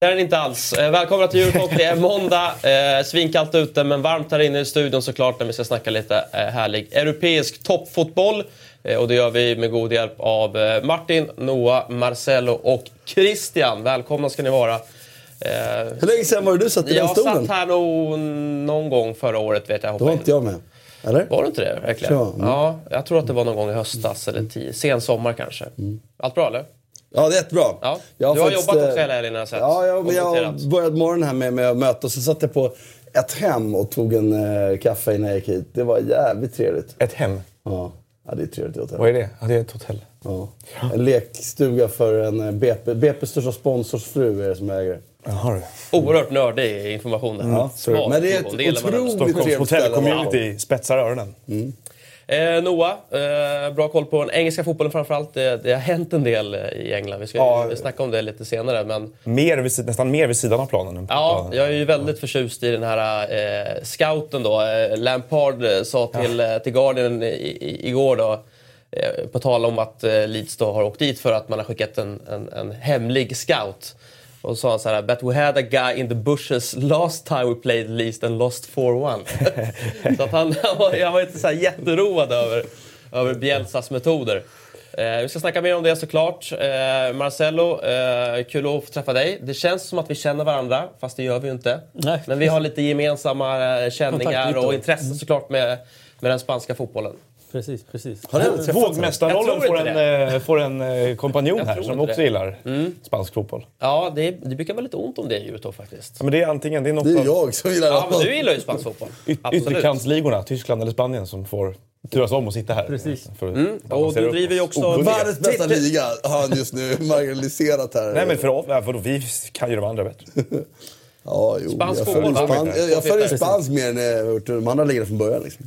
Det är den inte alls. Eh, välkomna till Eurotalk. Det är måndag. Eh, svinkallt ute men varmt här inne i studion såklart när vi ska snacka lite eh, härlig europeisk toppfotboll. Eh, och det gör vi med god hjälp av eh, Martin, Noah, Marcelo och Christian. Välkomna ska ni vara. Hur länge sedan var det du satt i den jag stolen? satt här nog någon gång förra året vet jag. Då var in. inte jag med. Eller? Var det inte det verkligen? Ja, mm. Ja, jag tror att det var någon gång i höstas eller sen sommar kanske. Allt bra eller? Ja, det är jättebra. Ja. Jag du har faktiskt, jobbat eh, också hela helgen har jag sett. Ja, ja men jag Konstaterat. började morgonen här med, med att möta och så satt jag på ett hem och tog en eh, kaffe innan jag gick hit. Det var jävligt trevligt. Ett hem? Ja, ja det är trevligt hotell. Vad är det? Ja, det är ett hotell. Ja. En lekstuga för en eh, BP, BP's största sponsors fru är det som äger. Jaha du. Oerhört nördig information där. Ja, Smart men det är ett otroligt Stockholms trevligt ställe. hotellcommunity spetsar öronen. Eh, Noah, eh, bra koll på den engelska fotbollen framförallt. Det, det har hänt en del eh, i England. Vi ska Ja. vi snacka om det lite senare. Men Mer vid, nästan mer vid sidan av planen ja, planen. jag är ju väldigt förtjust i den här eh, scouten då. Eh, Lampard eh, sa till, eh, till Guardian i, i, igår då. På tal om att Leeds då har åkt dit för att man har skickat en, en, en hemlig scout. Och sa han så här, but we had a guy in the bushes last time we played Leeds and lost 4-1. så att han, han, var, jag var inte så här jätteroad över, över Bielsas metoder. Eh, vi ska snacka mer om det såklart. Eh, Marcelo, eh, kul att få träffa dig. Det känns som att vi känner varandra, fast det gör vi ju inte. Nej. Men vi har lite gemensamma eh, känningar och intressen såklart med, med den spanska fotbollen. Precis, precis. Har Vågmästarrollen får en, eh, får en eh, kompanjon här som också det. gillar spansk fotboll. Ja, det, det brukar vara lite ont om det i Eurotalk faktiskt. Ja, men det är antingen det är något Det är jag som gillar Ja, men det. du gillar ju spansk fotboll. yt- ytterkantsligorna, Tyskland eller Spanien, som får turas om och sitta här. Precis. För att Och du driver ju också... Världens bästa liga har han just nu marginaliserat här. Nej men för, för vi kan ju de andra bättre. Ja, jo. Spansk jag fotboll, följer va? span- jag, följer spansk mer än de andra ligorna från början. Liksom.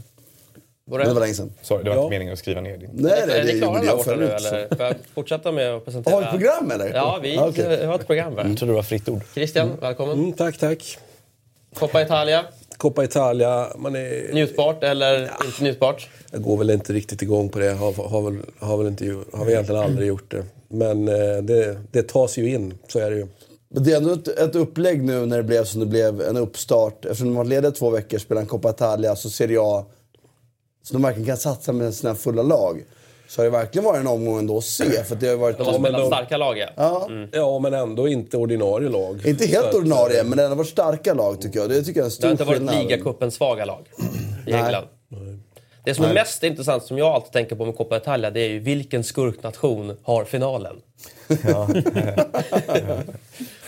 Var Men det var det, länge sedan. Sorry, det var inte meningen att skriva ner din. Nej, nej, är det- klara men där jag eller? Får jag fortsätta med att presentera? Har vi ett program eller? Ja, vi Ah, vi har ett program. Jag Här. trodde det var fritt ord. Christian, välkommen. Mm, tack, tack. Coppa Italia, Coppa Italia, man är... njutbart eller inte njutbart? Jag går väl inte riktigt igång på det. Har, har, väl, har, väl inte, har väl egentligen aldrig gjort det. Men eh, det, det tas ju in, så är det ju. Men det är ändå ett, ett upplägg nu när det blev som det blev, en uppstart. Eftersom de var lediga två veckor, spelade en Coppa Italia, så ser jag... Så de verkligen kan satsa med sina fulla lag. Så har det verkligen varit en omgång ändå att se. För att det har varit... De har spelat de- starka lag, ja. Ja, Ja, men ändå inte ordinarie lag. inte Så helt att, ordinarie, men det har varit starka lag tycker jag. Det tycker jag är en Det stor har inte varit skillnad. ligacupens svaga lag i England. Det som är mest intressant, som jag alltid tänker på med Coppa Italia, det är ju vilken skurknation har finalen?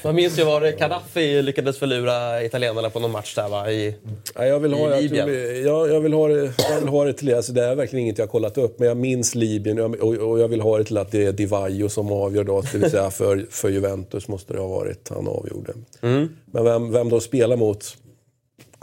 Man minns ju var Gaddafi lyckades förlura italienarna på någon match där va? I, Ja, jag, vill ha, I jag, Libyen. tror, jag, jag, vill ha det, jag vill ha det till... Alltså, det är verkligen inget jag har kollat upp, men jag minns Libyen och, och, och jag vill ha det till att det är Di Vaio som avgör då. Det vill säga för, för Juventus måste det ha varit han avgjorde. Men vem, vem de spelar mot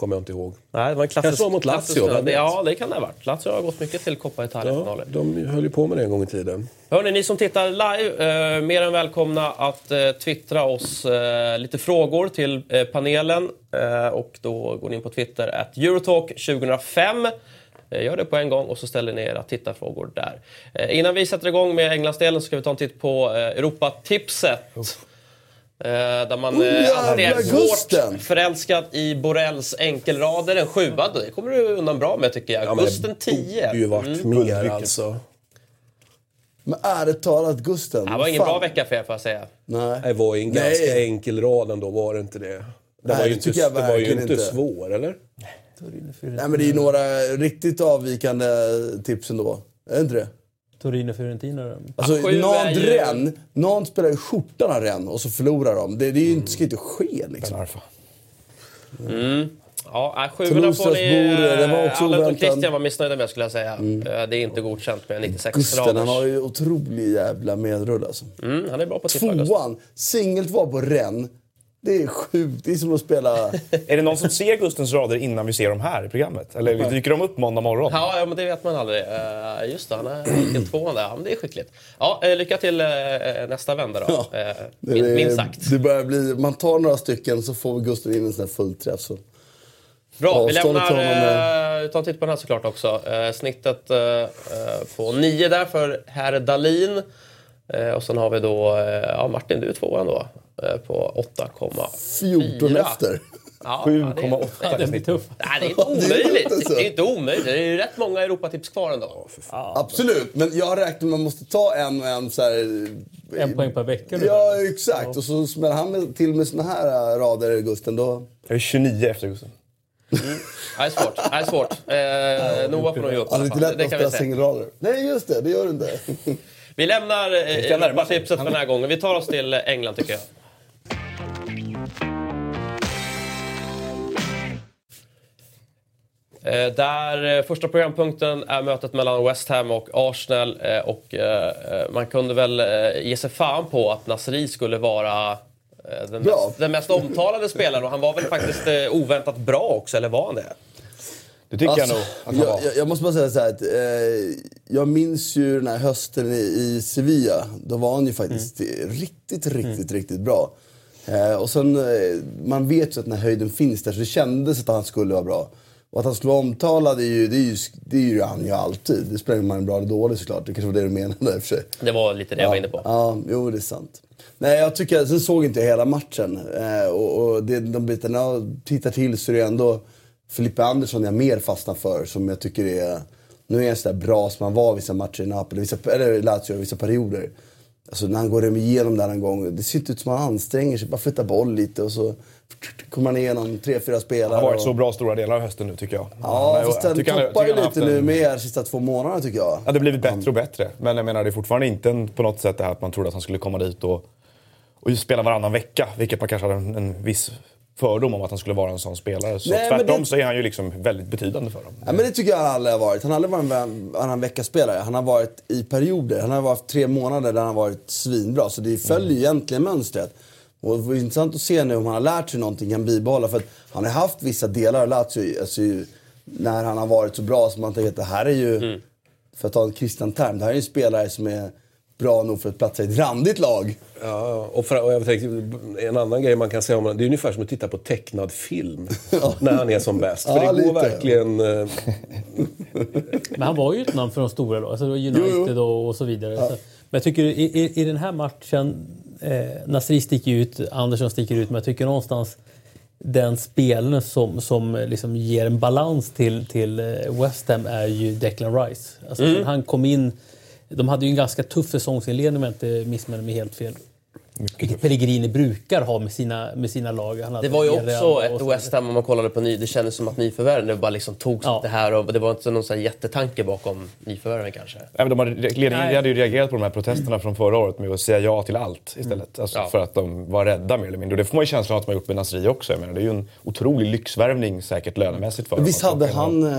kommer jag inte ihåg. Nej, det var en klassisk... Kanske var mot Lazio, klassisk- vet? Ja, det kan det ha varit. Lazio har gått mycket till Coppa Ja, Italia-finaler. de höll ju på med det en gång i tiden. Hörni, ni som tittar live, eh, mer än välkomna att eh, twittra oss eh, lite frågor till eh, panelen. Eh, och då går ni in på Twitter, att Eurotalk 2005. Eh, Gör det på en gång och så ställer ni era tittarfrågor där. Eh, innan vi sätter igång med Englandsdelen så ska vi ta en titt på Europatipset. Eh, där man Oh, eh, alltid är Gusten! förälskad i Borrells enkelrader. En sjua, det kommer du undan bra med tycker jag. Ja, men Gusten det 10. borde ju varit Mm. mer alltså. Men ärligt talat, Gusten. Det var ingen fan. bra vecka för er får jag säga. Nej. Det var ju en Nej. ganska enkel rad ändå, var det inte det? Det Nej, var ju det inte, det var ju inte inte. svår, eller? Nej, men det är ju några riktigt avvikande tips ändå. Är det inte det? Torino Fiorentina. Alltså, sju är någon ju- Rennes, någon spelar ju skjortan av Rennes och så förlorar de. Det, det är ju inte, ska ju inte ske liksom. Arfa. Ja, sjuorna får ni... Var också Alla utom. Christian var missnöjda med skulle jag säga. Eh, Det är inte godkänt med 96 Gusten, han har ju otrolig jävla medrull alltså. Mm, han är bra på att tippa. Tvåan, singelt var på Rennes. Det är sjukt. Det är som att spela... Är det någon som ser Gustens rader innan vi ser dem här i programmet? Eller dyker de upp måndag morgon? Ja, ja, men det vet man aldrig. Eh, just det, han är vilken tvåan där. Ja, men det är skickligt. Ja, eh, lycka till eh, nästa vända då. Ja. Det min, är- minst sagt. Det börjar bli, man tar några stycken så får Gustav in en sån här fullträff. Så. Bra, vi Avståndet lämnar... Eh, ta en titt på den här såklart också. Snittet på 9 där för herr Dalin. Och sen har vi då... Ja, Martin, du är tvåan då. Eh, på 8,4. 14 efter. Ja, 7,8 ja, det, i snitt. Nej, det är inte Det är omöjligt. inte så. Det är inte omöjligt. Det är ju rätt många Europatips kvar ändå. Absolut, men jag räknar med att man måste ta en och en så här... En poäng per vecka. Ja, exakt. Och så smäller han med, till med såna här äh, rader, Gusten, då... Jag är 29 efter Gusten. Det är svårt. Det är svårt. Eh, Noah får nog ge upp Ja, det är inte lätt Det att spela singelrader. Nej, just det. Det gör du inte. Vi lämnar eh, Europatipset för den här gången. Vi tar oss till England tycker jag. Eh, där eh, första programpunkten är mötet mellan West Ham och Arsenal. Eh, och man kunde väl ge sig fan på att Nasri skulle vara den, mest, den mest omtalade spelaren. Och han var väl faktiskt oväntat bra också, eller var han det? Det tycker Alltså, jag nog att han var. jag, jag, jag måste bara säga så här att, eh, jag minns ju den här hösten i, i Sevilla. Då var han ju faktiskt Mm. riktigt, riktigt, riktigt bra. Eh, och sen, eh, man vet ju att den här höjden finns där så det kändes att han skulle vara bra. Och att han skulle vara omtalad, det är ju, det är ju, det är ju han ju alltid. Det spelar ingen roll om man är bra eller dålig såklart. Det kanske var det du menade i och för sig. Det var lite det jag var inne på. Ja, jo det är sant. Nej, jag tycker, sen såg inte jag hela matchen. Eh, och och det, de bitarna jag tittar till så är det ändå Filippe Andersson jag mer fastnar för. Som jag tycker är, nu är han sådär bra som han var vissa matcher i Napoli, vissa, eller Lazio, vissa perioder. Alltså när han går igenom där en gång, det ser ut som att han anstränger sig, bara flyttar boll lite och så kommer han igenom tre, fyra spelare. Han har varit och- så bra stora delar av hösten nu tycker jag. Ja, Han fast den toppar ju lite nu en- med de sista två månaderna tycker jag. Ja, det har blivit bättre och bättre. Men jag menar, det är fortfarande inte en, på något sätt det här att man trodde att han skulle komma dit och, och spela varannan vecka. Vilket man kanske hade en, en viss fördom om att han skulle vara en sån spelare. Så Nej, tvärtom det- så är han ju liksom väldigt betydande för dem. Ja, men det tycker jag han aldrig har varit. Han har aldrig varit en varannan vecka-spelare. Han har varit i perioder. Han har varit tre månader där han har varit svinbra. Så det följer ju egentligen mönstret. Och det var intressant att se nu om han har lärt sig någonting, kan bibehålla. För att han har haft vissa delar av Lazio, alltså, när han har varit så bra som man tänker att det här är ju, för att ta en kristen term, det här är ju en spelare som är bra nog för att platsa i ett randigt lag. Ja, och, för, och jag tänkte, en annan grej man kan säga om honom, det är ungefär som att titta på tecknad film. när han är som bäst. För Ja, det går lite. verkligen... eh, Men han var ju ett namn för de stora då. Alltså United Och, och så vidare. Så, men jag tycker i, i, i den här matchen, eh, Nasri sticker ut, Andersson sticker ut, men jag tycker någonstans den spelaren som, som eh, liksom ger en balans till, till eh, West Ham är ju Declan Rice. Alltså, Mm. Han kom in, de hade ju en ganska tuff säsongsinledning om jag inte missminner mig helt fel. Vilket Pellegrini brukar ha med sina, med sina lag. Det var ju också ett West Ham om man kollade på ny. Det kändes som att nyförvärven det bara liksom togs Ja. det här och det var inte någon sån här jättetanke bakom nyförvärven kanske. Nej, men de hade, ledningen Nej. hade ju reagerat på de här protesterna från förra året med att säga ja till allt istället. Alltså Ja. För att de var rädda mer eller mindre. Och det får man ju känslan av att de har gjort med Nasri också. Jag menar, det är ju en otrolig lyxvärvning säkert lönemässigt för Visst hade han, eh,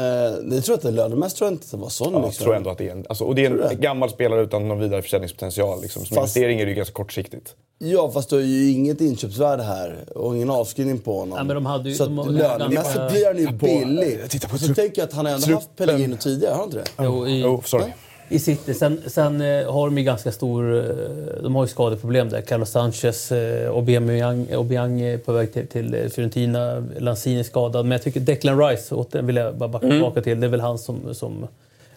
jag tror att det lönemässigt tror jag inte att det var sån Ja, jag liksom. tror ändå att det är en, alltså, och det är en gammal spelare utan någon vidare försäljningspotential. Liksom. Som Fast- investering är det ju ganska kortsiktigt. Ja, fast du har ju inget inköpsvärde här och ingen avskrivning på honom. Ja, men de hade ju- så de- lönemässigt de- blir han ju på- billig. titta på så tänker jag att han har ändå haft truppen. Pellegrino tidigare, har han inte det? Jo, i, Oh, sorry. I City. Sen, sen eh, har de ju ganska stor... eh, De har ju skadeproblem där. Carlos Sanchez, eh, Aubameyang, Aubameyang är på väg till, till Fiorentina. Lanzini är skadad. Men jag tycker Declan Rice, återigen vill jag bara backa tillbaka till. Det är väl han som, som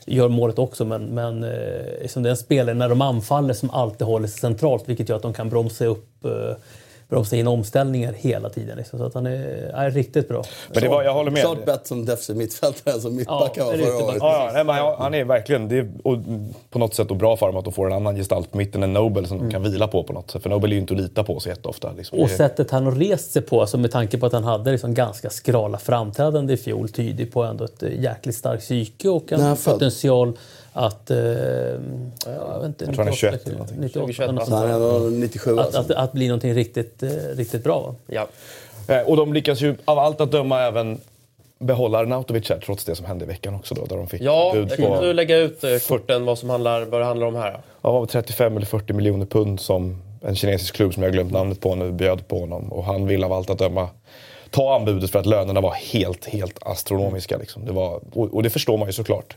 gör målet också. Men, men eh, liksom det är en spelare när de anfaller som alltid håller sig centralt. Vilket gör att de kan bromsa upp eh, bromsa in omställningar hela tiden. Liksom. Så att han är, är riktigt bra. Men det var, jag håller med. Klart bättre som defensiv mittfältare än som mittback Ja, han var förra riktigt året. bra. Ja, nej, men han- han är verkligen, det är och på något sätt då bra för dem att de får en annan gestalt på mitten än Nobel som de kan vila på på något sätt. För Nobel är ju inte att lita på så jätteofta. Liksom. Och sättet han har rest sig på, alltså med tanke på att han hade liksom ganska skrala framträdande i fjol, tyder på ändå ett jäkligt starkt psyke och en potential att... Eh, jag vet inte, Jag tror han är 21 eller någonting. 98, 2021, något Så sånt han där. är ändå 97 att, alltså. att, att bli någonting riktigt, eh, riktigt bra. Va? Ja. Eh, Och de lyckas ju av allt att döma även behålla Arnautovic här trots det som hände i veckan också då. Där de fick Ja, bud kan på du lägga ut eh, korten vad, som handlar, vad det handlar om här? ja, vad var det, 35 eller 40 miljoner pund som en kinesisk klubb som jag glömt namnet på nu bjöd på honom. Och han ville av allt att döma ta anbudet för att lönerna var helt, helt astronomiska. Liksom. Det var, och, och det förstår man ju såklart.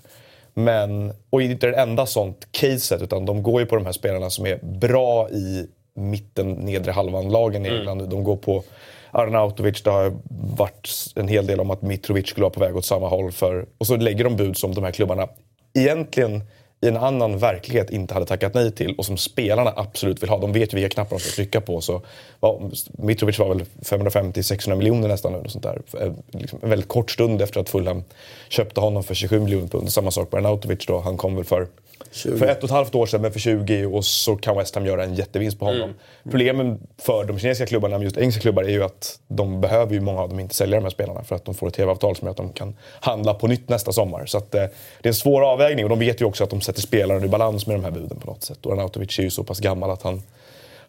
Men, och inte det enda sånt caset utan de går ju på de här spelarna som är bra i mitten, nedre halvan-lagen i England. De går på Arnautovic, det har varit en hel del om att Mitrovic skulle vara på väg åt samma håll. För, och så lägger de bud som de här klubbarna egentligen i en annan verklighet inte hade tackat nej till och som spelarna absolut vill ha. De vet ju vilka knappar de ska trycka på. Så, ja, Mitrovic var väl 550-600 miljoner nästan nu. Sånt där. Eh, liksom en väldigt kort stund efter att Fulham köpte honom för 27 miljoner pund. Samma sak med Arnautovic då. Han kom väl för 20. för ett och ett halvt år sedan, men för 20 och så kan West Ham göra en jättevinst på honom. Problemen för de kinesiska klubbarna, men just engelska klubbar, är ju att de behöver ju många av dem inte sälja de här spelarna för att de får ett tv-avtal som gör att de kan handla på nytt nästa sommar. Så att, eh, det är en svår avvägning och de vet ju också att de sätter spelaren i balans med de här buden på något sätt. Och Arnautovic är ju så pass gammal att han,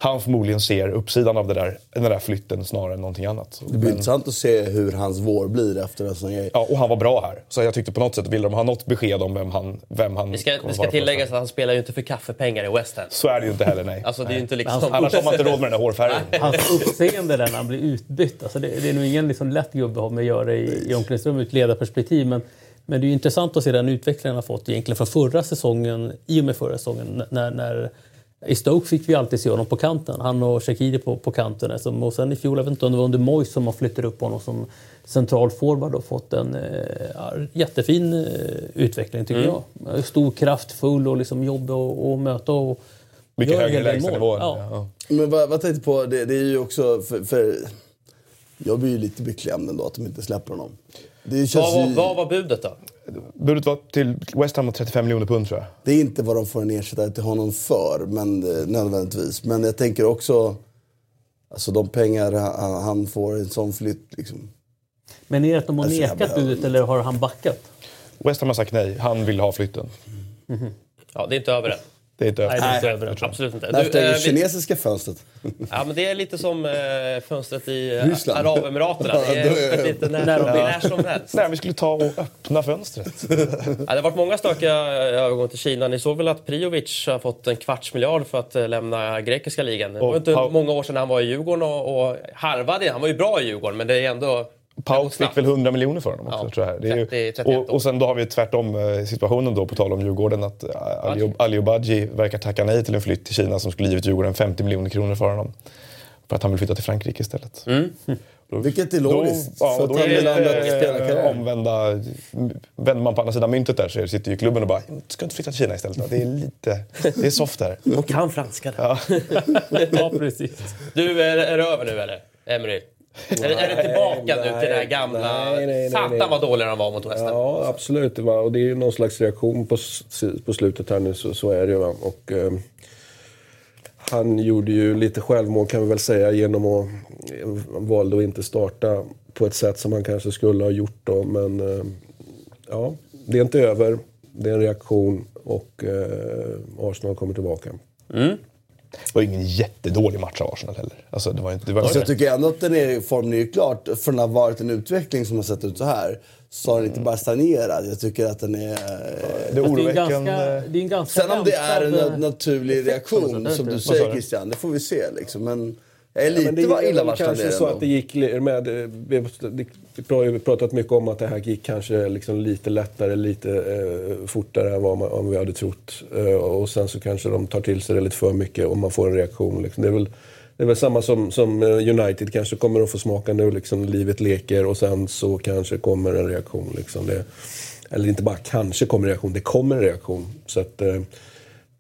han förmodligen ser uppsidan av det där, den där flytten snarare än någonting annat. Det blir intressant att se hur hans vår blir efter en sån grej. Ja, och han var bra här. Så jag tyckte på något sätt, vill de ha något besked om vem han, vem han Det ska, det ska tilläggas att han spelar ju inte för kaffepengar i West Ham. Så är det ju inte heller, nej. Alltså det är ju inte liksom... Annars har man inte råd med den där hårfärgen. Hans uppseende där när han blir utbytt. Alltså det, det är nog ingen liksom lätt gubbe att ha med att göra i, i omklädningsrummet ur ett ledarperspektiv. Men, men det är ju intressant att se den utveckling han har fått egentligen från förra säsongen, i och med förra säsongen. När, när, I Stoke fick vi alltid se honom på kanten. Han och Shaqiri på, på kanten. Alltså, och sen i fjol, jag vet inte om det var under Moyes som man flyttade upp honom som central forward och fått en eh, jättefin eh, utveckling tycker jag. Stor, kraftfull och liksom jobbig att möta. Och, Mycket högre lägstanivå. Ja. Ja. Men vad, vad tänkte på, det, det är ju också för, för... Jag blir ju lite beklämd ändå att de inte släpper honom. Det känns Vad vad var budet då? Budet var till West Ham och 35 miljoner pund tror jag. Det är inte vad de får en ersättare till honom för, men, eh, nödvändigtvis. Men jag tänker också... Alltså de pengar han, han får i en sån flytt. Liksom. Men är det att de har Alltså, nekat behöver budet eller har han backat? West Ham har sagt nej. Han vill ha flytten. Ja, det är inte över än. Det är inte Nej, det är inte Nej. över. Absolut inte. När eh, vi- kinesiska fönstret? Ja, men det är lite som eh, fönstret i eh, Ryssland. Arabemiraterna. Det är öppet lite när, som helst. Nej, vi skulle ta och öppna fönstret. Ja, det har varit många stökiga övergångar till Kina. Ni såg väl att Priovic har fått en kvarts miljard för att eh, lämna grekiska ligan. Det var inte många år sedan han var i Djurgården och, och harvade. Han var ju bra i Djurgården, men det är ändå... Pauk fick väl 100 miljoner för honom också, Ja, tror jag. Det är ju, 30, 31 och, och sen då har vi tvärtom eh, situationen då, på tal om Djurgården, att eh, Ali- verkar tacka nej till en flytt till Kina som skulle givit Djurgården 50 miljoner kronor för honom. För att han vill flytta till Frankrike istället. Vilket är Då, logiskt. ja, då att är det vill ändå lite spela eh, omvända... Vänder man på andra sidan myntet där så sitter ju klubben och bara “ska inte flytta till Kina istället då? Det är lite... Det är soft här”. Och kan franska. Ja. ja, precis. Du, är, är det över nu eller? Emery? Är, det- är det tillbaka nu till det här gamla... nej, nej, nej, Satan nej. vad dålig de var mot West Ham. Ja, absolut. Det var, och det är ju någon slags reaktion på, på slutet här nu, så, så är det ju. Och, eh, han gjorde ju lite självmål kan vi väl säga genom att han valde att inte starta på ett sätt som han kanske skulle ha gjort då. Men eh, ja, det är inte över. Det är en reaktion och eh, Arsenal kommer tillbaka. Det var ingen jättedålig match av Arsenal heller. Alltså, det var inte, det var Alltså jag tycker ändå att den är, formen är ju klart. Från att ha varit en utveckling som har sett ut så här så har den inte bara stagnerat. Jag tycker att den är... det är oroväckande. ganska, det är en ganska Sen om det är en naturlig på reaktion som du säger? Christian, det får vi se liksom. Men jag är lite det ja, illavarslande kanske så att det gick med, eh, vi har ju pratat mycket om att det här gick kanske liksom lite lättare, lite eh, fortare än vad, man, vad vi hade trott. Eh, och sen så kanske de tar till sig det lite för mycket och man får en reaktion. Liksom. Det, är väl, det är väl samma som, som eh, United kanske kommer att få smaka nu, liksom, livet leker och sen så kanske kommer en reaktion. Liksom. Det, eller inte bara kanske kommer en reaktion, det kommer en reaktion. Så att, eh,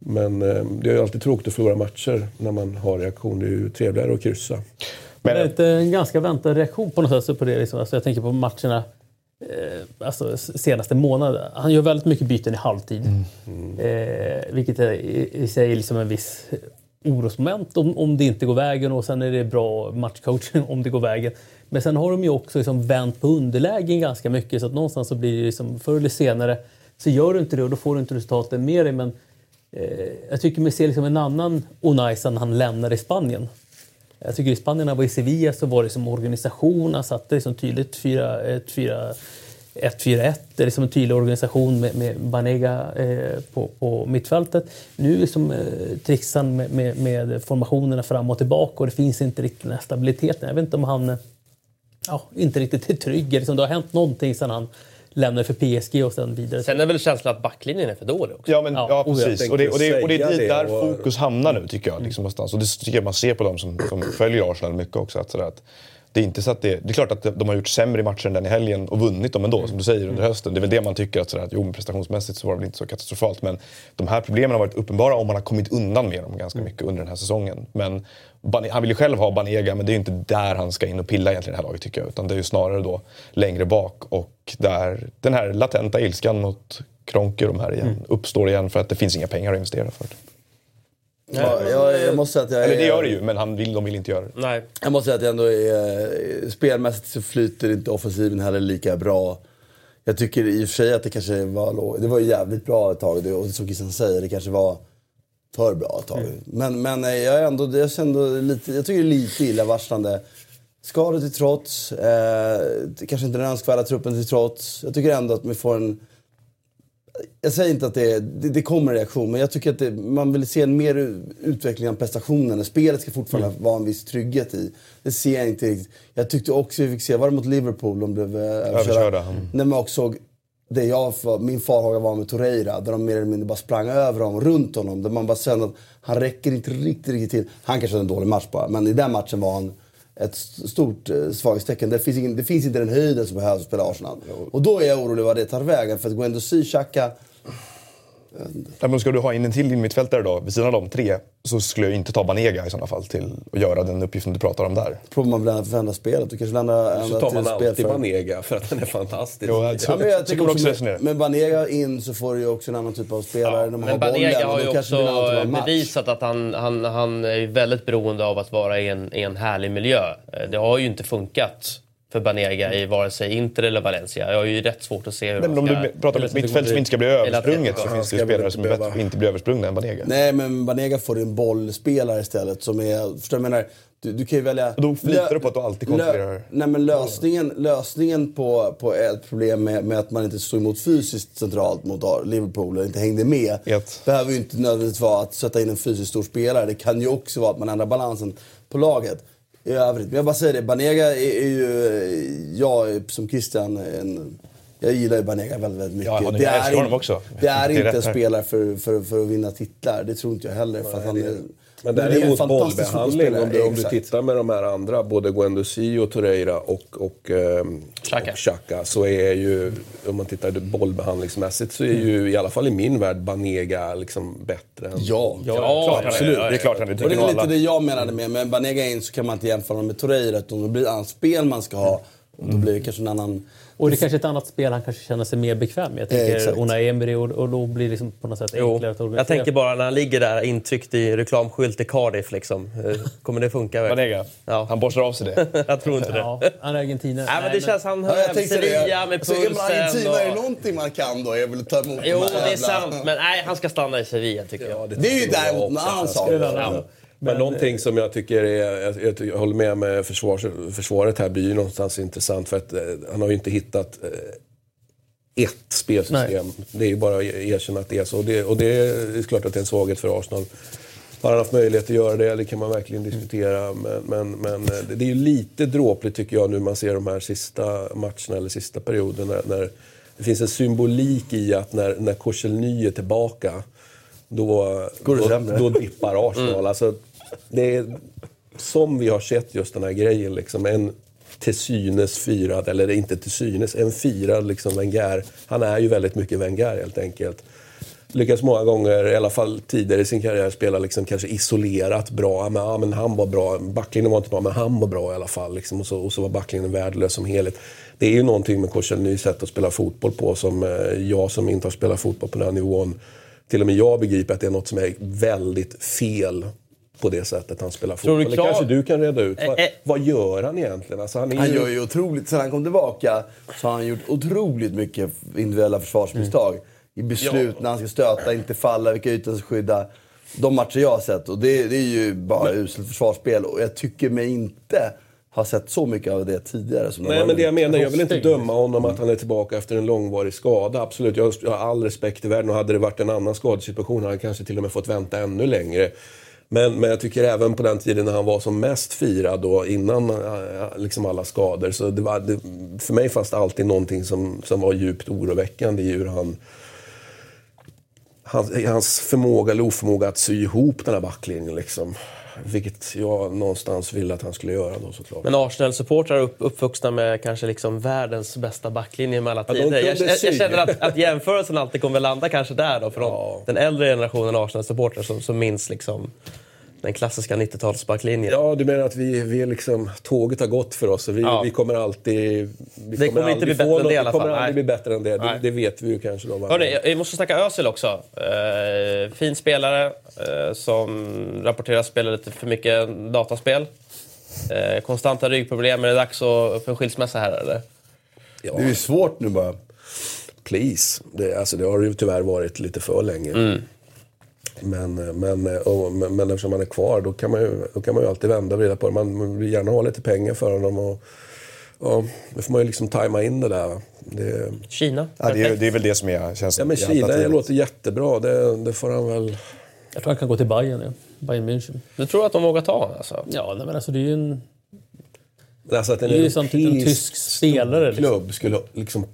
men eh, det är ju alltid tråkigt att förlora matcher när man har reaktion. Det är ju trevligare att kryssa. Det är Men, inte en ganska väntad reaktion på något sätt på det. Liksom. Alltså jag tänker på matcherna eh, alltså senaste månaden. Han gör väldigt mycket byten i halvtid. Eh, vilket är i, sig liksom en viss orosmoment om, om det inte går vägen och sen är det bra matchcoaching om det går vägen. Men sen har de ju också liksom vänt på underlägen ganska mycket så att någonstans så blir det liksom förr eller senare så gör du inte det och då får du inte resultaten med dig. Men Eh, jag tycker mig se liksom en annan Unai sen han lämnade Spanien. Jag tycker i Spanien, när han var i Sevilla, så var det som organisation. Han satte liksom tydligt 4-1-4-1. det är liksom en tydlig organisation med, med Banega eh, på, på mittfältet. Nu liksom, eh, trixar han med, med, med formationerna fram och tillbaka och det finns inte riktigt den här stabiliteten. Jag vet inte om han eh, ja, inte riktigt är trygg. Liksom, det har hänt någonting sedan han lämnade för PSG och sen vidare. Sen är väl känslan att backlinjen är för dålig också. Ja, men, Ja, ja, precis. Och det, och, det, och det är dit det där och- fokus hamnar nu, tycker jag. Liksom, någonstans. Och det tycker jag man ser på dem som, som följer Arsenal mycket också. Att, sådär, att det, är inte så att det, det är klart att de har gjort sämre matcher än den i helgen och vunnit dem ändå, som du säger, under hösten. Det är väl det man tycker, att, sådär, att jo, prestationsmässigt så var det väl inte så katastrofalt. Men de här problemen har varit uppenbara om man har kommit undan med dem ganska mycket under den här säsongen. Men han vill ju själv ha Banega, men det är ju inte där han ska in och pilla egentligen i det här laget tycker jag. Utan det är ju snarare då längre bak och där den här latenta ilskan mot Kronke de här igen uppstår igen för att det finns inga pengar att investera för. Ja, jag, jag måste säga att jag Eller det gör det ju, men han vill, de vill inte göra det. Nej. Jag måste säga att jag ändå är, spelmässigt så flyter inte offensiven heller lika bra. Jag tycker i och för sig att det kanske var, det var jävligt bra ett tag. Det- Och som Christian säger, det kanske var för bra ett tag. Men, men eh, jag är ändå, jag ändå lite, jag tycker det är lite illavarslande. Skador till trots, eh, kanske inte den önskvärda truppen till trots. Jag tycker ändå att vi får en jag säger inte att det, det, det kommer en reaktion, men jag tycker att det, man vill se en mer utveckling av prestationen. Spelet ska fortfarande vara en viss trygghet i. Det ser jag inte riktigt. Jag tyckte också vi fick se, var det mot Liverpool de blev eh, Överkörda, mm. När man också såg det jag, min farhåga var med Torreira, där de mer eller mindre bara sprang över honom, runt honom. Där man bara kände att han räcker inte riktigt, riktigt till. Han kanske hade en dålig match bara, men i den matchen var han ett stort eh, svaghetstecken. Det finns, ingen, det finns inte den höjden som behövs att spela Arsenal. Och då är jag orolig vad det tar vägen. För att Guendouzi, Xhaka... Ja, men ska du ha in en till mittfältare då, vid sidan av de tre, så skulle jag inte ta Banega i sådana fall till att göra den uppgiften du pratar om där. Provar man väl förändra spelet. Du kanske ändrar Så tar man alltid Banega för att han är fantastisk. Jo, alltså, Ja, men jag tycker också också resonera. med, med Banega in så får du ju också en annan typ av spelare. Ja, de har men Banega bollen, har ju då också typ bevisat att han, han, han är väldigt beroende av att vara i en, i en härlig miljö. Eh, Det har ju inte funkat för Banega i vare sig Inter eller Valencia. Jag har ju rätt svårt att se hur Nej, men om du pratar om ett mittfält som inte ska bli översprunget så finns det ju spelare som bättre inte bli översprungna än Banega. Nej, men Banega får en bollspelare istället som är... Förstår du menar? Du, du kan ju välja... Och då litar du på att du alltid kontrollerar. nej, men lösningen, lösningen på, på ett problem med, med att man inte stod emot fysiskt centralt mot Liverpool och inte hängde med. Ett. behöver ju inte nödvändigtvis vara att sätta in en fysiskt stor spelare. Det kan ju också vara att man ändrar balansen på laget. I övrigt. Men jag bara säger det, Banega är, är ju... Jag är som Christian en, jag gillar ju Banega väldigt, väldigt mycket. Ja, är- det in- honom också. Det är är inte en spelare för, för, för att vinna titlar. Det tror inte jag heller. För han är, Men det är en däremot fantastisk bollbehandling, om du, om du tittar med de här andra, både Guendouzi och Torreira och, och, ehm, Xhaka. och Xhaka, så är ju, om man tittar bollbehandlingsmässigt, så är ju i alla fall i min värld Banega liksom bättre än... Ja, Ja, klart han är. absolut. Det är klart han är. Och det är lite det jag menade med, med Banega in så kan man inte jämföra honom med Torreira utan då blir det annat spel man ska ha. Och då blir det kanske en annan... Och det är kanske ett annat spel han kanske känner sig mer bekväm med. Jag tänker exakt. Unai Emery och, och då blir det liksom på något sätt Jo, enklare att organisera. jag tänker bara när han ligger där intryckt i reklamskylt i Cardiff. Liksom. Eh, Kommer det funka? Banega, Ja. han borstar av sig det. Jag tror inte det. Ja, han är argentinare. Nej, men det känns han hör Ja, det. Sevilla med Alltså, pulsen. är man Argentina är det och... någonting man kan då. Jag vill ta emot Jo, det är sant. Men nej, han ska stanna i Sevilla tycker jag. Det är ju däremot en annan sak. Men någonting som jag tycker är, jag, jag, håller med med försvars, försvaret här blir ju någonstans intressant för att eh, han har ju inte hittat eh, ett spelsystem. Det är ju bara att erkänna att det är så. Och det, och det är klart att det är en svaghet för Arsenal. Har han haft möjlighet att göra det? Det kan man verkligen diskutera. Men, men, men eh, det är ju lite dråpligt tycker jag nu man ser de här sista matcherna eller sista perioden när, när det finns en symbolik i att när, när Korselny är tillbaka då, Går det då, då dippar Arsenal. Alltså, det är som vi har sett just den här grejen. Liksom, en till synes firad, eller inte till synes, en firad liksom Wenger. Han är ju väldigt mycket Wenger helt enkelt. Lyckas många gånger, i alla fall tidigare i sin karriär, spela liksom kanske isolerat bra. Ja, Men, ja, men han var bra. Backlinjen var inte bra, men han var bra i alla fall. Liksom. Och, så, och så var backlinjen värdelös som helhet. Det är ju någonting med Korselnys sätt att spela fotboll på som eh, jag som inte har spelat fotboll på den här nivån, till och med jag begriper att det är något som är väldigt fel på det sättet han spelar Tror du fotboll. Det kanske du kan reda ut. Vad, Eh, eh. vad gör han egentligen? Alltså, han är Han gör ju otroligt, sen han kom tillbaka så har han gjort otroligt mycket individuella försvarsmisstag. I beslut, när han ska stöta, inte falla, vilka ytor ska skydda. De matcher jag har sett, och det, det är ju bara uselt försvarsspel. Och jag tycker mig inte ha sett så mycket av det tidigare. Som Nej, men det jag menar, jag vill inte döma honom att han är tillbaka efter en långvarig skada. Absolut, jag jag har all respekt i världen och hade det varit en annan skadesituation hade han kanske till och med fått vänta ännu längre. Men, men jag tycker även på den tiden när han var som mest firad då, innan eh, liksom alla skador, så det var, det, för mig fanns det alltid någonting som, som var djupt oroväckande i hur han hans, hans förmåga eller oförmåga att sy ihop den här backlinjen. Liksom. Vilket jag någonstans ville att han skulle göra då såklart. Men Arsenal-supportrar upp, uppvuxna med kanske liksom världens bästa backlinje med alla Ja, de tider. jag, kunde jag, sy. jag känner att, att jämförelsen alltid kommer landa kanske där då, för Ja. de, den äldre generationen Arsenal-supportrar som, som minns liksom den klassiska 90-talsbacklinjen. Ja, du menar att vi, vi är liksom, tåget har gått för oss och vi, Ja. vi kommer alltid... Vi Det kommer aldrig bli få något- det kommer aldrig bli bättre än det. Det, det vet vi ju kanske då. Hörrni, jag måste snacka Özil också. Eh, fin spelare eh, som rapporteras spela lite för mycket dataspel. Eh, konstanta ryggproblem. Är det dags att, för en skilsmässa här eller? Ja, Det är ju svårt nu bara. please. Det, alltså, det har ju tyvärr varit lite för länge. Mm. Men, men, och, men, men eftersom man är kvar, då kan man ju, då kan man ju alltid vända och vrida på det. Man vill gärna ha lite pengar för honom. Och, ja, då får man ju liksom tajma in det där. Det, Kina? Ja, det, är, det är väl det som är, känns ja, men Kina det låter jättebra. Det, det får han väl... Jag tror han kan gå till Bayern, ja. Bayern München. Du tror att de vågar ta honom alltså? Ja, men alltså det är ju en... Alltså att en Det är ju samtidigt en tysk spelare, liksom. klubb skulle liksom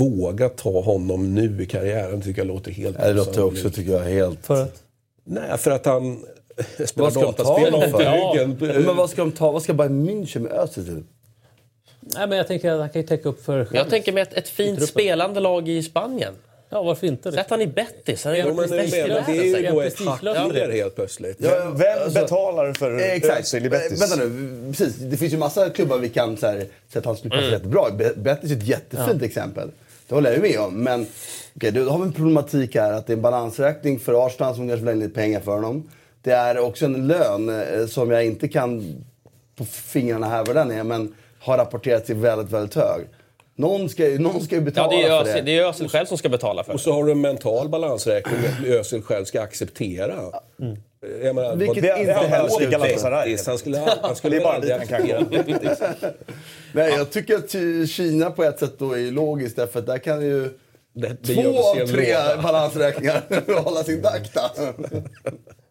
våga ta honom nu i karriären tycker jag låter helt Ja, Det låter också, tycker jag, helt... För att... Nej, för att han spelar Vad ska de ta dataspel om ryggen. Men vad ska de ta? Vad ska Bayern München med Özil till? Nej, men jag tänker att han kan ju täcka upp för själv. Jag tänker mig ett, ett fint spelande lag i Spanien. Ja, varför inte? Sätt han i Betis. Han har Jo, men det, är- är ju då ett hack ner helt plötsligt. Ja, Vem alltså- betalar för Eh. Özil i Betis? Vänta nu, precis. Det finns ju massa klubbar vi kan så här, säga att han skulle passa Mm. jättebra. Be- Betis är ett jättefint exempel. Det håller jag ju med om. Men okej, då har vi en problematik här att det är en balansräkning för Arsenal som kanske vill ha in lite pengar för honom. Det är också en lön eh, som jag inte kan på fingrarna här vad den är, men har rapporterats till väldigt, väldigt hög. Någon ska, någon ska ju Ja, betala det är för Özil, det. det är Özil själv som ska betala för Och det. så har du en mental balansräkning att Özil själv ska acceptera. Jag menar, Vilket vad- Det- inte heller i är Galatasaray. Han skulle, han skulle Det är bara aldrig dit han kan acceptera. Nej, jag tycker att Ki- Kina på ett sätt då är logiskt därför att där kan ju Det, det två av tre balansräkningar hållas intakta.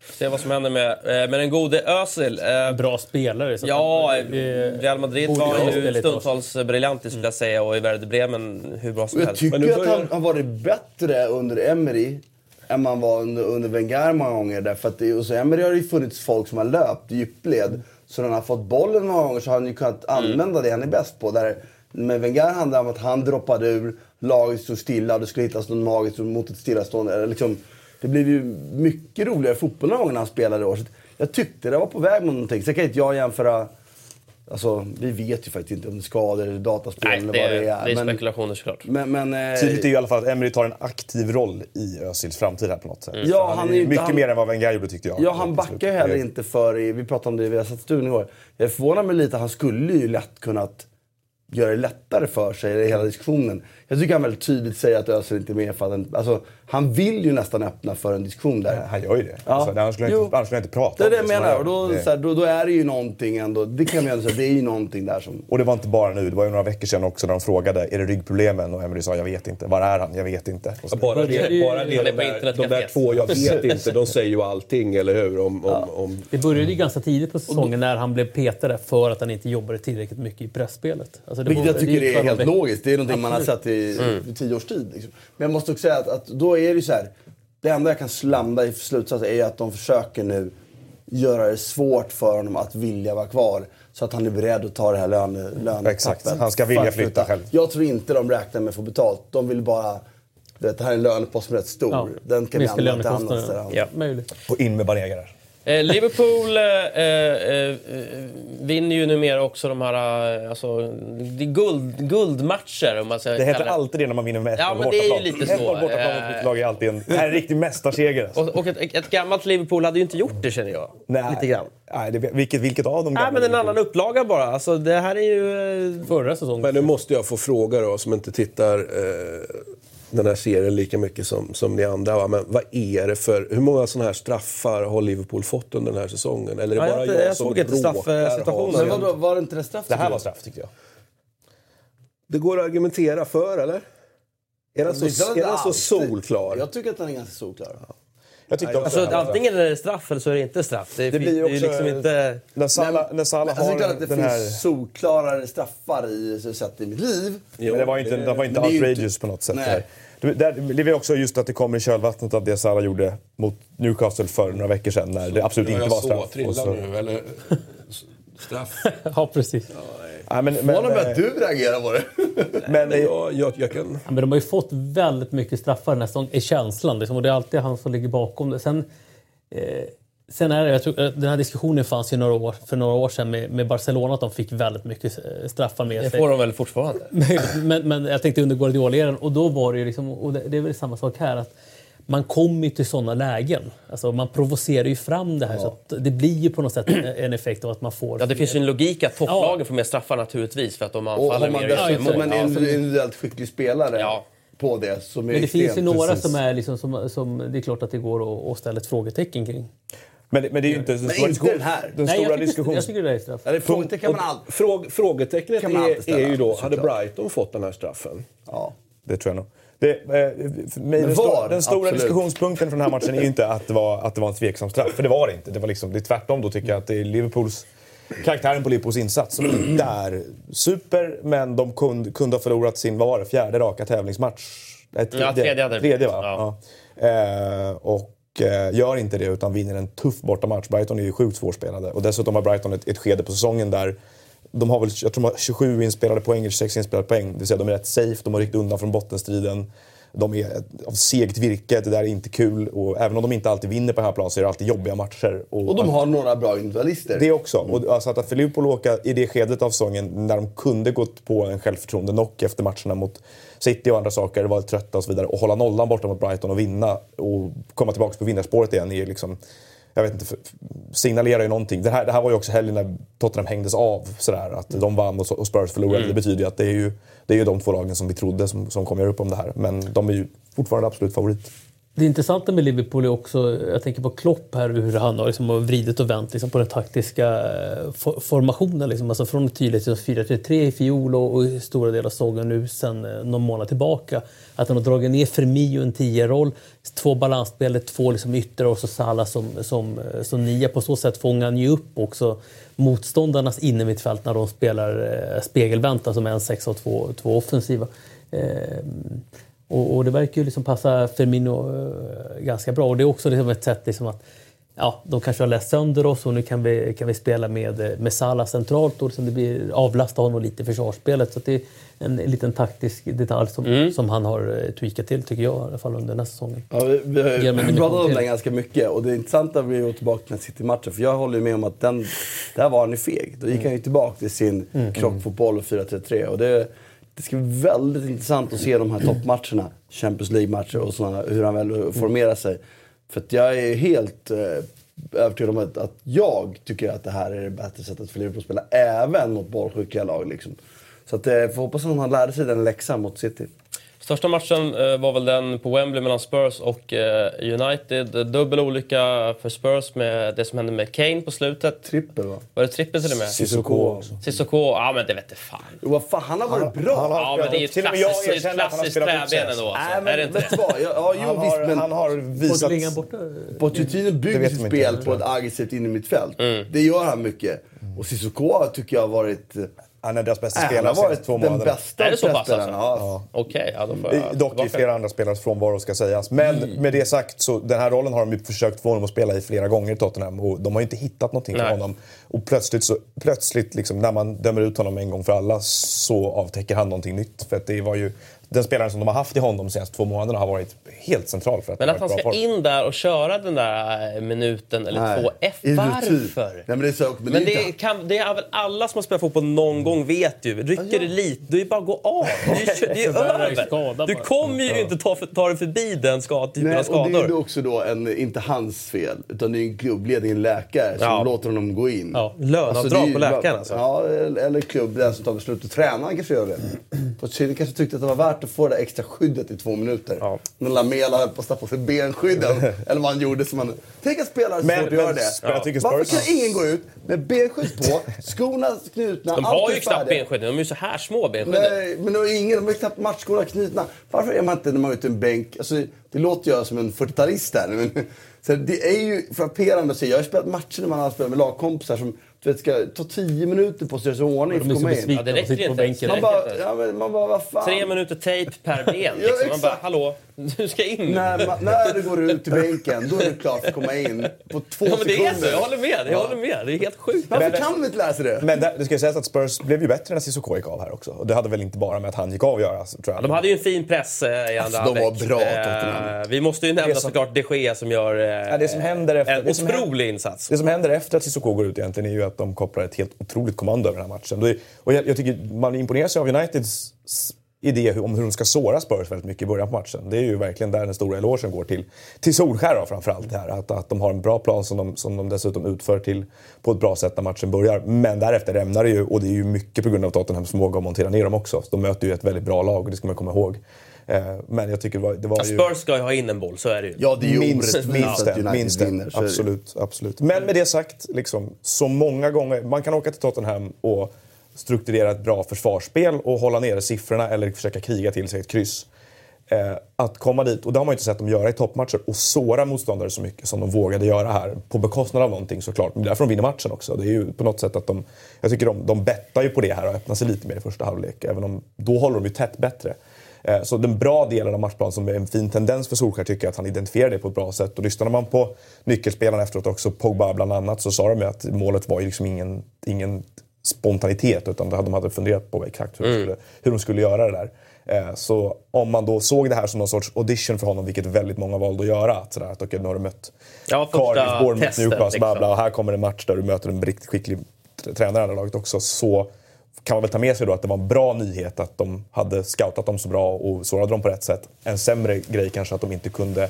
Se vad som händer med, eh, med den gode Özil. Eh, Bra spelare. Så Ja, det- Real Madrid var jag ju stundtals briljant skulle jag säga och i Werder Bremen hur bra som Och jag helst. tycker Men nu att börjar- han har varit bättre under Emery än man var under, under Wenger många gånger. Därför att det, hos Emery har det ju funnits folk som har löpt djupled. Så när han har fått bollen många gånger så har han ju kunnat använda det han är bäst på. Där, med Wenger handlar det om att han droppade ur, laget stod stilla, det skulle hittas någon magiskt mot ett stillastående. Eller Liksom, det blev ju mycket roligare fotboll någon gång när han spelade i år. Så jag tyckte det var på väg mot någonting. Sen kan inte jag jämföra... Alltså, vi vet ju faktiskt inte om det är skador eller dataspel Nej, eller det, vad är, det är. det är Men- spekulationer såklart. men, men, eh, Tydligt är ju i alla fall att Emery tar en aktiv roll i Özils framtid här på något sätt. Ja, han, han är ju mycket han- mer än vad Wenger gjorde tyckte jag. Ja, han backar ju heller inte för... Vi pratade om det, vi har sett studion igår. Jag förvånar mig lite, han skulle ju lätt kunnat göra det lättare för sig i hela diskussionen. Jag tycker han väldigt tydligt säger att Özil inte är med för att han, alltså, han vill ju nästan öppna för en diskussion där. Han gör ju det. Ja. Alltså, annars skulle han inte, annars skulle han inte prata Det är om det jag menar. Och då, Det- så här, då, då är det ju någonting ändå. Det kan vi ändå säga, det är ju någonting där som... Och det var inte bara nu, det var ju några veckor sedan också när de frågade är det ryggproblemen? Och Emery sa jag vet inte. Var är han? Jag vet inte. Och så- Bara det, bara det de, där, de där två, jag vet inte, de säger ju allting, eller hur? Om, om, om, Det började ju ganska tidigt på säsongen när han blev petad för att han inte jobbade tillräckligt mycket i pressspelet. Alltså det Vilket jag tycker det är helt logiskt. Det är någonting man har sett i, i tio års tid. Liksom. Men jag måste också säga att, att då är det ju så här. Det enda jag kan slanda i slutsats är att de försöker nu göra det svårt för honom att vilja vara kvar. Så att han är beredd att ta det här löne, lönetappet. Exakt. Han ska vilja flytta själv. Jag tror inte de räknar med att få betalt. De vill bara... Vet, det här är en lönepost som är rätt stor. Ja, Den kan vi använda till annat. Ja. Möjligt. Och in med där. Eh, Liverpool eh, eh, eh, vinner ju numera också de här eh, alltså, det guld, guldmatcher. Om man ska Det heter kalla alltid det när man vinner med 1-0 Ja, men det är ju bortaplan. lite så. 1-0 bortaplan mot mitt lag är alltid en, det här är en riktig mästarseger. Alltså. Och, och ett, ett gammalt Liverpool hade ju inte gjort det känner jag. Lite grann. Nej, det, vilket, vilket av dem? Nej, men en Liverpool? annan upplaga bara. Alltså, det här är ju... eh, Förra säsongen. men nu måste jag få fråga då, som inte tittar. Den här serien lika mycket som, som ni andra. Va? Men vad är det för... Hur många sådana här straffar har Liverpool fått under den här säsongen? Eller är det Ja, bara jag- jag, jag som såg inte straffsituationen. Men vadå, var det inte det straff? Det här var straff tyckte jag. Det går att argumentera för, eller? Är den så, Det är den så solklar? Jag tycker att den är ganska solklar. Jag tyckte också Alltså, det antingen är det straff eller så är det inte straff. Det, Det blir ju det också... liksom inte... När Salah, när Salah Alltså, det är klart har att det den finns här... solklarare straffar i, så sett i mitt liv. Men det var inte, det var inte det outrageous på något sätt. Nej. Där. Du, där, det är också just att det kommer i kölvattnet av det Salah gjorde mot Newcastle för några veckor sedan när det absolut inte var straff. Så- nu, eller? Straff? Ja, precis. Nej, men, men, eh, att du reagerar på det. men, eh, Ja, jag, jag kan... Ja, men de har ju fått väldigt mycket straffar den här säsongen, i känslan. Liksom, och det är alltid han som ligger bakom det. Sen, eh, sen är det, jag tror, eh, den här diskussionen fanns ju några år, för några år sedan med, med Barcelona, att de fick väldigt mycket straffar med Det sig. får de väl fortfarande? men, men jag tänkte under Guardiola-eran, och då var det ju liksom, och det, det är väl samma sak här, att man kommer ju till sådana lägen. Alltså man provocerar ju fram det här så att det blir ju på något sätt en effekt av att man får... Ja, det finns ju en logik att topplagen får mer straffar naturligtvis för att de anfaller har man mer dessutom mål. en individuellt skicklig spelare Ja. på det som är Men det finns ju några precis. som är liksom, som, som det är klart att det går att, att ställa ett frågetecken kring. men, men det är ju inte den stora, inte den här. Den Nej, stora diskussionen. jag tycker det är straff. Eller frågetecken kan man alltid... Fråg, frågetecknet Kan man alltid är, är ju då, hade Brighton fått den här straffen? Ja. Det tror jag nog. Det, eh, för mig, den, var, stora, den stora absolut. diskussionspunkten för den här matchen är ju inte att det, var, att det var en tveksam straff. För det var det inte. Det, var liksom, det är tvärtom då tycker jag att det är Liverpools karaktären på Liverpools insats som inte är super, men de kunde, kunde ha förlorat sin, vad var det, fjärde raka tävlingsmatch? Eh, Ja, tredje hade det Tredje va? Ja. Ja. Eh, och eh, gör inte det utan vinner en tuff bortamatch. Brighton är ju sjukt svårspelade. Och dessutom har Brighton ett, ett skede på säsongen där de har väl, jag tror de har 27 inspelade poäng, eller 26 inspelade poäng. Det vill säga de är rätt safe, de har ryckt undan från bottenstriden. De är av segt virke, det där är inte kul. Och även om de inte alltid vinner på den här planen så är det alltid jobbiga matcher. Och de har några bra individualister. Det också. Och alltså att Liverpool åka i det skedet av säsongen när de kunde gått på en självförtroende knock efter matcherna mot City och andra saker, var trötta och så vidare och hålla nollan borta mot Brighton och vinna och komma tillbaka på vinnarspåret igen är liksom jag vet inte, signalerar ju någonting. Det här, det här var ju också helgen när Tottenham hängdes av. Sådär, att de vann och, Spurs förlorade. Det betyder ju att det är ju, det är ju de två lagen som vi trodde som, som kommer göra upp om det här. Men de är ju fortfarande absolut favorit. Det intressanta med Liverpool är också, jag tänker på Klopp här, hur han har liksom vridit och vänt liksom på den taktiska eh, formationen. Liksom. Alltså från tydligt liksom 4-3-3 i fjol och, i stora delar av sågen nu sen eh, någon månad tillbaka. Att han har dragit ner Firmino en 10-roll, två balansspelare, två liksom ytter och så Salah som, som, eh, som nia. På så sätt fångar han ju upp också motståndarnas innermittfält när de spelar eh, spegelvänt, alltså med en sexa och två, två offensiva. Eh, och, och det verkar ju liksom passa Firmino eh, ganska bra. Och det är också liksom ett sätt liksom att ja, de kanske har läst sönder oss och nu kan vi, kan vi spela med, eh, med Salah centralt och liksom det blir, avlasta honom lite i försvarsspelet. Så att det är en, liten taktisk detalj som, som han har eh, tweakat till, tycker jag, i alla fall under den här säsongen. Ja, vi, vi har ju pratat om den ganska mycket och det intressanta blir att tillbaka till City-matchen. För jag håller ju med om att den, där var han ju feg. Då gick han ju tillbaka till sin krockfotboll och 4-3-3. Och det, det ska bli väldigt intressant att se de här toppmatcherna, Champions League-matcher och sådana, hur han väl formerar sig. För att jag är helt eh, övertygad om att, att jag tycker att det här är det bättre sättet för Liverpool att spela, även mot bollsjuka lag. Liksom. Så att, eh, får hoppas att han lärde sig den läxan mot City. Största matchen eh, var väl den på Wembley mellan Spurs och eh, United. Dubbel olycka för Spurs med det som hände med Kane på slutet. Trippel va? Var det trippel till och med? Sissoko också. Sissoko, ja men det vet fan. Jo, fan, han har varit bra! han har- Ja men det är ju ett klassiskt, klassiskt träben ändå alltså. Nej, men är det inte det? vad? Ja, jo, Han visst, har, men han har visat... Borta. Pochettino bygger sitt spel på ett aggressivt innermittfält. Mm. Det gör han mycket. Och Cissoko tycker jag har varit... Han är deras bästa Han spelare de senaste två den månaderna. bästa Är det så pass spelarna. alltså? Ja. Okej, ja då får jag I- Dock i flera andra spelares frånvaro ska sägas. Men med det sagt, så den här rollen har de ju försökt få honom att spela i flera gånger i Tottenham och de har ju inte hittat någonting för Nej. honom. Och plötsligt, så, plötsligt liksom, när man dömer ut honom en gång för alla så avtäcker han någonting nytt. För att det var ju, den spelaren som de har haft i honom de senaste två månaderna har varit helt central för att Men det att han ska form. in där och köra den där eh, minuten eller Nej. två. F, varför? Nej, men det är så, men, Men det är kan, det är väl alla som har spelat fotboll någon gång vet ju. Rycker det lite, det är bara att gå av. Det är, det är över. Du kommer ju inte ta, ta dig förbi den typen Nej, av och det skador. är ju också då en, inte hans fel, utan det är en klubbledning, en läkare, som Ja. låter honom gå in. Ja, löneavdrag ju- på läkaren, alltså. Ja, eller klubb, den som tar beslutet. Tränaren kanske gör det. Pochettino kanske tyckte att det var värt värt att få det där extra skyddet i två minuter. Ja. När Lamela höll på att på sig benskydden. eller vad han gjorde. Som man, tänk att spelare Men- svårt att men göra det. Tycker Varför kan ingen gå ut med benskydd på, skorna knutna, De har ju knappt benskydden, de är ju så här små benskydden. Nej, men de har ingen, de har knappt matchskorna knutna. Varför är man inte när man är ute i en bänk? Alltså, det låter jag som en 40-talist här. Men, så det är ju frapperande att se. Jag har ju spelat matcher när man har spelat med lagkompisar som vet, ska ta 10 minuter på sig att göra sig i ordning för är att så komma in. Ja, det att räcker inte bänken. Man bara, ja, men man bara, vad fan. Tre minuter tejp per ben. Ja, Liksom. Man bara, hallå, du ska in. När, man, när du går ut till bänken, då är du klar för att komma in på två Ja, men det är sekunder. så, jag håller med. Jag håller med. Det är helt sjukt. Varför Men- kan de inte lära sig det? Men det, det ska ju sägas att Spurs blev ju bättre när Cissoko gick av här också. Och det hade väl inte bara med att han gick av att göra, tror jag. De hade ju en fin press eh, i andra Alltså, de var bra, Eh. Vi måste ju nämna som- såklart de Gea som gör eh, Ja, det som händer efter- en otrolig insats. Det som händer efter att Cissoko går ut egentligen är ju att de kopplar ett helt otroligt kommando över den här matchen. Och jag, jag tycker man imponeras ju av Uniteds idé om hur de ska såra Spurs väldigt mycket i början på matchen. Det är ju verkligen där den stora elogen går till, till Solskär då, framförallt. Här. Att, att de har en bra plan som de, som de dessutom utför till, på ett bra sätt när matchen börjar. Men därefter rämnar det ju och det är ju mycket på grund av Tottenhams förmåga att montera ner dem också. De möter ju ett väldigt bra lag och det ska man komma ihåg. Eh, Men jag tycker det var, det var Ja, ju... Spurs ska ju ha in en boll, så är det ju. Ja, det är ju Minst, minst United minst vinner. Absolut, absolut. Men med det sagt, liksom, så många gånger... Man kan åka till Tottenham och strukturera ett bra försvarsspel och hålla nere siffrorna eller försöka kriga till sig ett kryss. Eh, att komma dit, och det har man ju inte sett dem göra i toppmatcher, och såra motståndare så mycket som de vågade göra här. På bekostnad av någonting såklart, men det är därför de vinner matchen också. Det är ju på något sätt att de... Jag tycker de, de bettar ju på det här och öppnar sig lite mer i första halvlek. Även om, då håller de ju tätt bättre. Eh, Så den bra delen av matchplanen som är en fin tendens för Solskjaer tycker jag att han identifierar det på ett bra sätt. Och lyssnade man på nyckelspelarna efteråt också, Pogba bland annat, så sa de ju att målet var ju liksom ingen, ingen spontanitet utan de hade funderat på exakt hur, de skulle, hur de skulle göra det där. Eh, Så om man då såg det här som någon sorts audition för honom, vilket väldigt många valde att göra, att, sådär, att okej, nu har du mött Ja, Cardiff, Bournemouth, Newcastle, liksom. bla, och här kommer en match där du möter en riktigt skicklig tränare i andra laget också, så kan man väl ta med sig då att det var en bra nyhet att de hade scoutat dem så bra och sårade dem på rätt sätt. En sämre grej kanske att de inte kunde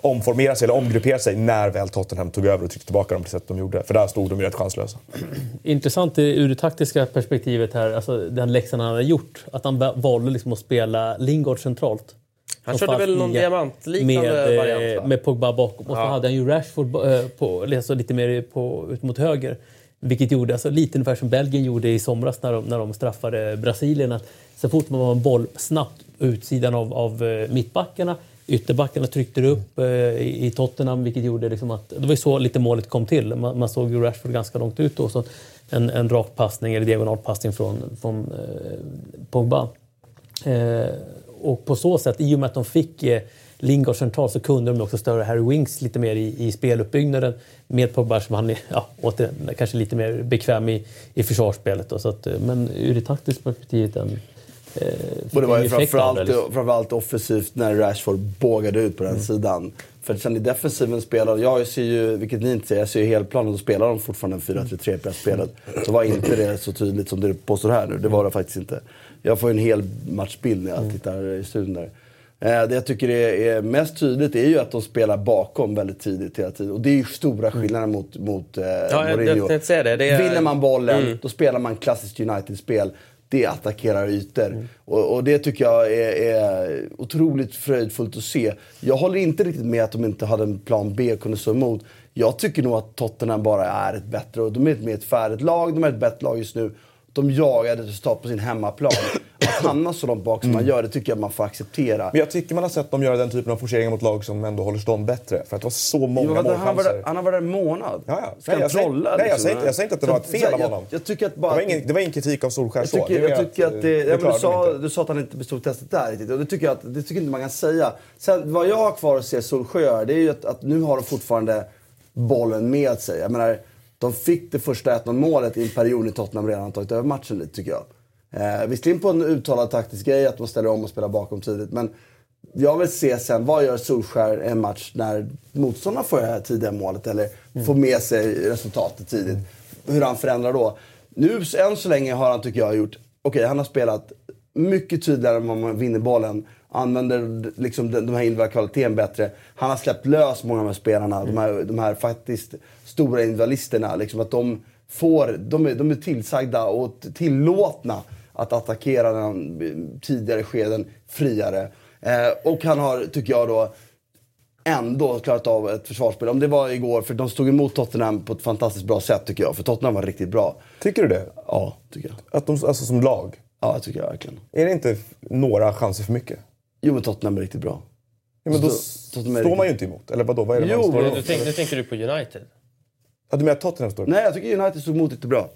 omformera sig eller omgruppera sig när väl Tottenham tog över och tryckte tillbaka dem på det sätt de gjorde. För där stod de ju rätt chanslösa. Intressant ur det taktiska perspektivet här, alltså den läxan han hade gjort. Att han va- valde liksom att spela Lingard centralt. Han körde väl någon diamantliknande med, eh, variant, va? Med Pogba bakom. Och så hade han ju Rashford eh, på, alltså lite mer på, ut mot höger. Vilket gjorde, alltså lite ungefär som Belgien gjorde i somras när de, när de straffade Brasilien. Att så fort man var en boll snabbt utsidan av, av eh, mittbackarna Ytterbackarna tryckte upp eh, i, i Tottenham vilket gjorde liksom att... Det var ju så lite målet kom till. Man, man såg ju Rashford ganska långt ut då. Så en, en rak passning eller diagonalpassning från, från eh, Pogba. Eh, och på så sätt, i och med att de fick eh, Lingard centralt så kunde de också störa Harry Winks lite mer i, i speluppbyggnaden med Pogba som han är ja, återigen, kanske lite mer bekväm i, i försvarsspelet. Då, så att, eh, men ur det taktiska perspektivet en, eh, Och det var ju framförallt, liksom. framförallt offensivt när Rashford bågade ut på den sidan. För sen i defensiven spelade, jag ser ju, vilket ni inte ser, jag ser ju helplanen, då spelar de fortfarande en 4-3-3 pressspelet. Så var inte det så tydligt som du påstår här nu, det var det faktiskt inte. Jag får en hel matchbild när jag tittar i studion där. Eh, Det jag tycker är, mest tydligt är ju att de spelar bakom väldigt tidigt hela tiden. Och det är ju stora skillnader mot, mot eh, jag Mourinho. tänkte säga det. Det är- Vinner man bollen, Mm. då spelar man klassiskt United-spel. Det attackerar ytor. Och, och det tycker jag är, är otroligt fröjdfullt att se. Jag håller inte riktigt med att de inte hade en plan B och kunde stå emot. Jag tycker nog att Tottenham bara är ett bättre, och de är ett mer ett färdigt lag, de är ett bättre lag just nu. De jagar ett resultat på sin hemmaplan. Att hamna så långt bak som man gör, det tycker jag man får acceptera. Men jag tycker man har sett dem göra den typen av forceringar mot lag som ändå håller stånd bättre. För att det var så många Jo, han, var där, han har varit där en månad. Ja, ja. Ska Nej, han jag säger- trolla? nej, jag liksom? säger inte- jag säger inte att det Så- var ett fel av honom. Jag tycker att det, bara... var ingen, det var ingen kritik av Solskjaer Jag så. tycker, Det jag tycker att, det, ja, men du, sa, du sa att han inte bestod testet där riktigt. Och det tycker jag, att, det tycker inte man kan säga. Sen, vad jag har kvar att se Solskjaer det är ju att, att nu har de fortfarande bollen med sig. Jag menar, de fick det första 1-0 målet i en period när Tottenham redan tagit över matchen lite tycker jag. Eh, visserligen på en uttalad taktisk grej att man ställer om och spelar bakom tidigt. Men jag vill se sen, vad gör Solskjaer en match när motståndarna får det här tidiga målet eller får med sig resultatet tidigt. Hur han förändrar då. Nu, än så länge har han, tycker jag, gjort... Okej, han har spelat mycket tydligare om man vinner bollen. Använder liksom de de här individuella kvaliteten bättre. Han har släppt lös många av de här spelarna. De, här, de här faktiskt stora individualisterna. Liksom att de, får, de, är, de är tillsagda och tillåtna att attackera den tidigare skeden friare. Eh, och han har, tycker jag då, ändå klarat av ett försvarsspel. Om det var igår, för de stod emot Tottenham på ett fantastiskt bra sätt tycker jag. För Tottenham var riktigt bra. Tycker du det? Ja, tycker jag. Att de, alltså som lag? Ja, tycker jag verkligen. Är det inte några chanser för mycket? Jo, men Tottenham är riktigt bra. Ja, men då Så- Tottenham är står man ju riktigt- inte emot. Eller vadå? Vad är det Jo, man står emot? Nu, tänk, nu tänker du på United. Ja, du menar att Tottenham står Nej, jag tycker United stod emot lite bra.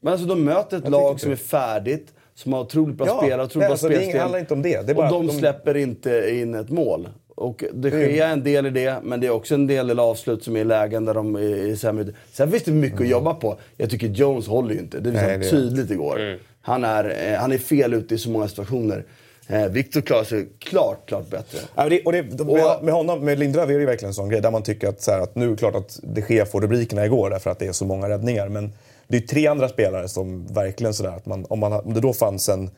Men alltså de möter ett Jag lag som är färdigt, som har otroligt bra Ja, spelare, otroligt nej, bra alltså, det spelsystem. handlar inte om det. Det är bara och de, de- släpper inte in ett mål. Och det sker en del i det, men det är också en del del avslut som är i lägen där de är, är sämre. Sen finns det mycket att jobba på. Jag tycker Jones håller ju inte. Det visade Nej, det- tydligt igår. Han, är, eh, han är fel ute i så många situationer. Eh, Victor klarar sig klart, klart bättre. Ja, det, och det, med, med honom, med Lindelöf är det verkligen en sån grej där man tycker att, så här, att nu är det klart att de Gea får rubrikerna igår därför att det är så många räddningar. Men det är tre andra spelare som verkligen sådär att man, om, man, om det då fanns en,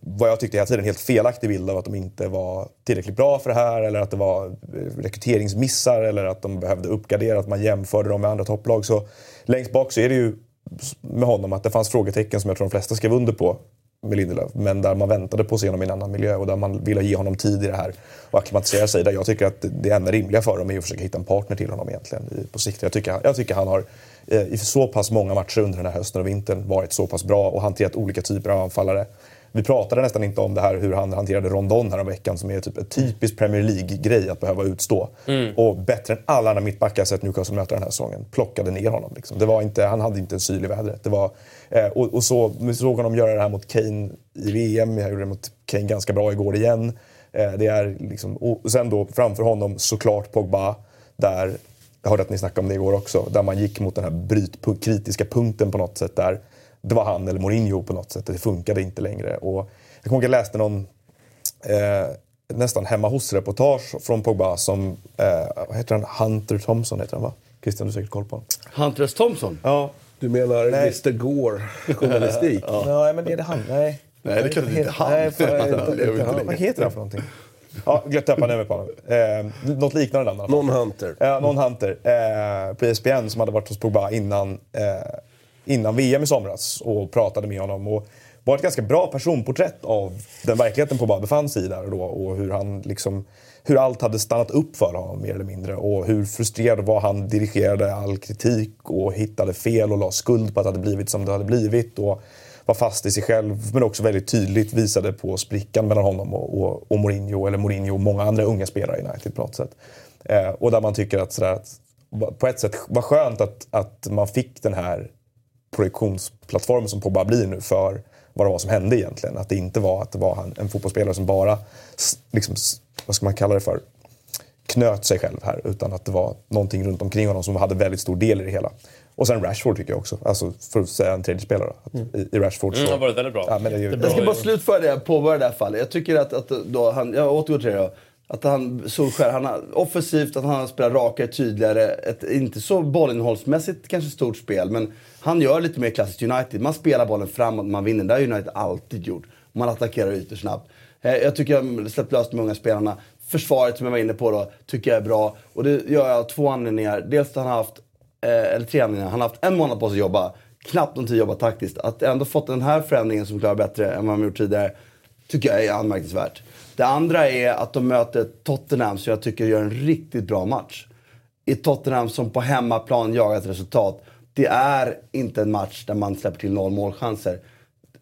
vad jag tyckte hela tiden, helt felaktig bild av att de inte var tillräckligt bra för det här eller att det var eh, rekryteringsmissar eller att de behövde uppgradera, att man jämförde dem med andra topplag. Så längst bak så är det ju med honom att det fanns frågetecken som jag tror de flesta skrev under på med Lindelöf. Men där man väntade på att se honom i en annan miljö och där man ville ge honom tid i det här och acklimatisera sig. Där jag tycker att det enda rimliga för dem är att försöka hitta en partner till honom egentligen på sikt. Jag tycker, jag tycker han har eh, i så pass många matcher under den här hösten och vintern varit så pass bra och hanterat olika typer av anfallare. Vi pratade nästan inte om det här hur han hanterade Rondon här om veckan som är typ en typisk Premier League-grej att behöva utstå. Och bättre än alla andra mittbackar jag sett Newcastle möta den här säsongen. Plockade ner honom. Liksom. Det var inte, han hade inte en syl i vädret. Det var, eh, och, och så vi såg honom göra det här mot Kane i VM. Jag gjorde det mot Kane ganska bra igår igen. Eh, det är liksom, och sen då framför honom såklart Pogba. Där, jag hörde att ni snackade om det igår också. Där man gick mot den här brytpunkt, kritiska punkten på något sätt. Där det var han eller Mourinho på något sätt. Det funkade inte längre. Och jag kommer ihåg att jag läste någon eh, nästan hemma hos-reportage från Pogba som, eh, vad heter han, Hunter Thompson heter han va? Christian, du har säkert koll på honom. Hunter S. Thompson? Ja. Du menar Nej. Mr Gore, journalistik? Nej, men är det han? Nej. Nej, det är klart inte han. Nej, Han inte- inte han. Vad heter han för någonting? Ja, glömt tappa numret på honom. Eh, något liknande namn. Någon Hunter. Ja, någon Hunter eh, på ESPN som hade varit hos Pogba innan, eh, innan VM i somras och pratade med honom. Och var ett ganska bra personporträtt av den verkligheten Pogba befann sig i där och då. Och hur, han liksom, hur allt hade stannat upp för honom mer eller mindre. Och hur frustrerad var han dirigerade all kritik och hittade fel och la skuld på att det hade blivit som det hade blivit. Och var fast i sig själv men också väldigt tydligt visade på sprickan mellan honom och, och, och Mourinho, eller Mourinho och många andra unga spelare i United på något sätt. Eh, och där man tycker att, sådär, att på ett sätt var skönt att, att man fick den här projektionsplattformen som Pogba blir nu för vad det var som hände egentligen. Att det inte var att det var han, en fotbollsspelare som bara, liksom, vad ska man kalla det för, knöt sig själv här. Utan att det var någonting runt omkring honom som hade väldigt stor del i det hela. Och sen Rashford tycker jag också. Alltså för att säga en tredje spelare. Att I, I Rashford så... Mm, har varit väldigt bra. Ja, men det är ju, Jag ska bara slutföra det, påbörja det här fallet. Jag tycker att, att då han, jag återgår till det då. Att han, Solskär, han har offensivt, att han har spelat rakare, tydligare. Ett inte så bollinnehållsmässigt kanske stort spel, men han gör lite mer klassiskt United. Man spelar bollen framåt, man vinner. Det har United alltid gjort. Man attackerar ytor snabbt. Eh, jag tycker jag har släppt löst de unga spelarna. Försvaret som jag var inne på då, tycker jag är bra. Och det gör jag av två anledningar. Dels att han har haft, eh, eller tre anledningar. Han har haft en månad på sig att jobba. Knappt någon tid att jobba taktiskt. Att ändå fått den här förändringen som klarar bättre än vad de gjort tidigare tycker jag är anmärkningsvärt. Det andra är att de möter Tottenham som jag tycker gör en riktigt bra match. I Tottenham som på hemmaplan jagar ett resultat. Det är inte en match där man släpper till noll målchanser.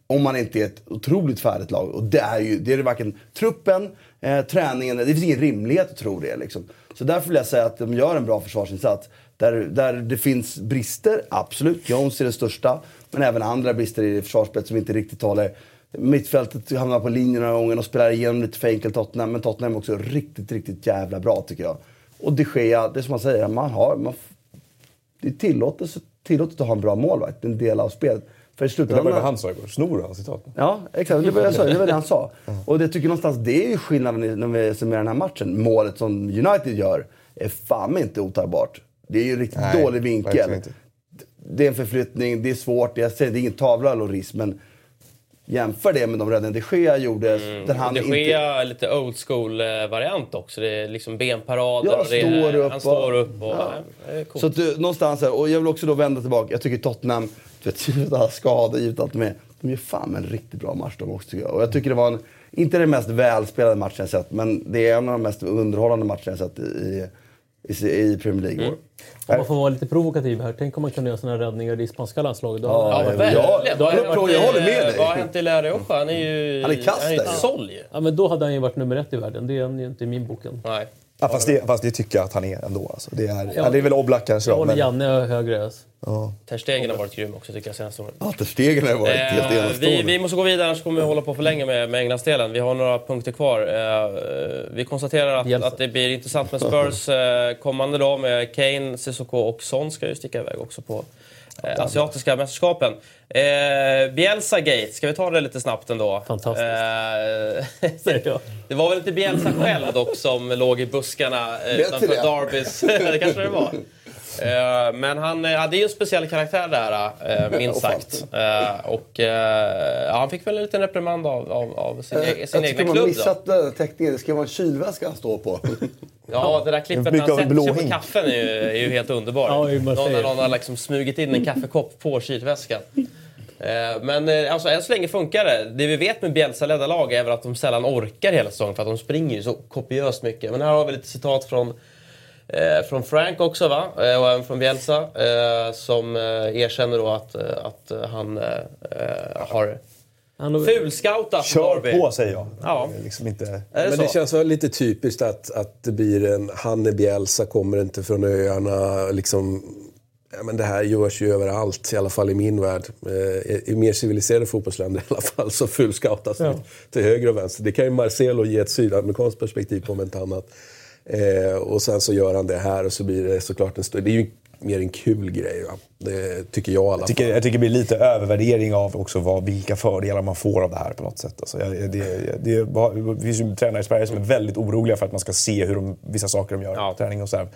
Om man inte är ett otroligt färdigt lag. Och det är ju det är det varken truppen, eh, träningen, det finns ingen rimlighet att tro det. Liksom. Så därför vill jag säga att de gör en bra försvarsinsats. Där, där det finns brister, absolut. Jones är den största. Men även andra brister i försvarsspelet som inte riktigt håller. Mittfältet hamnar på linjen några gånger och spelar igenom lite för enkelt Tottenham. Men Tottenham är också riktigt, riktigt jävla bra tycker jag. Och de Gea, det är som man säger, man har, man, det är tillåtet, att ha en bra målvakt. Det är en del av spelet. För i det var slutändan... vad han sa igår. Snor han citat? Ja, exakt. Det var, jag sa, det var det han sa. Och det tycker någonstans, det är ju skillnaden när vi summerar den här matchen. Målet som United gör är fan inte otagbart. Det är ju en riktigt Nej, dålig vinkel. Det är en förflyttning, det är svårt. Jag säger, det är ingen tavla risk, men jämför det med de räddningar de Gea gjorde. Där han De inte, Gea är lite old school-variant också. Det är liksom benparader. Ja, och det står upp han står upp. Och, Ja. coolt. Så att, du, någonstans här, och jag vill också då vända tillbaka. Jag tycker Tottenham, du vet, givet alla skador, givet allt med. de gör fan en riktigt bra match de också jag. Och jag tycker det var en, inte den mest välspelade matchen jag sett, men det är en av de mest underhållande matcherna jag sett i, i, i Premier League. Mm. Om man får vara lite provokativ här. Tänk om man kunde göra såna här räddningar i spanska landslaget. Då Ja, Ja, Ja, Vad har jag- jag håller med dig. Vad har hänt i Lariocha? Han är ju... Han är kast Han är där. ett såll ju. Ja, men då hade han ju varit nummer ett i världen. Det är han ju inte i min boken. Nej. Ja, fast, det, fast det tycker jag att han är ändå. Alltså. Det, är, Ja. ja, det är väl Oblak kanske Jag håller men, Janne högre. Alltså. Ter Stegen har varit grym också tycker jag senaste året. Ja, Ter Stegen har varit helt Eh, enastående. vi, vi måste gå vidare annars kommer vi hålla på för länge med, med Englandsdelen. Vi har några punkter kvar. Eh, vi konstaterar att, att det blir intressant med Spurs eh, kommande dag med Kane, Sissoko och Son ska ju sticka iväg också på asiatiska mästerskapen. Eh, Bielsa Gate, ska vi ta det lite snabbt ändå? Fantastiskt. Eh, det var väl inte Bielsa själv dock som låg i buskarna eh, utanför? Darbys... det kanske det var. Eh, men han eh, hade ju en speciell karaktär där, eh, minst sagt. Och ja, han fick väl en liten reprimand av, av, av sin, Eh, e- sin jag tycker egna man har klubb. Då. missat den teckningen. Det ska vara en kylväska han står på. Ja, det där klippet när han sätter sig på kaffen är ju, är ju helt underbart. Ja, någon, när någon har liksom smugit in en kaffekopp på kylväskan. Men alltså, än så länge funkar det. Det vi vet med Bielsa-ledda lag är väl att de sällan orkar hela säsongen för att de springer ju så kopiöst mycket. Men här har vi lite citat från, eh, från Frank också va? Eh, och även från Bielsa. Eh, som eh, erkänner då att, eh, att eh, han har Han har- fulscoutat Kör på säger jag. Ja. Är Liksom inte... Är det Men så? det känns väl lite typiskt att, att det blir en... Hanne Bielsa kommer inte från öarna. Liksom, ja, men det här görs ju överallt, i alla fall i min värld. Eh, I, i mer civiliserade fotbollsländer i alla fall så fullscoutas det till höger och vänster. Det kan ju Marcelo ge ett sydamerikanskt perspektiv på om inte annat. Eh, och sen så gör han det här och så blir det såklart en stor... Det är ju mer en kul grej, va? Det tycker jag i alla Jag tycker, fall. jag tycker det blir lite övervärdering av också vad, vilka fördelar man får av det här på något sätt. Alltså, jag, det, det, det finns ju tränare i Sverige som är väldigt oroliga för att man ska se hur de, vissa saker de gör Ja. på träning och så här.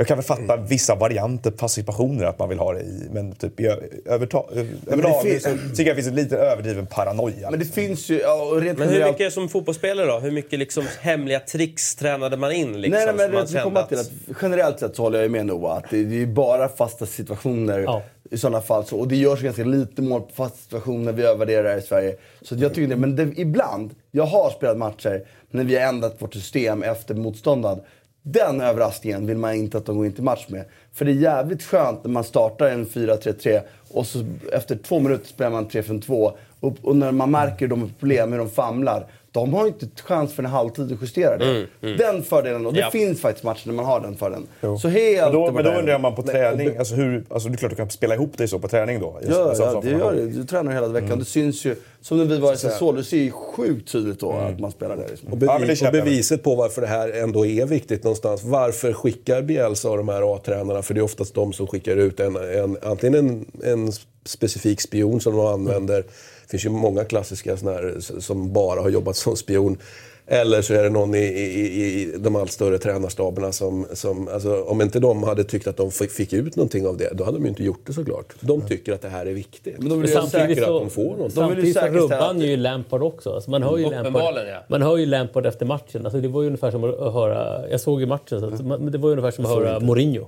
Jag kan väl fatta vissa varianter på situationer att man vill ha det i, men typ i överta, överlag finns- så tycker jag det finns en lite överdriven paranoia. Men det finns ju... Ja, rent Men hur mycket som fotbollsspelare då? Hur mycket liksom hemliga tricks tränade man in? Liksom, Nej, nej, men man det, vi kände kommer att- till att generellt sett så håller jag med Noah. Att det, det är bara fasta situationer Ja. i sådana fall. Så, och det görs ganska lite mål på fasta situationer. Vi övervärderar i Sverige. Så jag tycker det. Men det, ibland, jag har spelat matcher när vi har ändrat vårt system efter motståndaren. Den överraskningen vill man inte att de går in till match med. För det är jävligt skönt när man startar en 4-3-3 och så efter två minuter spelar man 3-5-2. Och, och när man märker de har problem, hur de famlar. De har inte chans för en halvtid att justera det. Den fördelen, och det Ja. finns faktiskt matcher när man har den fördelen. Jo. Så helt men då, men då undrar man på träning, alltså, hur, alltså, det är klart du kan spela ihop dig så på träning då. Just- Ja, alltså, ja det gör det. Du tränar hela veckan. Det syns ju. Som när vi var i Sassuolo, det ser ju sjukt tydligt då att man spelar där. Liksom. Och, Ja, men det bevis, och beviset på varför det här ändå är viktigt någonstans. Varför skickar Bielsa och de här A-tränarna, för det är oftast de som skickar ut en, en, antingen en, en specifik spion som de använder. Det finns ju många klassiska såna här, s- som bara har jobbat som spion. Eller så är det någon i, i, i de allt större tränarstaberna som, som alltså, om inte de hade tyckt att de fick, ut någonting av det, då hade de ju inte gjort det såklart. De tycker att det här är viktigt. Men de vill ju säkra så- att de får någonting. Samtidigt så han ju Lampard också. Alltså man hör ju Lampard, Uppenbarligen, ja. man hör ju Lampard efter matchen. Alltså det var ju ungefär som att höra... Jag såg ju matchen, så att, men det var ju ungefär som att höra Mourinho.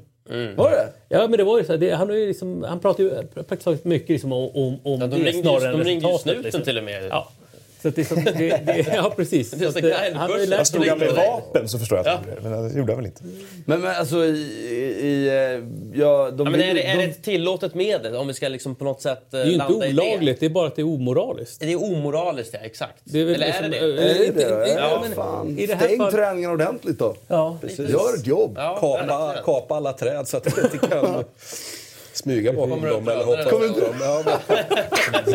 Var det? Ja, men det var ju så. här, Det, han, har ju liksom, han pratar ju praktiskt taget mycket liksom om, om, om Ja, de det ringde ju- snarare än de ringde ju snuten liksom. till och med. Ja. Så att det, är så, det, det, ja, precis. Det att, eh, han har lärt stod han med vapen så förstår jag att det, men det gjorde han väl inte. Men, men alltså i... i, eh, ja, de Ja, men är, det, är de- det ett tillåtet medel om vi ska liksom på något sätt eh, Det är ju inte landa i olagligt, det är bara att det är omoraliskt. det? Det är omoraliskt, ja. Exakt. Det är väl Eller liksom, är det eh, det? Är det inte- det? ja, Ja, men fan. i det här Stäng fallet- träningen ordentligt då. Ja, Gör ett jobb. Ja, Kapa, kapa alla träd så att de inte kan smyga bakom Kommer dem eller hoppa Kommer dem. Ja, men,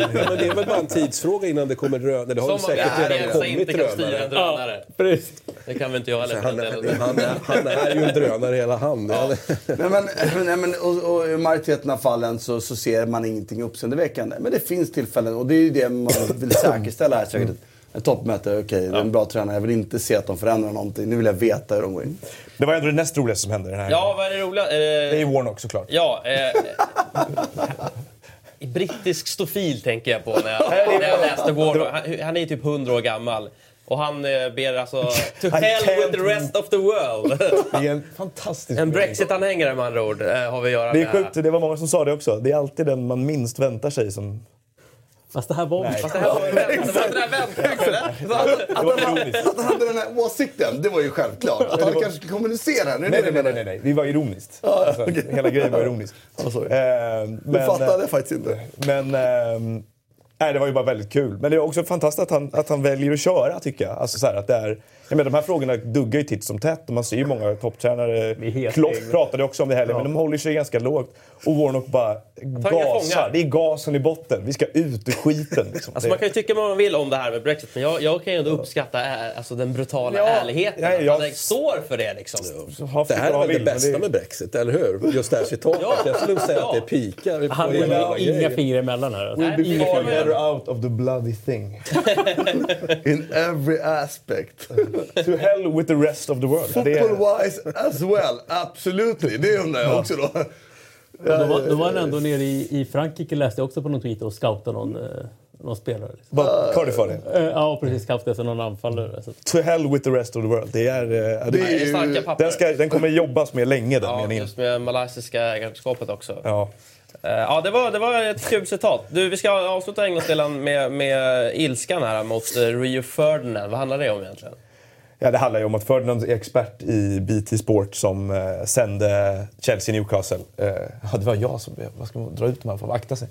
ja, men det är väl bara en tidsfråga innan det kommer drönare. Det har Som säkert Bielsa redan kommit inte kan styra en drönare. drönare. precis. Det kan väl inte jag heller. Han är, han, är, han är ju en drönare hela han. Nej, men, nej, men, och, och I majoriteten av fallen så, så ser man ingenting uppseendeväckande. Men det finns tillfällen och det är ju det man vill säkerställa här. Säkert. Ett toppmöte, okej, det är en bra tränare. Jag vill inte se att de förändrar någonting. Nu vill jag veta hur de går in. Det var ändå det näst roligaste som hände den här Ja, vad är det roliga? Det är Eh, ju Warnock såklart. ja, eh, brittisk stofil tänker jag på när jag, när jag läste Ward. Han, han är ju typ 100 år gammal. Och han eh, ber alltså to hell with the rest of the world. Det är en fantastisk En Brexit-anhängare med andra ord eh, har vi att göra Det är med. sjukt, det var många som sa det också. Det är alltid den man minst väntar sig som Fast det här var... Fast det här det det eller? Att han, hade den här åsikten, det var ju självklart. Att han kanske skulle kommunicera. Nu Nej, det nej, det nej, nej, nej. Vi var ironiskt. Alltså, Hela grejen var ironiskt. sorry. Eh, Du men, fattade jag faktiskt inte. Men ehm, nej, det var ju bara väldigt kul. Men det är också fantastiskt att han, att han väljer att köra tycker jag. Alltså, så här, att det är, jag menar, de här frågorna duggar ju titt som tätt och man ser ju många topptränare. Klopp pratade också om det heller, men de håller sig ganska lågt. Och Warnock bara gasar. Det är gasen i botten. Vi ska ut ur skiten. Liksom. Alltså man kan ju tycka vad man vill om det här med Brexit, men jag, jag kan ju ändå uppskatta ä, alltså, den brutala Ja. ärligheten. Ja, att jag- han står för det liksom. ha Det här är väl det bästa med Brexit, eller hur? Just det här citatet. Ja. Jag skulle säga Ja. att det pikar. Han har inga fingrar emellan här. Nej, Be far better out of the bloody thing. In every aspect. to hell with the rest of the world. Football-wise as well, absolutely. Det undrar jag också då. Då var, då var han ändå nere i, i Frankrike, läste jag också på någon tweet, och scoutade någon, eh, någon spelare. Liksom. Vad Cardiff var det? Ja, precis. Scoutade efter någon anfallare. Så. To hell with the rest of the world. Det är... eh, Det det, är ju... starka papper. den, ska, den kommer jobbas med länge den Ja, meningen. just med malaysiska ägarskapet också. Ja. Eh, Ja, det var, det var ett kul citat. Du, vi ska avsluta Englandsdelen med, med ilskan här mot eh, Rio Ferdinand. Vad handlar det om egentligen? Ja, det handlar ju om att Ferdinand är expert i BT Sport som eh, sände Chelsea-Newcastle. Eh, ja, det var jag som... Vad ska man dra ut de här? Får akta sig.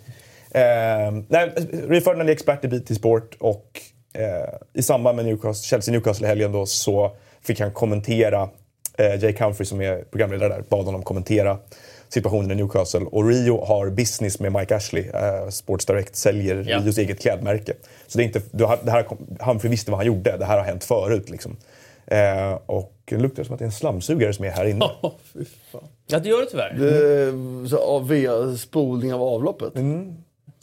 Eh, nej, Rio Ferdinand är expert i BT Sport och eh, i samband med Newcastle, Chelsea-Newcastle i helgen då så fick han kommentera eh, Jake Humphrey som är programledare där, bad honom kommentera situationen i Newcastle. Och Rio har business med Mike Ashley. Eh, Sports Direct säljer Ja. Rios eget klädmärke. Så det är inte, det här, Humphrey visste vad han gjorde. Det här har hänt förut. Liksom. Eh, och det luktar som att det är en slamsugare som är här inne. Ja, det gör det tyvärr. Eh, så, av- via spolning av avloppet.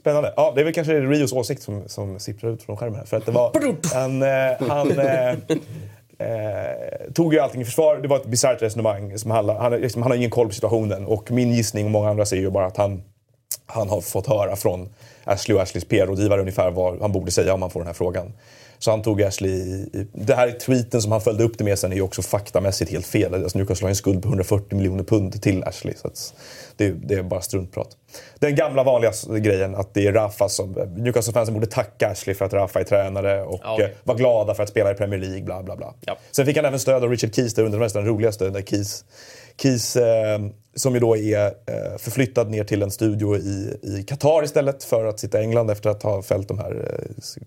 Spännande. Ja, det är väl kanske Rios åsikt som, som sipprar ut från skärmen här. För att det var, han eh, han eh, eh, tog ju allting i försvar. Det var ett bisarrt resonemang. Som handlar, han, liksom, han har ingen koll på situationen. Och min gissning och många andra säger ju bara att han, han har fått höra från Ashley och Ashleys PR-rådgivare ungefär vad han borde säga om han får den här frågan. Så han tog Ashley i, i, Det här tweeten som han följde upp det med sen är ju också faktamässigt helt fel. Alltså Newcastle har en skuld på 140 miljoner pund till Ashley. Så det, det är bara struntprat. Den gamla vanliga grejen att det är Rafa som... Newcastle-fansen borde tacka Ashley för att Rafa är tränare och Ja. eh, vara glada för att spela i Premier League, bla bla bla. Ja. Sen fick han även stöd av Richard Keys, det är den roligaste. Där Keys, Keys eh, som ju då är eh, förflyttad ner till en studio i, Qatar istället för att sitta i England efter att ha fällt de här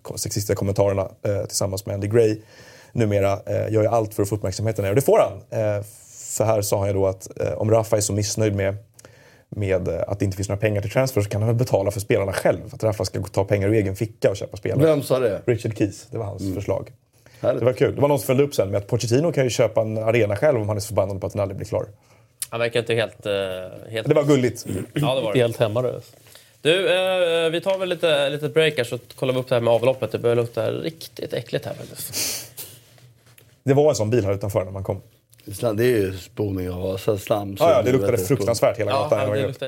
eh, sexistiska kommentarerna tillsammans med Andy Gray. Numera gör ju allt för att få uppmärksamheten här och det får han. För här sa han ju då att om Rafa är så missnöjd med med att det inte finns några pengar till transfer så kan han väl betala för spelarna själv. Att Rafa ska ta pengar ur egen ficka och köpa spelare. Vem sa det? Richard Keys, det var hans förslag. Härligt. Det var kul. Det var någon som följde upp sen med att Pochettino kan ju köpa en arena själv om han är så förbannad på att den aldrig blir klar. Han verkar inte helt... eh, helt... Det var gulligt. Ja, det var det. Helt hemmarös. Du, eh, vi tar väl lite, lite break här så kollar vi upp det här med avloppet. Det börjar lukta riktigt äckligt här faktiskt. Det var en sån bil här utanför när man kom. Det är ju spolning av alltså slam. Ja, ja, det luktade fruktansvärt hela Ja, gatan. det Ja,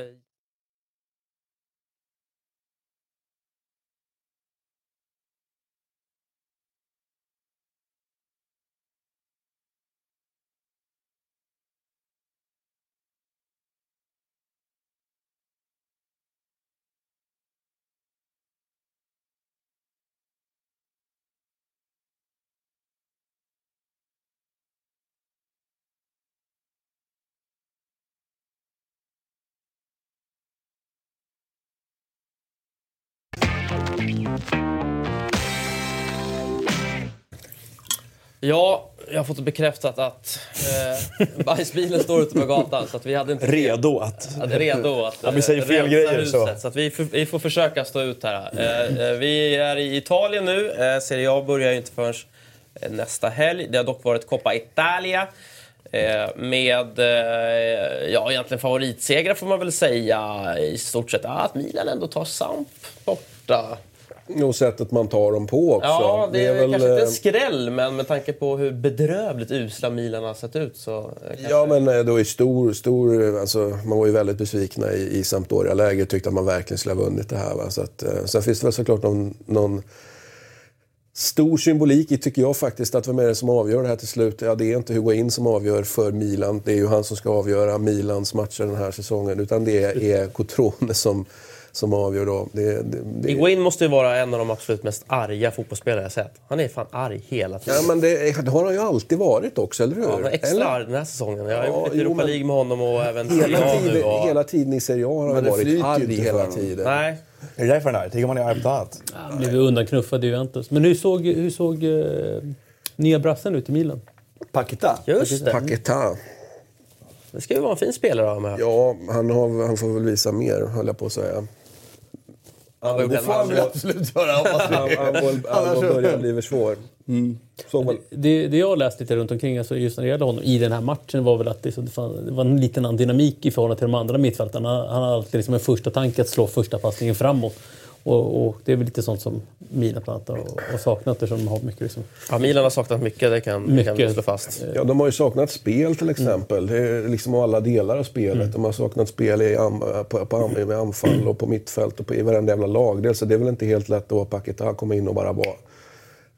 Ja, jag har fått bekräftat att eh, bajsbilen står ute på gatan. Så att vi hade inte Redo att... Är redo att Ja, vi säger eh, fel grejer, huset. så. Så, att vi, vi får försöka stå ut här. Eh, eh, vi är i Italien nu. Eh, Serie A börjar ju inte förrän eh, nästa helg. Det har dock varit Coppa Italia. Eh, med eh, ja, egentligen favoritsegrar får man väl säga i stort sett. Ah, att Milan ändå tar Samp borta. Och sättet man tar dem på också. Ja, det är, kanske inte eh, en skräll, men med tanke på hur bedrövligt usla Milan har sett ut så... eh, kanske- Ja, men eh, då i stor, stor, alltså, man var ju väldigt besvikna i, i Sampdoria-läget. Tyckte att man verkligen skulle ha vunnit det här. Va? Så att, eh, sen finns det väl såklart någon, någon Stor symbolik i, tycker jag faktiskt, att vem är det som avgör det här till slut? Ja, det är inte Higuain som avgör för Milan. Det är ju han som ska avgöra Milans matcher den här säsongen. Utan det är Cotrone som, som avgör då. Det, det, det... Higuain måste ju vara en av de absolut mest arga fotbollsspelare jag sett. Han är fan arg hela tiden. Ja, men det, det har han ju alltid varit också, eller hur? Ja, extra eller? arg den här säsongen. Jag har Ja, gjort Europa men- League med honom och även Serie Hela A nu. tiden, Och... hela tiden i Serie A har han varit arg hela tiden. Nej. Är det därför han är arg? Tycker man är arg på annat? Han blev ju undanknuffad i Juventus. Men hur såg, hur såg eh, nya brassen ut i Milan? Paketa. Just det. Paketa. Det ska ju vara en fin spelare med. Ja, han, har, han får väl visa mer, höll jag på att säga. Ja, Det får han väl absolut göra. Han, han, var- han Annars- börjar bli svår. Så väl. Det, det jag har läst lite runt omkring alltså just när det gäller honom i den här matchen var väl att det, så det, fann, det var en liten annan dynamik i förhållande till de andra mittfältarna. Han, han har alltid liksom en första tanke att slå första passningen framåt. Och, och det är väl lite sånt som Milan bland annat har, har saknat eftersom de har mycket liksom, Ja, Milan har saknat mycket, det kan, det kan vi Mycket. slå fast. Ja, de har ju saknat spel till exempel. Det är liksom alla delar av spelet. De har saknat spel i am, på, på, med anfall och på mittfält och på, i varenda jävla lagdel. Så det är väl inte helt lätt att vara Paketa komma in och bara vara...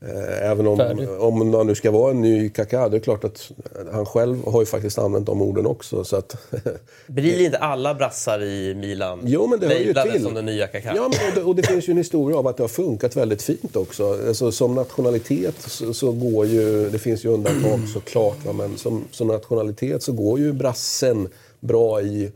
Eh, även om, Färdig. om han nu ska vara en ny Kaká, det är klart att han själv har ju faktiskt använt de orden också. Så att, Blir inte alla brassar i Milan Jo, men det hör ju till. som den nya Kaká? Ja, men och, det, och det finns ju en historia av att det har funkat väldigt fint också. Alltså, som nationalitet så, så går ju, det finns ju undantag såklart, va, men som, som nationalitet så går ju brassen bra i,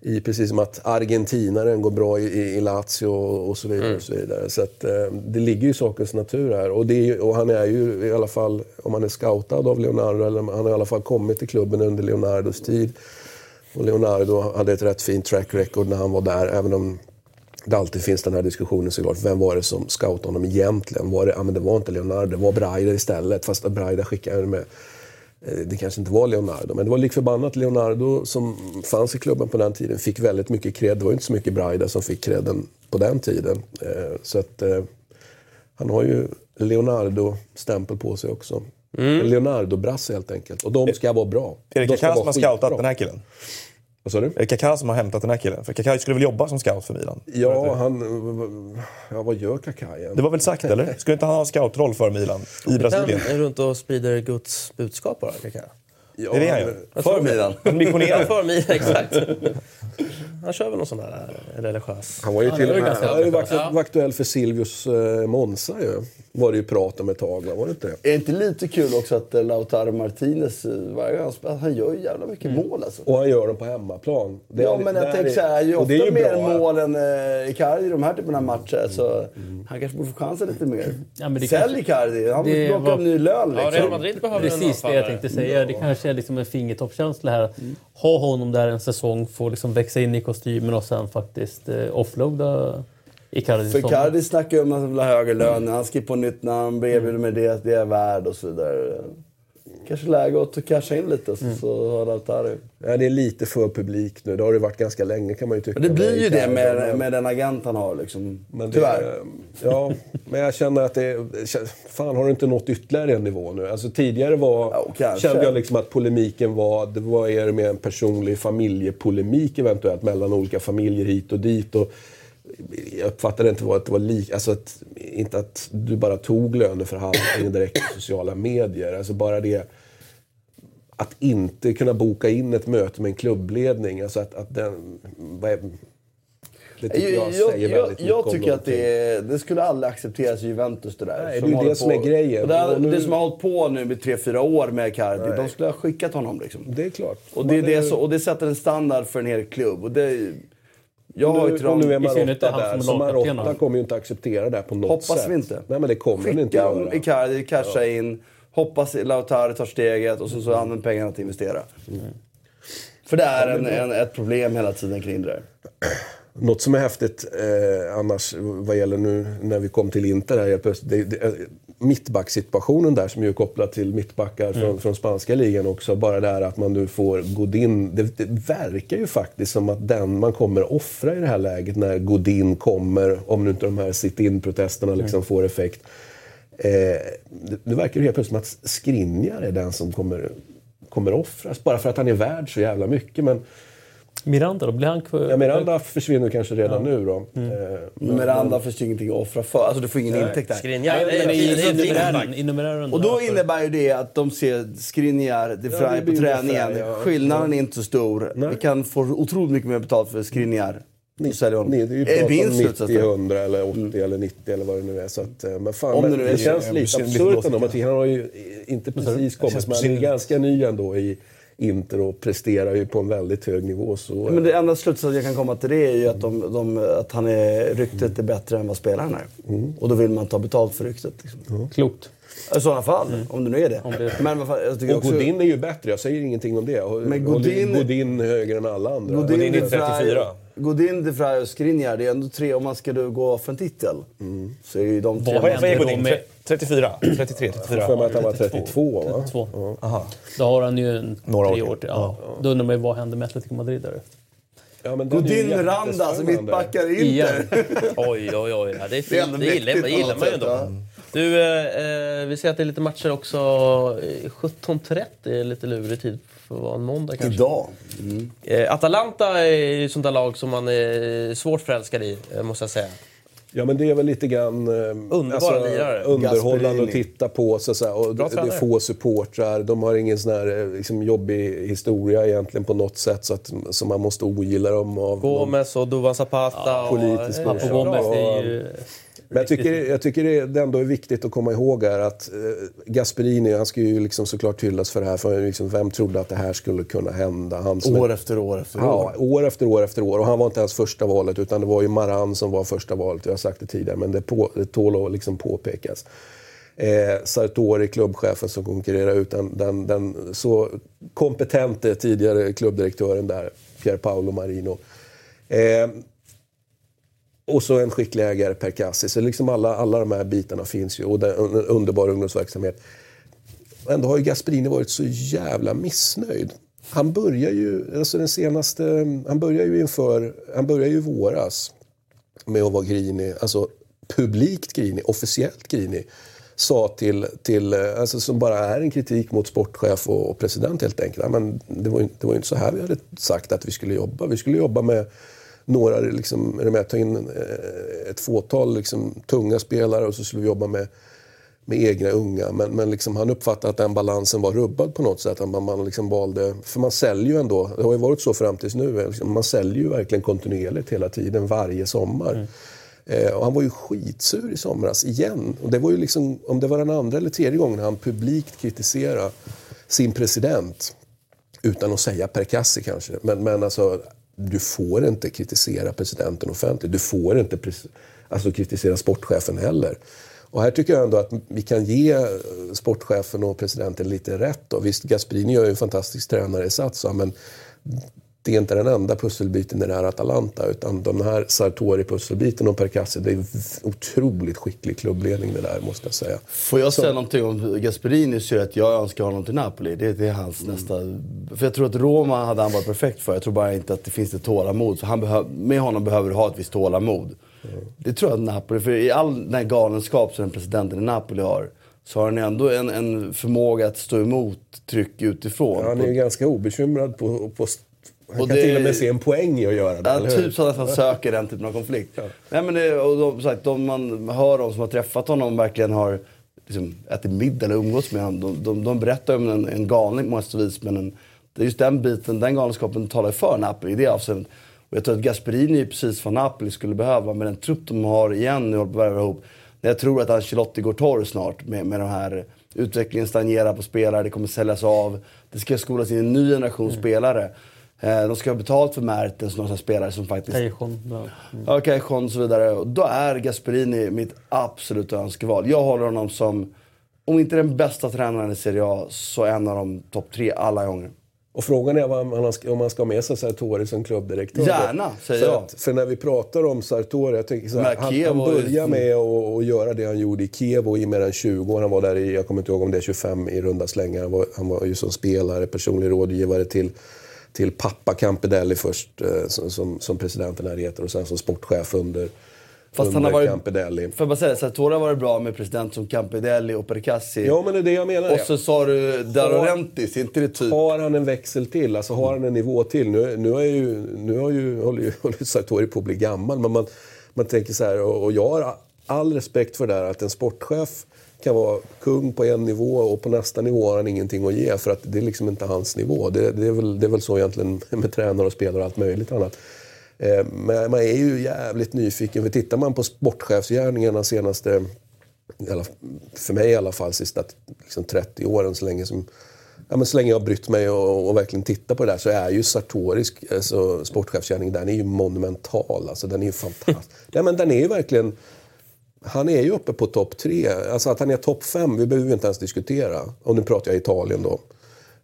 i precis som att argentinaren går bra i, i, Lazio och, så vidare. Och så vidare. så att, eh, det ligger ju i sakens natur här. Och, är, och han är ju i alla fall, om han är scoutad av Leonardo, eller han har i alla fall kommit till klubben under Leonardos tid. Och Leonardo hade ett rätt fint track record när han var där, även om det alltid finns den här diskussionen såklart. Vem var det som scoutade honom egentligen? Var det, ja, men det var inte Leonardo, det var Braida istället. Fast Braida skickade med. Eh, Det kanske inte var Leonardo, men det var lik förbannat Leonardo som fanns i klubben på den tiden. Fick väldigt mycket cred. Det var inte så mycket Braida som fick credden på den tiden. Eh, Så att eh, han har ju Leonardo-stämpel på sig också. En Leonardo-brasse helt enkelt. Och de ska vara bra. Som vara har scoutat den här killen? Vad sa du? Är det Kaká som har hämtat den här killen? För Kaká skulle väl jobba som scout för Milan? Ja, han... Ja, vad gör Kaká egentligen? Det var väl sagt, eller? Skulle inte han ha scoutroll för Milan i Brasilien? Han är runt och sprider Guds budskap bara, Kaká. Ja, Det är det han gör. För Milan. Missionerar. för mig, exakt. Han kör väl någon sån här eh, religiös... Han var ju till det och med han var ju aktuell för Silvius eh, Monza ju. Var det ju prat om ett tag, va? var det inte det? Är det inte lite kul också att eh, Lautaro Martinez, eh, varje gång han spelar, han gör ju jävla mycket mål alltså. Och han gör dem på hemmaplan. Det Ja är- men jag tänker är- såhär, ju och ofta det är ju mer bra. mål än uh, Icardi i de här typerna av matcher. Så han kanske borde få chansen lite mer. Ja, men det Sälj kanske- Icardi, han det plockar var- upp ny lön Ja, liksom. Real Madrid behöver en Precis det jag tänkte säga. Det kanske är liksom en fingertoppskänsla här. Ha honom där en säsong, få liksom växa in i kostymen och sen faktiskt eh, offloada Icardi. För Icardi snackar ju om att han vill ha högre lön, han skriver på nytt namn, erbjuder med det, det är värd och så vidare. Kanske läge att casha in lite så, så har Lautaro. Ja, det är lite för publik nu. Det har det varit ganska länge kan man ju tycka. Men det blir ju det med, med den agent han har liksom. Men det- Tyvärr. Ja, men jag känner att det. Fan, har du inte nått ytterligare en nivå nu? Alltså tidigare var... Ja, kände jag liksom att polemiken var... Det var er med en personlig familjepolemik eventuellt mellan olika familjer hit och dit. Och jag uppfattade inte att det var lik, alltså att, inte att du bara tog löneförhandlingen direkt i sociala medier. Alltså bara det att inte kunna boka in ett möte med en klubbledning. Alltså att, att den... är- Det tycker jag, Jag, jag, säger jag, väldigt jag om tycker att det, är, det skulle aldrig accepteras i Juventus det där. Nej, det är Som ju håller det som är grejen. Det, nu- det som har hållit på nu med tre fyra år med Cardi, de skulle ha skickat honom liksom. Det är klart. Och det, är det, är- så, och det sätter en standard för en hel klubb. Och det, jag har ju nu, är Marotta där, så Marotta kommer ju inte acceptera det här på något Hoppas sätt. vi inte. Nej men det kommer han inte Skicka göra. Icardi, casha in, hoppas Lautaro tar steget och så, så använder pengarna till att investera. För det är en, en, ett problem hela tiden kring det där. Något som är häftigt eh, annars vad gäller nu när vi kom till Inter här helt plötsligt. Det, det, mittbacksituationen där som ju är kopplad till mittbackar från, från spanska ligan också. Bara det här att man nu får Godin. Det, det verkar ju faktiskt som att den man kommer offra i det här läget när Godin kommer, om nu inte de här sit-in-protesterna liksom får effekt. Eh, det, det verkar ju helt plötsligt som att Skriniar är den som kommer, kommer offras. Bara för att han är värd så jävla mycket. Men Miranda då? Blir han kvar? Ja, Miranda försvinner kanske redan nu då. Mm. Eh, Miranda finns ju ingenting att offra för. Alltså du får ingen intäkt där. Skriniar, Nej, det är men i- fin- i fin numerären- back. I numerären. Och då innebär ju det att de ser Skriniar, De Ja, på träningen. ja. Skillnaden är inte så stor. Nej. Vi kan få otroligt mycket mer betalt för Skriniar. Ni, honom. ni, det är ju min om 90, slutsats då? 100 eller 80 eller 90 eller vad det nu är. Så att, eh, men fan, Om det men det, är- känns ja, lite absurt ändå. Han har ju inte precis kommit, men han är ganska ny ändå i Inter och presterar ju på en väldigt hög nivå. Så, Men det enda slutsatsen jag kan komma till det är ju att, de, de, att han är, ryktet är bättre än vad spelaren är. Mm. Och då vill man ta betalt för ryktet. Liksom. Klokt. I sådana fall, om det nu är det. Det- Men jag och också... Godin är ju bättre, jag säger ingenting om det. Men Godin- Godin högre än alla andra. Godin, Godin är De Vrij- 34. Godin, De Vrij och Skriniar, det är ändå tre. Om man ska då gå för en titel så är ju de tre... Vad Vad är, Godin? då med- 34? 33? 34? för mig att han var 32 va? 32. Aha. Då har han ju en, Några år tre år till. Ja. Då undrar man ju vad händer med Atletico Madrid därefter. Ja, Godin, jättespännande. mittbackar. Inter. Oj, oj, oj. Ja, det är Det fint. Det gillar, mäktigt det gillar man ju ändå. ja. Du, eh, vi ser att det är lite matcher också. Eh, 17.30 är lite lurig tid för att vara en måndag kanske. Idag. Eh, Atalanta är ju ett sånt där lag som man är svårt förälskad i, eh, måste jag säga. Ja men det är väl lite grann eh, lirare. underhållande att titta på. Så, så och Bra det, det är få supportrar, de har ingen sån här liksom, jobbig historia egentligen på något sätt så att så man måste ogilla dem. Av någon- Gomes och Duvan Zapata. och, politisk Gomez Ja. är ju... Men jag tycker, jag tycker det ändå är viktigt att komma ihåg här att eh, Gasperini, han ska ju liksom såklart hyllas för det här. För liksom, vem trodde att det här skulle kunna hända? Han År efter år efter Ja, år. år efter år efter år. Och han var inte ens första valet, utan det var ju Maran som var första valet. Jag har sagt det tidigare, men det, på, det tål att liksom påpekas. Eh, Sartori, klubbchefen som konkurrerar ut den, den, den så kompetente tidigare klubbdirektören där, Pier Paolo Marino. Eh, och så en skicklig ägare, Per Cassi. Så liksom alla, alla de här bitarna finns ju. Och en underbar ungdomsverksamhet. Ändå har ju Gasperini varit så jävla missnöjd. Han börjar ju, alltså den senaste, han börjar ju inför, han börjar ju i våras med att vara grinig, alltså publikt grinig, officiellt grinig. Sa till, till alltså som bara är en kritik mot sportchef och, och president helt enkelt. Ja, men det, var ju, det var ju inte så här vi hade sagt att vi skulle jobba. Vi skulle jobba med några, liksom, med att ta in eh, ett fåtal liksom, tunga spelare och så skulle vi jobba med med egna unga. Men, men liksom han uppfattade att den balansen var rubbad på något sätt. Att man, man liksom valde, för man säljer ju ändå, det har ju varit så fram tills nu, liksom, man säljer ju verkligen kontinuerligt hela tiden, varje sommar. Eh, och han var ju skitsur i somras, igen. Och det var ju liksom, om det var den andra eller tredje gången han publikt kritiserade sin president. Utan att säga Per Cassi kanske. Men, men alltså, du får inte kritisera presidenten offentligt. Du får inte alltså, kritisera sportchefen heller. Och här tycker jag ändå att vi kan ge eh, sportchefen och presidenten lite rätt. Då. Visst, Gasperini gör ju en fantastisk tränare i Sats, men det är inte den enda pusselbiten i det här Atalanta. Utan de här Sartori-pusselbiten och Per Cassi, det är otroligt skicklig klubbledning det där, måste jag säga. Får jag säga någonting om Gasperini så är att jag önskar honom till Napoli. Det, det är hans nästa... För jag tror att Roma hade han varit perfekt för. Jag tror bara inte att det finns ett tålamod. Så han behö, med honom behöver du ha ett visst tålamod. Det tror jag att Napoli, för i all den här galenskap som den presidenten i Napoli har. Så har han ändå en, en förmåga att stå emot tryck utifrån. Han är ju ganska obekymrad på... på han Och kan det- till och med se en poäng i att göra det, Ja, typ så att han söker den typen av konflikt. Nej, men det, och de, sagt, de man hör om som har träffat honom verkligen har liksom, ätit middag eller umgåtts med honom. De, de, de berättar om en, en galning på många vis, men en, det är just den biten, den galenskapen talar för Napoli i det avseendet. Och jag tror att Gasperini är precis vad Napoli skulle behöva med den trupp de har igen nu håller på att värva ihop. Jag tror att Ancelotti går torr snart med, med de här utvecklingen stagnerar på spelare, det kommer säljas av. Det ska skolas in en ny generation spelare. Eh, De ska ha betalt för Mertens, några spelare som faktiskt... Tejon. Ja. Mm. Ja, Cajon och så vidare. Och då är Gasperini mitt absoluta önskeval. Jag håller honom som, om inte den bästa tränaren i Serie A, så en av de topp tre alla gånger. Och frågan är vad man ska, om man ska ha med sig Sartori som klubbdirektör. Gärna, säger för jag. Att, för när vi pratar om Sartori, jag tänker så här, han, han börjar med att att göra det han gjorde i Kiev och i mer än 20 år. Han var där i, jag kommer inte ihåg om det är 25 i runda slängar. Han var, han var ju som spelare, personlig rådgivare till, till pappa Campidelli först, eh, som, som, som presidenten här heter, och sen som sportchef under, Fast under han har varit- Campidelli. Får jag bara säga, Sartori har varit bra med president som Campidelli och Percassi. Ja, men det är det jag menar. Och så sa du Darorentis, inte det typ... Har han en växel till, alltså har han en nivå till. Nu, nu, är ju, nu har ju, håller ju håller Sartori på att bli gammal, men man, man tänker så här, och, och jag har all respekt för det här att en sportchef kan vara kung på en nivå och på nästa nivå har han ingenting att ge för att det är liksom inte hans nivå. Det, det, är, väl, det är väl så egentligen med tränare och spelare och allt möjligt annat. Eh, Men man är ju jävligt nyfiken. För tittar man på sportchefsgärningarna senaste, för mig i alla fall, sista liksom 30 åren så länge som Ja, men så länge jag har brytt mig och, och verkligen tittat på det där så är ju Sartoris alltså, sportchefsgärning, den är ju monumental. Alltså, den är ju fantastisk. Nej, men den är ju verkligen... Han är ju uppe på topp tre. Alltså att han är topp fem, vi behöver inte ens diskutera. Och nu pratar jag Italien då.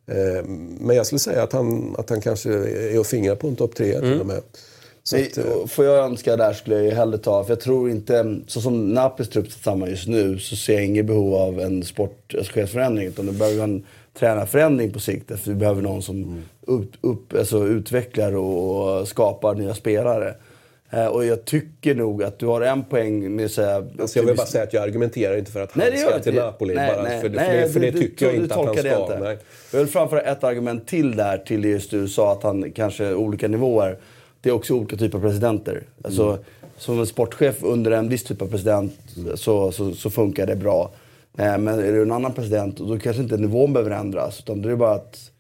Eh, men jag skulle säga att han, att han kanske är och fingrar på en topp tre till och med. Så Nej, att, eh, Får jag önska där skulle jag hellre ta, för jag tror inte, så som Napolis trupp samman just nu så ser jag inget behov av en sportchefsförändring. Utan det behöver en tränarförändring på sikt. För vi behöver någon som upp, upp, alltså utvecklar och skapar nya spelare. Eh, och jag tycker nog att du har en poäng med att säga... alltså jag vill bara säga att jag argumenterar inte för att Nej, han ska till. Napoli. Nej, bara, nej, för, det- för, det, för det du- tycker jag du inte att han ska. inte. Nej. Jag vill framföra ett argument till där, till just du sa att han kanske olika nivåer. Det är också olika typer av presidenter. Alltså, Mm. Som en sportchef under en viss typ av president så, så, så funkar det bra. Eh, men är du en annan president, då kanske inte nivån behöver ändras. Utan det är bara att,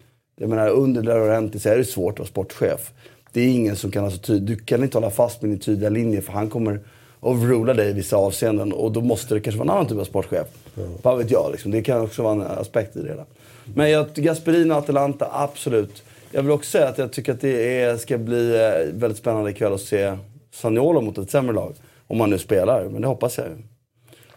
jag menar under Laurentis är det svårt att vara sportchef. Det är ingen som kan ha så tydligt, du kan inte hålla fast med din tydliga linje för han kommer overrula dig i vissa avseenden och då måste det kanske vara en annan typ av sportchef. Vad vet jag liksom. Det kan också vara en aspekt i det hela. Men jag, Gasperino och Atalanta, absolut. Jag vill också säga att jag tycker att det är, ska bli eh, väldigt spännande ikväll att se Saniolo mot ett sämre lag. Om han nu spelar, men det hoppas jag ju.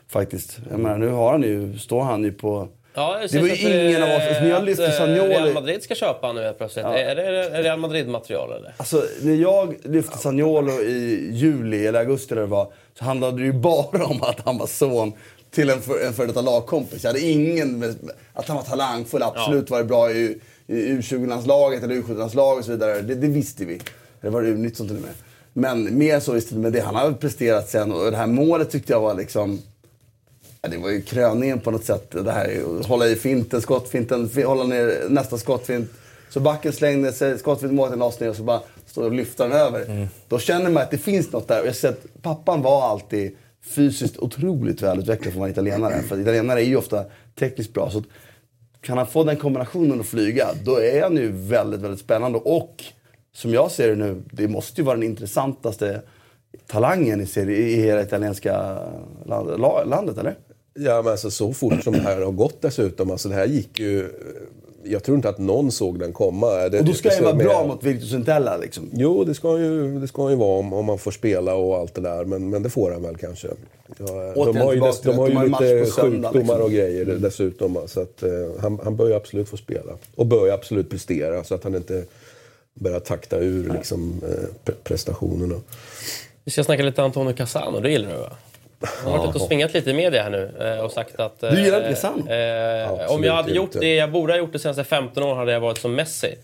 Faktiskt. Jag menar, nu har han ju, står han ju på... Ja, Det var ju ingen av oss- när jag lyfte Zaniolo- Real Madrid ska köpa nu helt plötsligt. Är det Real Madrid-material eller? Alltså, när jag lyfte Saniolo i juli eller augusti eller var, så handlade det ju bara om att han var son till en, för, en före detta lagkompis. Jag hade ingen... Med, att han var talangfull, absolut var det bra i, i U20-landslaget eller U17-landslaget och så vidare. Det, det visste vi. Det var U19 till och med. Men mer så visste vi med det han har presterat sen. Och det här målet tyckte jag var liksom... Ja, det var ju kröningen på något sätt. Det här hålla i finten, skottfinten, fi- hålla ner nästa skottfint. Så backen slängde sig, skottfint, målet lades ner och så bara står och lyfter den över. Då känner man att det finns något där. Och jag ser att pappan var alltid fysiskt otroligt välutvecklad för att vara italienare. För italienare är ju ofta tekniskt bra. Så kan han få den kombinationen att flyga, då är han ju väldigt, väldigt spännande. Och som jag ser det nu, det måste ju vara den intressantaste talangen i, serie, i hela italienska land, la- landet, eller? Ja, men alltså så fort som det här har gått dessutom. Alltså det här gick ju... Jag tror inte att någon såg den komma. Det, Och då ska det- han vara med- bra mot Virtus Entella liksom. Jo, det ska han ju, det ska han ju vara om, om man får spela och allt det där. Men, men det får han väl kanske. Ja, de Återigen har ju, dess, de har de har ju match lite sjukdomar liksom. och grejer dessutom. va. Så att, eh, han, han bör ju absolut få spela. Och bör ju absolut prestera så att han inte börjar takta ur liksom, eh, pre- prestationerna. Vi ska snacka lite Antonio Cassano, det gillar du va? Han har varit ute och svingat lite i media här nu eh, och sagt att... eh, Du gillar inte Cassano? Eh, om jag hade gjort det jag borde ha gjort de senaste 15 åren hade jag varit som Messi.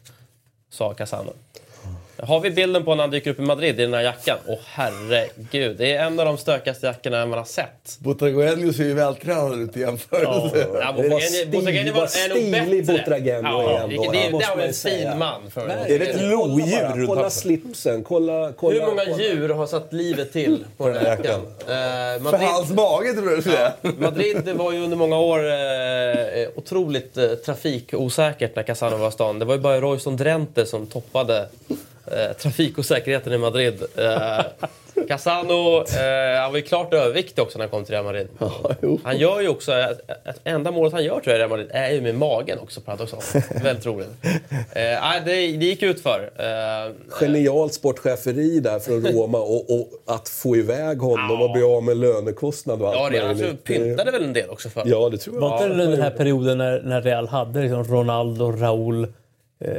Sa Cassano. Har vi bilden på när han dyker upp i Madrid i den här jackan? Åh herregud, det är en av de stökigaste jackorna man har sett. Botagoenio ser ju vältränad ut i jämförelse. Ja, Botagueni var- är stilig. Botagueni ja, är ändå, Det, det, det man en fin man. För Är det ett lodjur Kolla halsen? slipsen, kolla... kolla Hur många kolla. djur har satt livet till på den här jackan? För Madrid, hans mage tror jag säga. Madrid det var ju under många år eh, otroligt eh, trafikosäkert när Casano var i stan. Det var ju bara Royston Drenthe som toppade eh, trafikosäkerheten i Madrid. Eh, Casano, eh, han var ju klart överviktig också när han kom till Real Madrid. Han gör ju också, ett, enda målet han gör tror jag i Real Madrid är ju med magen också paradoxalt. Väldigt roligt. Eh, nej, det, det gick ut för. Eh, Genialt sportcheferi där från Roma och, och att få iväg honom och bli av med lönekostnad och allt ja, det, alltså, möjligt. pyntade väl en del också för. Ja, det tror jag. Var inte det den här perioden när, när Real hade liksom Ronaldo, Raúl... Eh,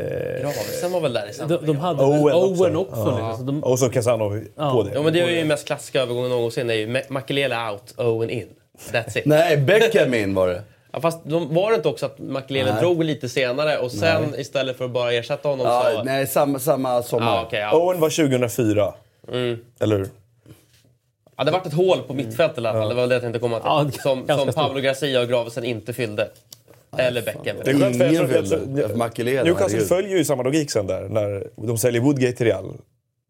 Ja, sen var väl där i de, samma de hade Owen Owen också. också. liksom. Så de, Och så Casano på det. Ja, men det är ju mest klassiska övergången någonsin. Det är ju Ma- Makelele out, Owen in. That's it. Nej, Beckham in var det. Ja, fast de, var det inte också att Makelele Nej. drog lite senare och sen istället för att bara ersätta honom Ja, så... nej, samma, samma sommar. Ja, okej, ja. Owen var 2004. Eller hur? Ja, det varit ett hål på mittfältet i alla fall. Det var det jag tänkte komma till. Ja, som som. Pablo Garcia och Gravesen inte fyllde. Eller Beckham. Det är skönt för jag Ingen tror- jag vill tror- det. Makelele, Newcastle följer ju samma logik sen där. När de säljer Woodgate till Real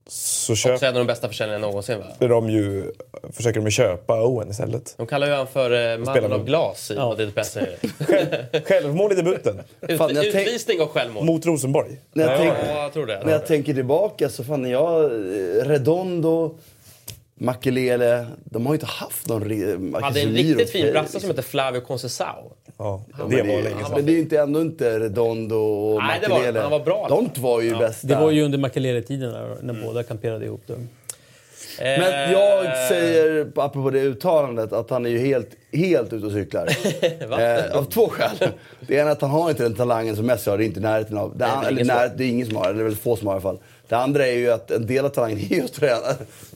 så Också en av de bästa försäljarna någonsin va? de ju, försöker de ju köpa Owen istället. De kallar ju han för eh, mannen av glas i Ja. Madrid Press. Självmål i debuten Ut, Fan, jag tänk- utvisning och självmål. mot Rosenborg. När jag, Nej, tänk, Ja, jag tror det. när jag tänker tillbaka så fan, jag, eh, Redondo, Makelele, de har ju inte haft någon... Hade en riktigt fin brasse som heter Flavio Concesao. Ja, Ja, det men var det, länge ja, sedan. men det är ju inte, ändå inte Redondo och Nej, det var Makelele. det. Han var bra. De två var ju bästa. Det var ju under Makelele-tiden när, när båda kamperade ihop dem. Men jag säger, apropå det uttalandet, att han är ju helt, helt ute och cyklar. eh, av två skäl. Det ena är att han har inte den talangen som Messi har, det är inte närheten av. Det, Nej, det är ingen när, det är ingen som har, eller det är väldigt få som har i alla fall. Det andra är ju att en del av talangen är just träna.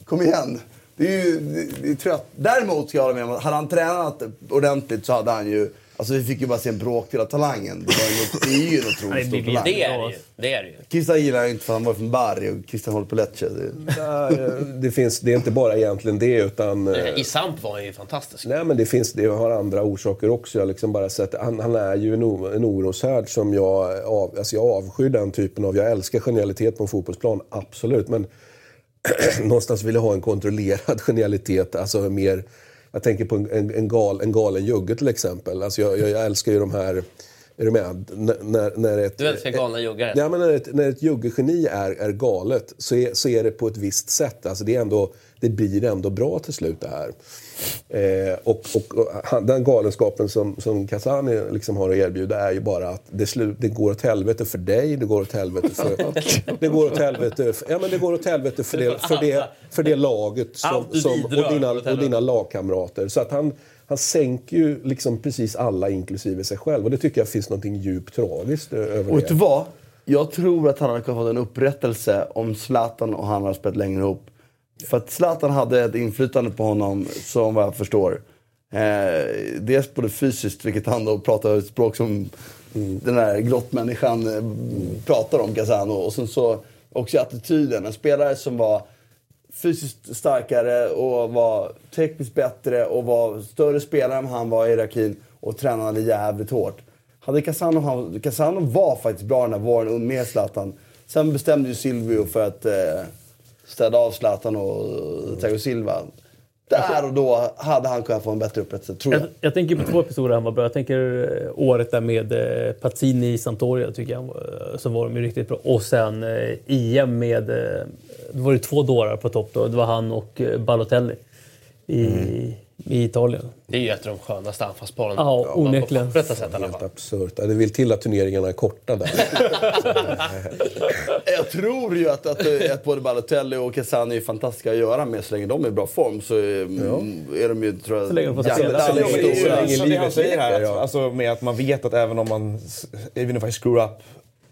Kom igen! Det är ju det, är trött. Däremot ska jag hålla med om att hade han tränat ordentligt så hade han ju... Alltså vi fick ju bara se en bråkdel av talangen. Det, var ju, det är ju en otroligt stor det talang. Det är det ju. Det är det ju. Christian gillar jag inte för han var från Bari och Christian håller på Lecce. Det- Det, finns, det är inte bara egentligen det, utan... eh, I Samp var han ju fantastisk. Nej, men det, finns, det har andra orsaker också. Jag liksom bara sett, han, han är ju en, o- en oroshärd som jag, av, alltså jag avskyr den typen av... Jag älskar genialitet på en fotbollsplan, absolut. Men någonstans vill jag ha en kontrollerad genialitet. Alltså mer, jag tänker på en, en, en, gal, en galen jugge till exempel. Alltså jag, jag, jag älskar ju de här... Är du med? N- När, när ett, Du älskar galna juggare. Ja, men när ett, när ett juggegeni är, är galet så är, så är det på ett visst sätt. Alltså det, är ändå, det blir ändå bra till slut det här. Eh, och, och, och den galenskapen som, som Kazani liksom har att erbjuda är ju bara att det, slut, det går åt helvete för dig, det går åt helvete för... det går åt helvete för, ja, men det går åt helvete för det, för det, för det laget som, som, och, dina, och dina lagkamrater. Så att han, han sänker ju liksom precis alla, inklusive sig själv. Och det tycker jag finns något djupt tragiskt över Och vet det. du vad? Jag tror att han hade kunnat få en upprättelse om Zlatan och han hade spelat längre ihop. För att Zlatan hade ett inflytande på honom, som vad jag förstår. Eh, dels både fysiskt, vilket han då pratar ett språk som den där grottmänniskan mm. pratar om, Casano. Och sen så också attityden. En spelare som var fysiskt starkare och var tekniskt bättre och var större spelare än han var i hierarkin och tränade jävligt hårt. Hade Casano, han- Casano var faktiskt bra den här våren med Zlatan. Sen bestämde ju Silvio för att eh, städa av Zlatan och eh, Thiago Silva. Där och då hade han kunnat få en bättre upprättelse, tror jag. Jag, jag tänker på två episoder han var bra. Jag tänker eh, året där med eh, Pazzini i Sampdoria, tycker jag. Så var de ju riktigt bra. Och sen EM med... Det var ju två dårar på topp då. Det var han och Balotelli i, i Italien. Det är ju ett av de skönaste anfallsparen. Ja, onekligen. På alla Helt absurt. Det vill till att turneringarna är korta där. Jag tror ju att, att, eh, att både Balotelli och Casani är fantastiska att göra med så länge de är i bra form. Så eh, är de ju, tror jag, Så länge de får spela. Länge så det han livet säger här, alltså med att man vet att även om man, even if I screw up,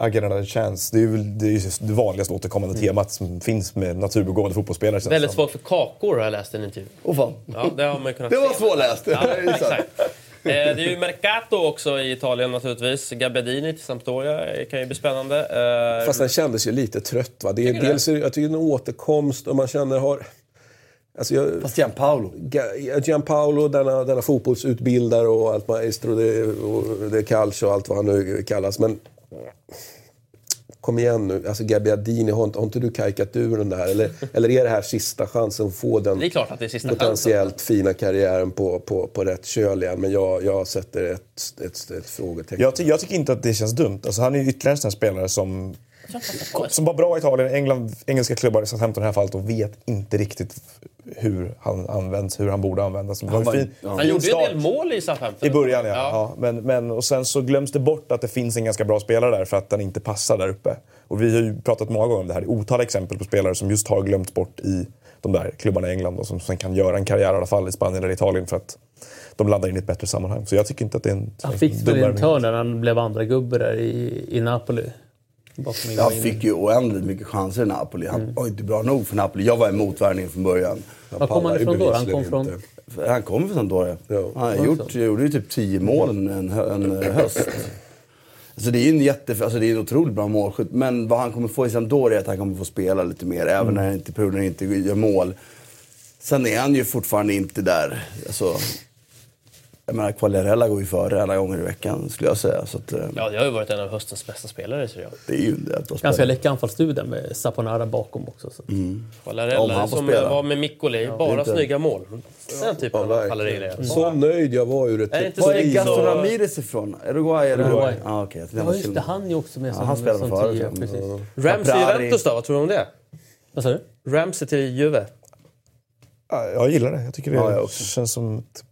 I get another chance. Det är väl- det, är det vanligaste återkommande temat som finns med naturbegåvade fotbollsspelare. känns Väldigt svårt för kakor har jag läst i en intervju. Åh fan. Ja, det har man kunnat Det var svårläst. Ja, exakt. Eh, Det är ju Mercato också i Italien naturligtvis. Gabbiadini till Sampdoria kan ju bli spännande. Eh, Fast den kändes ju lite trött. Va? Det är, dels är, det- jag tycker det är en återkomst och man känner... Har, alltså jag, Fast Gianpaolo. Gianpaolo, denna, denna fotbollsutbildare och allt maestro, det, och det calcio och allt vad han nu kallas. Men kom igen nu, alltså Gabbiadini, har inte, har inte du kajkat ur den där? Eller, eller är det här sista chansen att få den Det är klart att det är sista chansen. potentiellt fina karriären på, på, på rätt köl igen? Men jag, jag sätter ett, ett, ett frågetecken. Jag, ty- jag tycker inte att det känns dumt. Alltså, han är ju ytterligare en sån här spelare som, som var bra i Italien, England, engelska klubbar, Southampton i det här fallet och vet inte riktigt hur han används, hur han borde användas. Det var fin, ja. Han gjorde ju en del mål i Southampton. I början ja. ja. men, men, och sen så glöms det bort att det finns en ganska bra spelare där för att den inte passar där uppe. Och vi har ju pratat många gånger om det här. Otaliga exempel på spelare som just har glömts bort i de där klubbarna i England och som sen kan göra en karriär i alla fall i Spanien eller Italien för att de landar in i ett bättre sammanhang. Så jag tycker inte att det är en Han fick väl en törn när han blev andra gubbe där i, i Napoli. In- fick ju oändligt mycket chanser i Napoli. Han Mm. var inte bra nog för Napoli. Jag var emot värvningen från början. Var kom han ifrån då? Han kom från... inte. Han kommer från Sampdoria. Ja. Han gjort, gjorde ju typ 10 mål en, en, eh, höst. Alltså det är en jätte, alltså det är en otroligt bra målskytt. Men vad han kommer få i Sampdoria är att han kommer få spela lite mer. Även när han inte inte gör mål. Sen är han ju fortfarande inte där. Alltså, jag menar, Quagliarella går ju före alla gånger i veckan skulle jag säga. Så att, eh, Ja, det har ju varit en av höstens bästa spelare Serie A. det är ju det. att Ganska läcker anfallsstudie med Saponara bakom också. Så. Om Quagliarella som spela. var med Mikkoli, bara inte- snygga mål. Den typen av anfallare Så nöjd jag var ur ett... Är det inte Var är Gaston så- Ramirez ifrån? Uruguay? Eller? Uruguay. Ah, okay. jag Ja, just det. Han är ju också med Ja, som, han spelar som förut, tia. ja. Precis. Ramsey. Juventus då, vad tror du om det? Vad sa du? Ramsey till Juve. Ja, Jag gillar det. Jag tycker det Ja, jag också. känns som ett,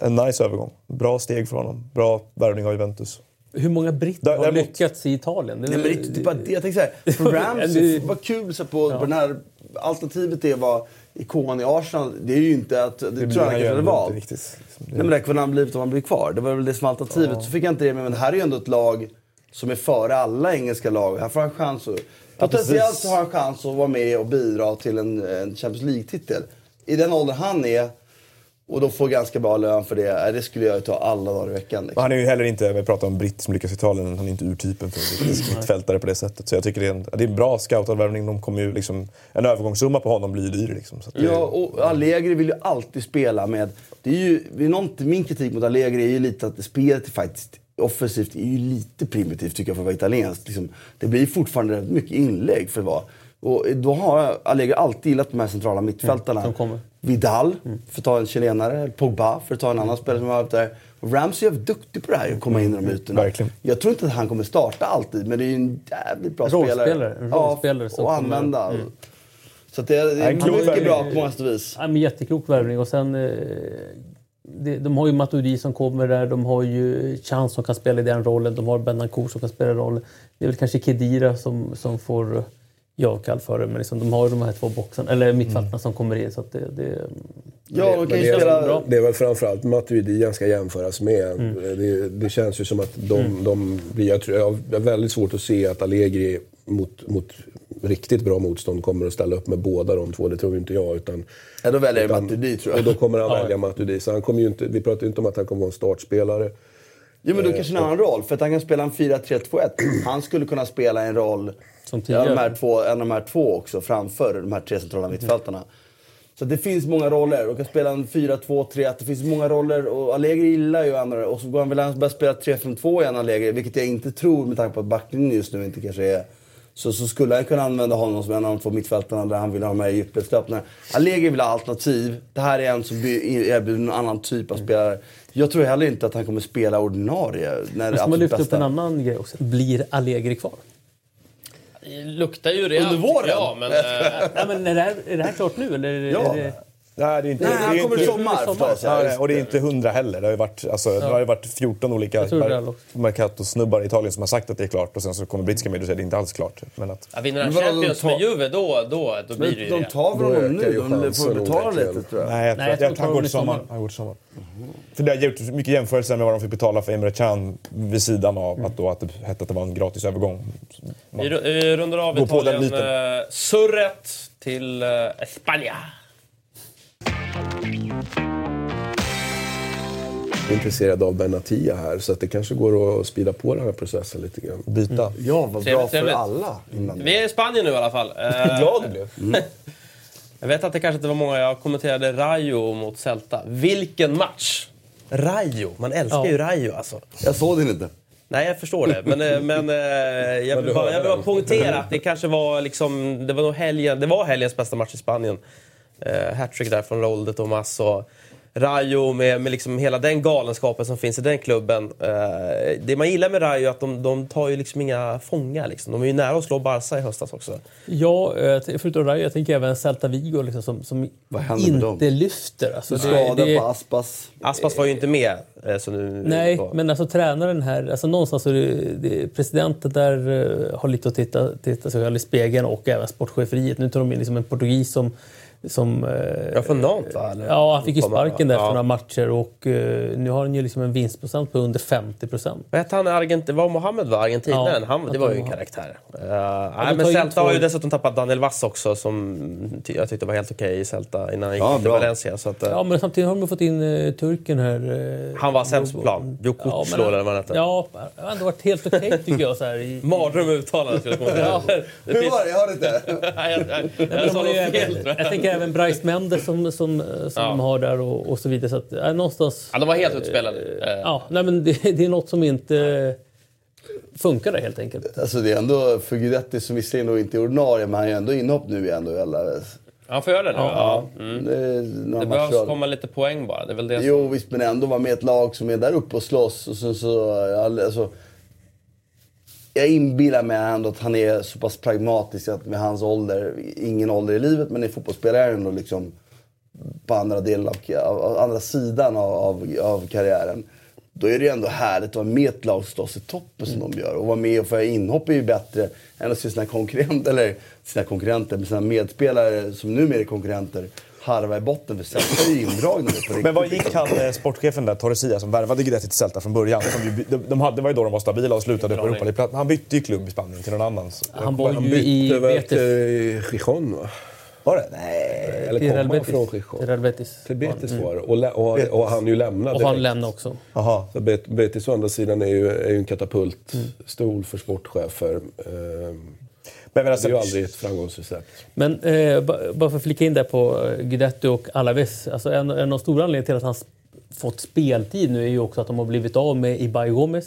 en nice övergång. Bra steg för honom. Bra värvning av Juventus. Hur många britter har däremot- lyckats i Italien? Det, Nej, men det är inte bara det. Jag tänker så här, för Ramsey, Det- vad kul så på, på den här alternativet är vad ikon i Arsenal. Det är ju inte att, det, tror jag han kanske hade valt. Riktigt, liksom. Nej men det kunde han blivit om han blir kvar. Det var väl det som alternativet. Så fick jag inte det med. Men det här är ju ändå ett lag som är före alla engelska lag. Här får han chans att... Potentiellt har han chans att vara med och bidra till en, en Champions League-titel. I den ålder han är och då får ganska bra lön för det. Det skulle jag ju ta alla dagar i veckan. Liksom. Han är ju heller inte, vi pratar om britt som lyckas i Italien, han är inte urtypen för en mittfältare på det sättet. Så jag tycker det är en, det är en bra scoutad värvning. De kommer ju liksom, en övergångssumma på honom blir ju dyr. Liksom, så att det, Ja, och Allegri vill ju alltid spela med... Det är ju, det är något, min kritik mot Allegri är ju lite att spelet är faktiskt offensivt är ju lite primitivt tycker jag för att vara italienskt. Liksom, det blir fortfarande rätt mycket inlägg för att vara. Och då har Allegri alltid gillat de här centrala mittfältarna. kommer. Vidal, för att ta en chilenare. Pogba, för att ta en annan spelare som har varit där. Och Ramsey är duktig på det här, att komma in i de ytorna. Verkligen. Jag tror inte att han kommer starta alltid, men det är ju en jävligt bra Rollspelare, spelare. en rollspelare som och använda. Mm. Så det, är- det är mycket värvning. bra på många sätt vis. Ja, men jätteklok värvning. Och sen, eh, det, de har ju Matuidi som kommer där. De har ju Chans som kan spela i den rollen. De har Benancourt som kan spela rollen. Det är väl kanske Kedira som, som får jag för det. Men liksom, de har ju de här två boxarna, eller mittfältarna som kommer in. Så att det, det, Ja, de det, spela... är, det är väl framförallt Matuidi jag ska jämföras med. Mm. Det, det känns ju som att de, de blir... Jag, tror, jag har väldigt svårt att se att Allegri mot, mot riktigt bra motstånd kommer att ställa upp med båda de två. Det tror inte jag. Utan, Ja, då väljer jag utan- Matuidi tror Och då jag. kommer han välja Matuidi. Så han kommer ju inte, vi pratar ju inte om att han kommer vara en startspelare. Jo, men då kanske en annan roll. För att han kan spela en 4-3-2-1. Han skulle kunna spela en roll, Som ja, de tidigare. här två, en av de här två också, framför de här tre centrala mittfältarna. Så det finns många roller. De kan spela en 4-2-3-1. Det finns många roller. Och Allegri gillar ju andra. Och så går han väl börja spela 3-5-2 igen, Allegri. Vilket jag inte tror med tanke på att backlinjen just nu inte kanske är... Så, så skulle han kunna använda honom som en av de två mittfältarna där han vill ha de här djupledslöpningarna. Allegri vill ha alternativ. Det här är en som erbjuder en annan typ av spelare. Jag tror heller inte att han kommer spela ordinarie. När det Men ska man lyfta upp en annan grej också? Blir Allegri kvar? Det luktar ju rejält, Under våren? jag, men... eh, Nej, men är, det här, är det här klart nu? Eller är Ja. det, Nej, det är inte, Nej, det är han kommer i inte, sommar förstås. Ja, nej, och det är inte hundra heller. Det har ju varit, alltså, det har ju varit 14 olika Jag är. Mercato-snubbar i Italien som har sagt att det är klart och sen så kommer brittiska medier och säger att det inte alls är klart. Men att, Ja, vinner han Champions de med tar- Juve, då, då, då blir det ju Men de det. tar väl honom nu? De får betala lite tror jag. nej, jag tror Nej, jag jag, de han tar går till sommaren. sommar. Han går till sommaren. För det har gjort mycket jämförelser med vad de fick betala för Emre Can vid sidan av att, då, att det hette att det var en gratis övergång. Vi ru- vi rundar av Gå på den Italien. biten. eh, till eh, Spanien. Jag är intresserad av Benatia här. Så att det kanske går att spida på den här processen lite grann. Byta. Ja, vad bra Trevligt, för trevligt. alla. Mm. Vi är i Spanien nu i alla fall. Glad du blev. Jag vet att det kanske inte var många. Jag kommenterade Rayo mot Celta. Vilken match! Rayo. Man älskar Ja. ju Rayo alltså. Jag såg den inte. Nej, jag förstår det. Men, eh, men eh, jag, vill bara, jag vill bara poängtera att det kanske var liksom... Det var nog helgen, det var helgens bästa match i Spanien. Eh, Hattrick där från Raúl de Tomas och Rayo med, med liksom hela den galenskapen som finns i den klubben. Eh, det man gillar med Rayo är att de, de tar ju liksom inga fångar. Liksom. De är ju nära att slå Barca i höstas också. Ja, eh, förutom Rayo, jag tänker även Celta Vigo liksom, som, som inte lyfter. Alltså, Skada på Aspas. Aspas var ju inte med. eh, Så nu, Nej, var- men alltså tränaren här, alltså någonstans så är det, det, presidenten där eh, har lite att titta, titta sig själv i spegeln och även sportcheferiet. Nu tar de in liksom en portugis som... som eh, Ja, från Nantes va? Eller? Ja, han fick ju sparken där ja. för några matcher och eh, nu har han ju liksom en vinstprocent på under 50 procent. Vad hette han? Argent var Mohammed var argentinaren? Ja, han, det var ju en karaktär. Uh, nej, men Celta har ju dessutom tappat Daniel Vass också som jag tyckte var helt okej i Celta innan han gick Ja, till bra. Valencia. Så att, eh, Ja, men samtidigt har de fått in uh, turken här. eh, Han var sämst på plan. Djokovic Ja, eller vad han hette. Ja, han har ändå varit helt okej tycker jag. Så här, i, Mardröm uttalande skulle jag komma Ja. ihåg. Det Hur finns- var det? Jag hörde inte. Nej, jag, jag, jag något ju, fel tror jag. jag tänker även Bryce Mendes som, som, som Ja. de har där och, och så vidare. Så att, äh, någonstans... Ja, de var helt utspelade. Eh, Ja, nej, men det, det är något som inte funkar där helt enkelt. Alltså det är ändå för Guidetti som visserligen inte är ordinarie, men han är ju ändå inhopp nu igen. Han får göra det nu? Ja. Mm. Det, är några Det behövs matcher. komma lite poäng bara. Det är väl det som... Jo visst, men ändå vara med ett lag som är där uppe och slåss. Och sen så, alltså, jag inbillar mig ändå att han är så pass pragmatisk att med hans ålder, ingen ålder i livet, men i fotbollsspelare är ändå liksom på andra, delen av, andra sidan av, av, av karriären. Då är det ju ändå härligt att vara med ett lag som slåss i toppen som de gör. Och vara med och få inhopp är ju bättre än att se sina konkurrenter, eller sina konkurrenter, men sina medspelare som numera är konkurrenter harva i botten. För Celta är ju indragna nu på riktigt. Men vad gick han, eh, sportchefen där, Torresia, som värvade Guidetti till Celta från början? Som de, de hade, det var ju då de var stabila och slutade på Europa Han bytte ju klubb i Spanien till någon annan. Så- Han var ju i bytte väl Betis. till Gijon va? Var det? Nej. Eller Till kom han från Till Gijon? Real Betis. Till Betis var det. Och, lä- och, och han ju lämnade Och han lämnade också. Jaha. Så Bet- Betis å andra sidan är ju, är ju en katapultstol Mm. för sportchefer. Ehm, Men, men det alltså, är ju aldrig ett framgångsrecept. Men eh, ba- bara för att flika in där på eh, Guidetti och Alaves. Alltså en, en av de stora anledningarna till att han fått speltid nu är ju också att de har blivit av med Ibai Gomez.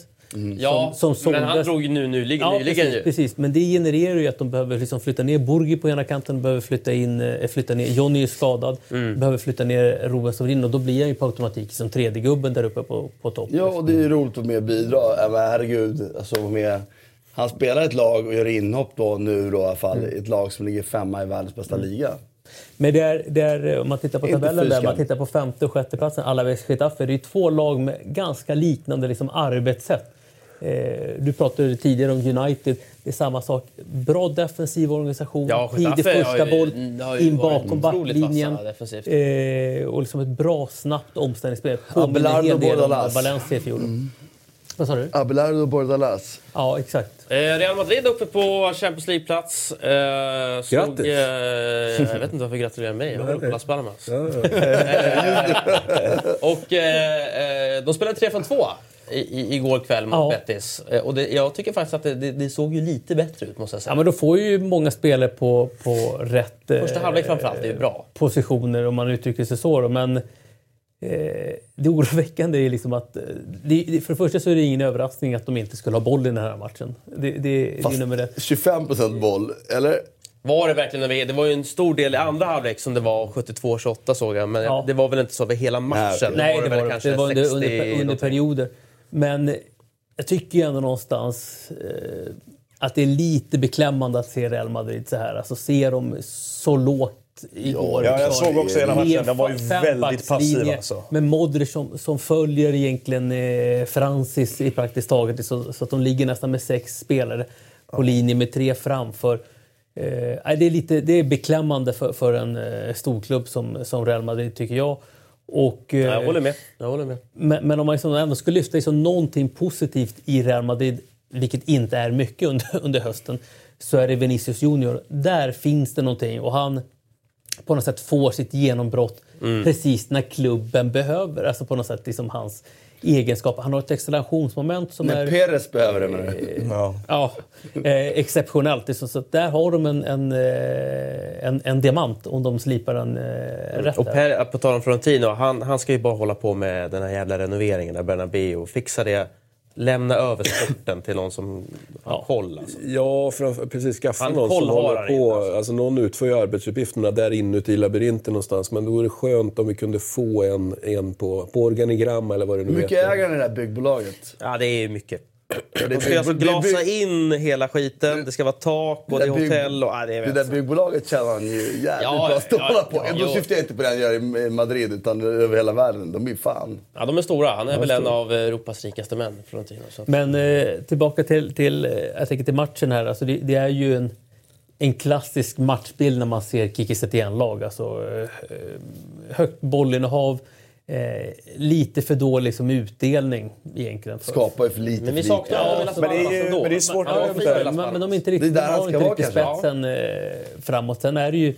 Ja, som- som men han såldes- drog ju nu nyligen, Ja, nyligen precis, ju. precis. Men det genererar ju att de behöver liksom flytta ner Burgi på ena kanten, behöver flytta in eh, flytta ner, Johnny är skadad, Mm. behöver flytta ner Ruben Sorin och då blir han ju på automatik som tredje gubben där uppe på, på topp. Ja, och det är ju roligt att vara med och bidra. Men herregud, alltså vara med. Han spelar ett lag och gör inhopp då nu då i alla fall. Mm. Ett lag som ligger femma i världens bästa liga. Men det är, det är, om man tittar på Inte tabellen där, man tittar på femte och sjätte platsen, Alaves Getafe, det är två lag med ganska liknande liksom, arbetssätt. Eh, du pratade tidigare om United, det är samma sak. Bra defensiv organisation, Ja, tidig första har ju- boll, in bakom backlinjen. Eh, och liksom ett bra, snabbt omställningsspel. Påminner en Abelardo hel del om Bordalas. Valencia i fjol. Vad sa du? Abelardo Bordalas. Ja, exakt. Eh, Real Madrid uppe på Champions League-plats. Eh, slog, Grattis. Eh, jag vet inte varför jag gratulerar mig. Jag håller på Las Palmas. Ja, ja. Och eh, eh, de spelade 3 från 2 i, i, igår kväll mot Ja. Betis. Eh, och det, jag tycker faktiskt att det, det, det såg ju lite bättre ut måste jag säga. Ja, men då får ju många spelare på, på rätt eh, Första halvlek framförallt är ju bra. positioner om man uttrycker sig så. Då. Men eh, det oroväckande är liksom att... eh, Det, det, för det första så är det ingen överraskning att de inte skulle ha boll i den här matchen. Det, det, det är nummer ett. 25% boll, eller? Var det verkligen över, Det var ju en stor del i andra halvlek som det var 72-28 såg jag. Men Ja. det var väl inte så över hela matchen? Nej, Då det var det kanske Det var under, 60 under, perioder. Men jag tycker ju ändå någonstans eh, att det är lite beklämmande att se Real Madrid så här. Alltså se dem så lågt igår. Ja, jag såg också hela matchen. Med De var ju väldigt fembackslinje alltså. Med Modric som, som följer egentligen eh, Francis i praktiskt taget. Så, så att de ligger nästan med sex spelare på linje med tre framför. Eh, det, är lite, det är beklämmande för, för en eh, storklubb som, som Real Madrid tycker jag. Och, eh, Jag håller med. Jag håller med. men, men om man liksom ändå ska lyfta liksom någonting positivt i Real Madrid, vilket inte är mycket under, under hösten, så är det Vinicius Junior. Där finns det någonting och han på något sätt får sitt genombrott Mm. precis när klubben behöver. Alltså på något sätt liksom hans egenskaper. Han har ett accelerationsmoment som När är... Perez behöver det menar du? ja. Ja, eh, exceptionellt. Är Så, där har de en, en, eh, en, en diamant om de slipar den eh, rätt. Och per, på tal om Florentino, han, han ska ju bara hålla på med den här jävla renoveringen där Bernabéu. Fixa det. Lämna över sporten till någon som har koll. Alltså. Ja, för att precis skaffa Han någon som håller på. inte, alltså. Alltså. någon utför ju arbetsuppgifterna där inuti labyrinten någonstans. Men då vore det skönt om vi kunde få en, en på, på organigram eller vad det nu Hur mycket heter. äger han i det här byggbolaget? Ja, det är mycket. Det De ska alltså glasa in hela skiten. Det ska vara tak och det är hotell och... Ja, det är Det där byggbolaget tjänar han ju jävligt Ja, bra stålar ja, på. ja, Då syftar jag inte på det han gör i Madrid, utan över hela världen. De är fan... Ja, de är stora. Han är väl en av Europas rikaste män, Florentino. Så att... Men eh, tillbaka till, till, eh, jag tänker till matchen här. Alltså det, det är ju en, en klassisk matchbild när man ser Kiki Setien-lag. Alltså, eh, högt bollinnehav, eh, lite för dålig liksom, utdelning egentligen. För, Skapar ju för lite Men vi för saknar lite. ja, Las Men det är ju- ändå. men det är svårt Ja, att- jag men, de är inte Det är riktigt, där han ska inte riktigt kanske. spetsen eh, framåt. Sen är det ju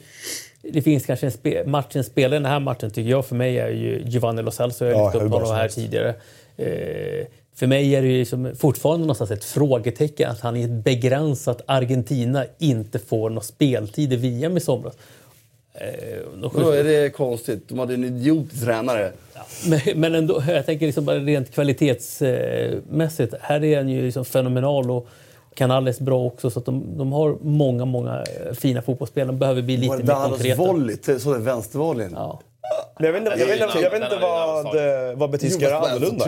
det finns kanske en spe, matchens spelare i den här matchen tycker jag för mig är ju Giovanni Lo Celso. Jag har Ja, lyft upp honom som här tidigare. Eh, för mig är det ju som fortfarande någonstans ett frågetecken att han i ett begränsat Argentina inte får någon speltid i VM i somras. Eh, Då är det konstigt. De hade en idiotisk tränare. Men, men ändå, jag tänker liksom bara rent kvalitetsmässigt. Här är han ju liksom fenomenal och Canales bra också. Så att de, de har många, många eh, fina fotbollsspelare. De behöver bli lite mer Guardalos konkreta. volley, så den vänstervolleyn. Ja. Men jag vet inte, jag vet inte, jag vet inte vad, eh, vad Betis ska göra annorlunda.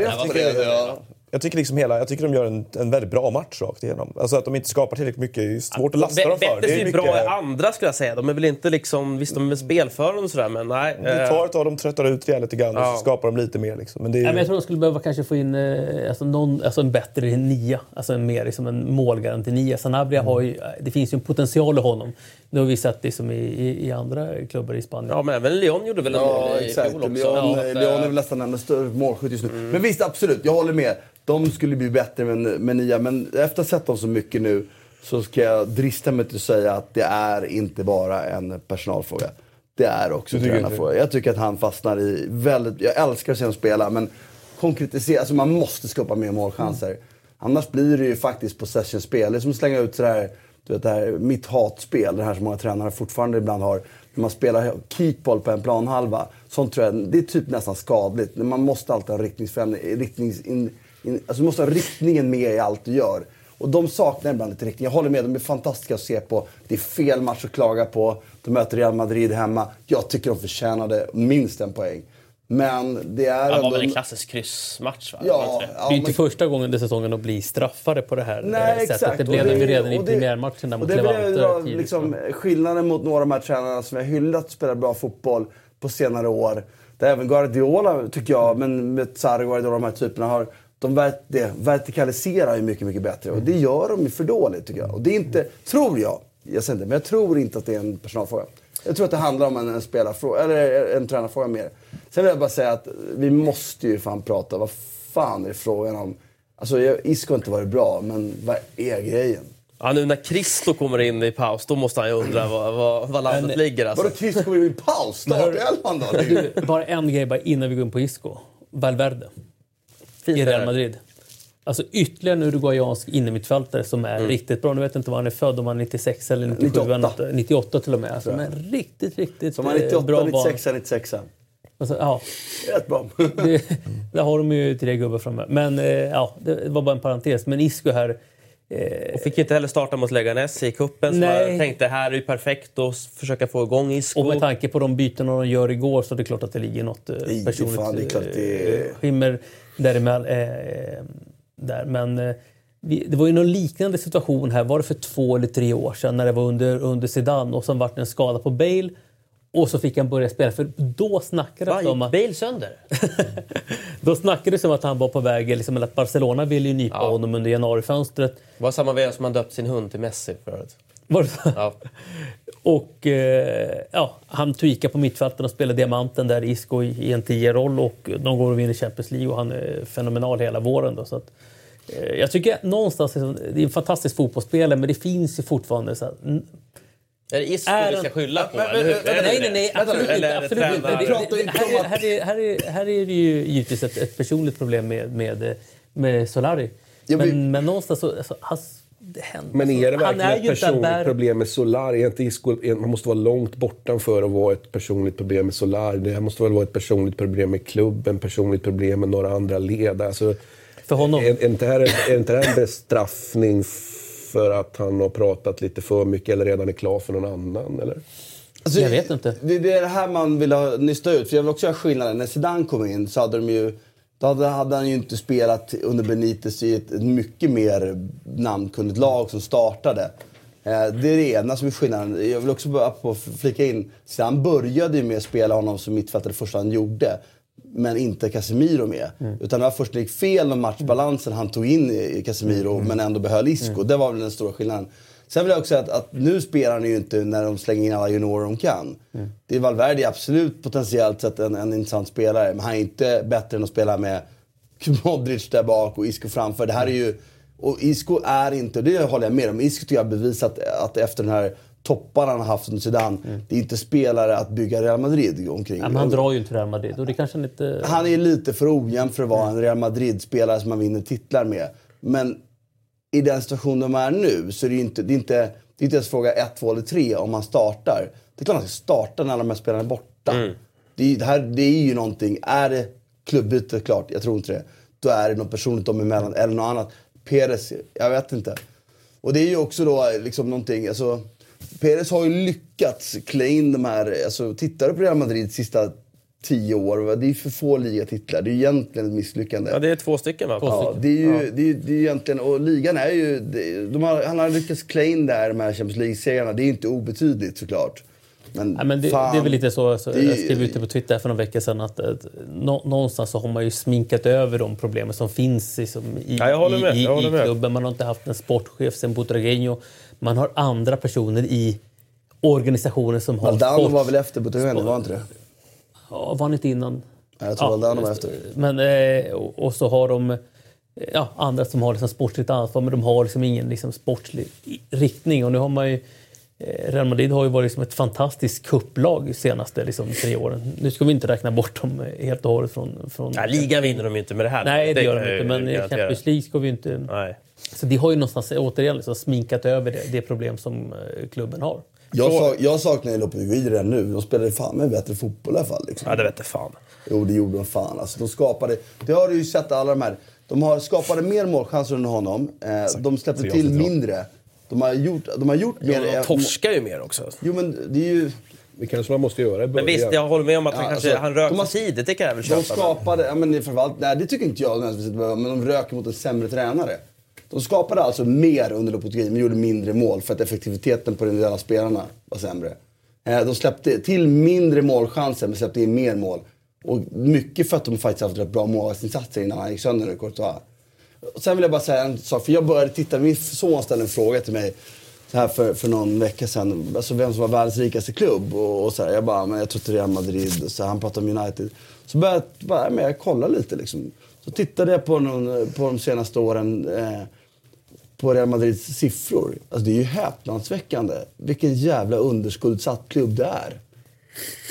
Jag tycker, ja. Liksom hela, jag tycker de gör en, en väldigt bra match rakt igenom. Alltså att de inte skapar tillräckligt mycket är svårt att lasta dem för. Betis är ju mycket- bra i andra skulle jag säga. De är väl inte liksom... Visst, de är spelförande och sådär, men nej. Det eh, tar ett av dem tröttar ut Real lite grann och Ja. så skapar de lite mer. Liksom. Men det är ju... Nej, men jag tror de skulle behöva kanske få in eh, alltså någon, alltså en bättre nia. Alltså en mer liksom en målgaranti-nia. Sanabria har ju, det finns ju en potential i honom. Det har vi sett liksom i, i, i andra klubbar i Spanien. Ja, men även Lyon gjorde väl en Ja, mål i exakt. fjol också. Leon, att, Leon är väl nästan en större målskytt just nu. Men visst, absolut. Jag håller med. De skulle bli bättre med, med nia. Men efter att ha sett dem så mycket nu så ska jag drista mig till att säga att det är inte bara en personalfråga. Det är också en tränarfråga. Jag tycker att han fastnar i väldigt... Jag älskar att se honom spela, men konkretisera. Alltså man måste skapa mer målchanser. Annars blir det ju faktiskt possession-spel. Det är som att slänga ut sådär, du vet, det här, mitt hatspel, det här som många tränare fortfarande ibland har. När man spelar keepball på en planhalva. Sånt tror jag, det är typ nästan skadligt. Man måste alltid ha riktningsförändring. Riktnings, in, in, alltså du måste ha riktningen med i allt du gör. Och de saknar ibland lite riktning. Jag håller med, de är fantastiska att se på. Det är fel match att klaga på. De möter Real Madrid hemma. Jag tycker de förtjänade minst en poäng. Men det är Det var väl en klassisk kryssmatch, va? Ja, det det? ja, det är inte men- första gången under säsongen de blir straffade på det här eh, Nej, sättet. exakt. Det blev de ju redan i det- premiärmatchen där mot det Levante. liksom, skillnaden mot några av de här tränarna som jag hyllat spelar bra fotboll på senare år. Där även Guardiola, tycker jag, men med Sarri, Guardiola och de här typerna har de ver- det, vertikaliserar ju mycket, mycket bättre. Och det gör de ju för dåligt tycker jag. Och det är inte, tror jag, jag säger inte, men jag tror inte att det är en personalfråga. Jag tror att det handlar om en, en spelarfråga, eller en tränarfråga mer. Sen vill jag bara säga att vi måste ju fan prata, vad fan är frågan om? Alltså Isco har inte varit bra, men vad är grejen? Ja, nu när Christo kommer in i paus, då måste han ju undra var, var, var landet Men- ligger. Alltså. Vadå Chris kommer ju i paus? Startelvan då? Bara en grej bara innan vi går in på Isco. Valverde i Real. Madrid. Alltså ytterligare en uruguayansk innermittfältare som är riktigt bra. Nu vet jag inte var han är född, om han är 96 eller 97. 98. eller något. 98 till och med. Alltså, men riktigt, riktigt Som eh, 98, bra 96, 96. Alltså, ja, Rätt bra. det, där har de ju tre gubbar framme. Men eh, ja, det var bara en parentes. Men Isco här... Eh, Och fick inte heller starta mot Leganes i cupen. Jag tänkte här är ju perfekt att försöka få igång Isco. och med tanke på de byten de gör igår så är det klart att det ligger något eh, Nej, personligt fan, det är klart det eh, skimmer däremellan. Eh, där. Men eh, vi, det var ju någon liknande situation här, var det för två eller tre år sedan när det var under, under Zidane och sen vart det en skada på Bale och så fick han börja spela. För då snackades det om att... Bale sönder? Då snackades det om att han var på väg, liksom, eller att Barcelona ville ju nypa Ja. honom under januarifönstret. Det var samma veva som han döpt sin hund till Messi förut. Var det så? Ja. Och eh, ja, han tweakar på mittfälten och spelar diamanten där Isco i, en 10-roll och de går och vinner Champions League och han är fenomenal hela våren. Då, så att, eh, jag tycker någonstans liksom, det är en fantastisk fotbollsspelare men det finns ju fortfarande så här, Är det Isco Är vi ska skylla på? Men- eller hur? men- Nej, nej, nej. Absolut inte. Absolut Här här är- här är- här är det ju givetvis ett, ett personligt problem med, med, med Solari. Ja, men- Men, men någonstans så... Alltså. Men är det verkligen ett ju inte personligt där- problem med Solar? Är inte Isco, är- man måste vara långt bortanför att vara ett personligt problem med Solar. Det här måste väl vara ett personligt problem med klubben, personligt problem med några andra ledare. Alltså, För honom. Är, är, inte här, är inte det här en bestraffning för att han har pratat lite för mycket eller redan är klar för någon annan? Eller? Alltså, Jag vet inte. Det, det är det här man vill ha, nysta ut. För jag vill också ha skillnaden. När Zidane kom in så hade de ju... Då hade, han ju inte spelat under Benitez i ett, ett mycket mer namnkunnigt lag som startade. Eh, det är det ena som är skillnaden. Jag vill också bara flika in. Zidane började ju med att spela honom som mittfältare det första han gjorde. Men inte Casemiro med. Utan det var först det gick fel med matchbalansen han tog in Casemiro men ändå behöll Isco. Det var väl den stora skillnaden. Sen vill jag också att, att nu spelar han ju inte när de slänger in alla juniorer de kan. Det är Valverde absolut potentiellt sett en, en intressant spelare. Men han är inte bättre än att spela med Modric där bak och Isco framför. Det här är ju... Och Isco är inte, det håller jag med om, Isco tycker jag har bevisat att efter den här toppar han har haft under Zidane, det är inte spelare att bygga Real Madrid omkring. Ja, men han drar ju inte Real Madrid och det kanske han inte... Han är lite för ojämn för att vara en Real Madrid-spelare som man vinner titlar med. Men i den situation de är nu så är det inte, det är inte, det Det är inte ens fråga 1, 2 eller 3 om man startar. Det är klart han ska starta när alla de här spelarna är borta. Det, är, det, här, det är ju någonting. Är det klubbyte klart? Jag tror inte det. Då är det något personligt dem emellan eller något annat. Peres, jag vet inte. Och det är ju också då liksom någonting, alltså, Perez har ju lyckats klä in de här, alltså tittar du på Real Madrid sista tio år, det är för få ligatitlar. Det är egentligen ett misslyckande. Ja, det är två stycken va? Ja, det är ju, det är, det är egentligen, och ligan är ju, de har, han har lyckats klä in det här, de här Champions League-serierna. Det är inte obetydligt såklart. Men, Ja, men det, det är väl lite så, så det- jag skrev ut det på Twitter för några veckor sedan att, att nå, någonstans så har man ju sminkat över de problemen som finns liksom, i, Ja, jag håller med, i, i, i klubben. Man har inte haft en sportchef sen Butragueño. Man har andra personer i organisationen som har Valdano sport- var väl efter Butragueño, var inte det? Ja, var han inte innan? Ja, jag tror Valdano var efter. Men, eh, och, och så har de eh, ja, andra som har liksom sportsligt ansvar men de har liksom ingen liksom sportslig riktning. Och nu har man ju, eh, Real Madrid har ju varit liksom ett fantastiskt kupplag de senaste liksom, tre åren. Nu ska vi inte räkna bort dem helt och hållet från... från Ja, ligan vinner de ju inte med det här. Nej, det, gör de inte. Men i. Champions League ska vi inte... Nej. Så de har ju någonstans återigen liksom sminkat över det, det problem som klubben har. Jag, sak, jag saknar ju Lopetegui redan nu. De spelade fan med bättre fotboll i alla fall. Liksom. Ja, det vet jag fan. Jo, det gjorde de fan. Alltså, de skapade, det har du ju sett alla de här. De har skapade mer målchanser under honom. Eh, de släppte till mindre. De har gjort, de har gjort mer... De torskar ju mer också. Jo, men det är ju... Det kanske man måste göra i Men början. visst, jag håller med om att han, Ja, kanske, alltså, han rök de har- tidigt. Det kan jag väl De köpa. skapade, ja, men förvalt, nej det tycker inte jag men de röker mot en sämre tränare. De skapade alltså mer under Lopetegui men gjorde mindre mål för att effektiviteten på de individuella spelarna var sämre. Eh, de släppte till mindre målchanser men släppte in mer mål. Och mycket för att de faktiskt haft rätt bra målvaktsinsatser innan han gick sönder nu, Courtois. Sen vill jag bara säga en sak, för jag började titta, min son ställde en fråga till mig så här för, för någon vecka sedan, alltså vem som var världens rikaste klubb. Och, och så här, jag bara, men jag tror inte Real Madrid. Och så här, han pratade om United. Så började jag bara, men jag kolla lite liksom. Så tittade jag på, någon, på de senaste åren eh, på Real Madrids siffror. Alltså det är ju häpnadsväckande vilken jävla underskuldsatt klubb det är.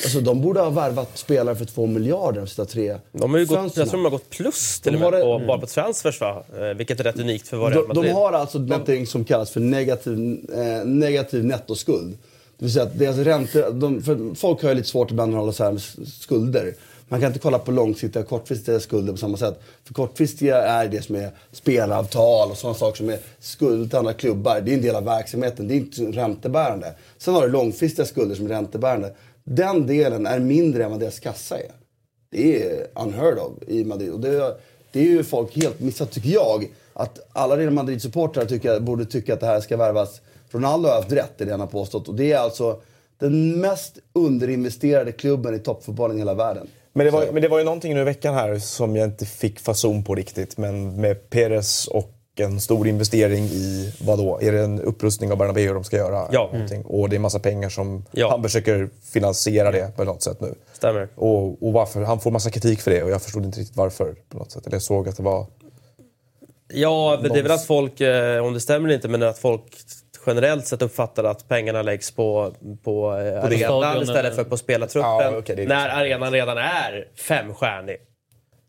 Alltså de borde ha värvat spelare för två miljarder de sista tre De har ju gått, jag tror de har gått plus till De och med det- på, bara på transfers va? Eh, Vilket är rätt unikt för vad Real de, Madrid. de har alltså någonting som kallas för negativ, eh, negativ nettoskuld. Det vill säga att deras räntor, de, folk har ju lite svårt ibland att hålla här med skulder. Man kan inte kolla på långsiktiga och kortfristiga skulder på samma sätt. För kortfristiga är det som är spelavtal och sådana saker som är skuld till andra klubbar. Det är en del av verksamheten, det är inte räntebärande. Sen har du långfristiga skulder som är räntebärande. Den delen är mindre än vad deras kassa är. Det är unheard of i Madrid. Och det, det är ju folk helt missat, tycker jag. Att alla Real Madrid-supportrar borde tycka att det här ska värvas. Ronaldo har haft rätt i det han har påstått. Och det är alltså den mest underinvesterade klubben i toppfotbollen i hela världen. Men det, var, men det var ju någonting nu i veckan här som jag inte fick fason på riktigt. Men med Perez och en stor investering i, vad då? Är det en upprustning av Bernabéu de ska göra? Ja. Någonting? Och det är massa pengar som Ja. han försöker finansiera det på något sätt nu. Stämmer. Och, och varför? Han får massa kritik för det och jag förstod inte riktigt varför på något sätt. Eller jag såg att det var... Ja, men det är väl att folk, eh, om det stämmer inte, men att folk generellt sett uppfattar att pengarna läggs på, på eh, arenan istället för på spelartruppen. Ja, det är när arenan redan är femstjärnig.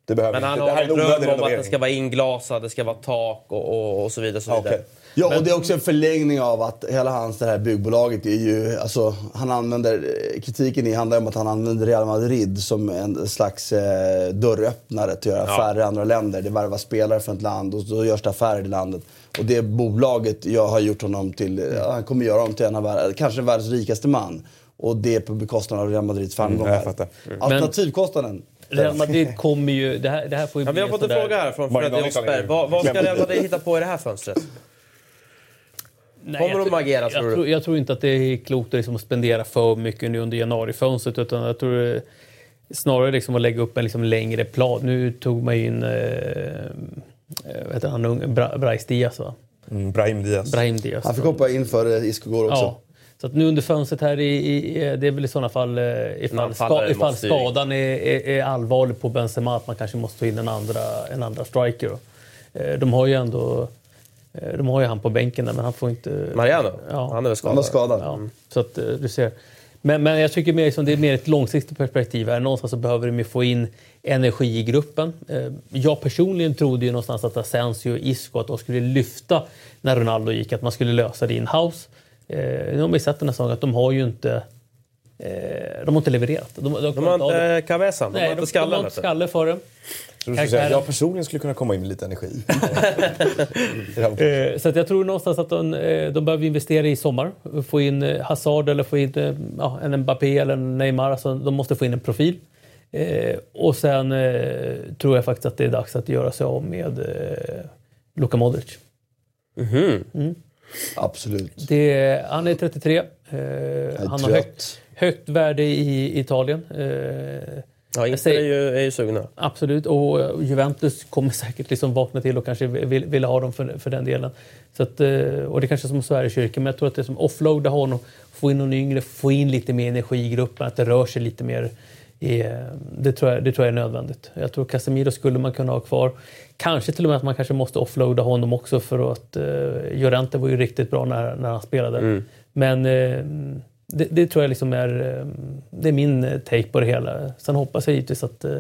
Det behöver Men han inte. Har en dröm om att det ska vara inglasad, det ska vara tak och, och, och så vidare. Och så vidare. okej. Ja, och det är också en förlängning av att hela hans det här byggbolaget är ju, alltså han använder, kritiken i handlar om att han använder Real Madrid som en slags eh, dörröppnare till att göra Ja. affärer i andra länder. Det värvar spelare från ett land och då görs det affärer i landet. Och det bolaget jag har gjort honom till, ja, han kommer göra honom till en av kanske världens rikaste man. Och det är på bekostnad av Real Madrids framgångar. Mm, jag fattar. Alternativkostnaden. Real Madrid kommer ju... Det här, det här får ju Ja, vi har fått en fråga här från Fredrik ju- Vad, vad ska. Real Madrid hitta på i det här fönstret? Nej, Kommer jag de tror- agera, tror jag du? Jag tror inte att det är klokt att liksom spendera för mycket nu under januarifönstret utan jag tror snarare liksom att lägga upp en liksom längre plan. Nu tog man ju in eh, eh, vad heter han, ung- Bra, Brais Diaz va? Mm, Brahim Diaz. Brahim Diaz. Han fick hoppa in för eh, Isco Gol också. Ja. Så att nu under fönstret här, i, i, det är väl i sådana fall eh, ifall, ska, ifall skadan är, är, är allvarlig på Benzema att man kanske måste ta in en andra, en andra striker. Eh, De har ju ändå eh, de har ju han på bänken där men han får inte... Mariano? Ja. Han är väl skadad? Han var skadad. Ja, så att eh, du ser. Men, men jag tycker mer som det är mer ett långsiktigt perspektiv. Här. Någonstans så behöver de ju få in energi i gruppen. Eh, Jag personligen trodde ju någonstans att Asensio och Isco att de skulle lyfta när Ronaldo gick, att man skulle lösa det in-house. Eh, nu har vi sett den här säsongen att de har ju inte... Eh, de har inte levererat. De, de, De har inte eh, Cavesan, de har inte skallen. de har inte skalle för det. Så du säga, jag personligen skulle kunna komma in med lite energi. Eh, Så att jag tror någonstans att de, eh, de behöver investera i sommar. Få in eh, Hazard eller få in eh, ja, en Mbappé eller en Neymar. Alltså, de måste få in en profil. Eh, och sen eh, tror jag faktiskt att det är dags att göra sig av med eh, Luka Modric. Absolut. Det, han är 33. Eh, han har högt, högt värde i Italien. Ja, Inter är ju, är ju sugna. Absolut, och eh, Juventus kommer säkert liksom vakna till och kanske vill, vill ha dem för, för den delen. Så att, eh, och det kanske är som Sverigekyrkan, men jag tror att det är som offloada honom, få in någon yngre, få in lite mer energi i gruppen, att det rör sig lite mer. I, eh, det, tror jag, det tror jag är nödvändigt. Jag tror Casemiro skulle man kunna ha kvar. Kanske till och med att man kanske måste offloada honom också för att uh, Llorente var ju riktigt bra när, när han spelade. Men eh, det, det tror jag liksom är, eh, det är min eh, take på det hela. Sen hoppas jag givetvis att eh,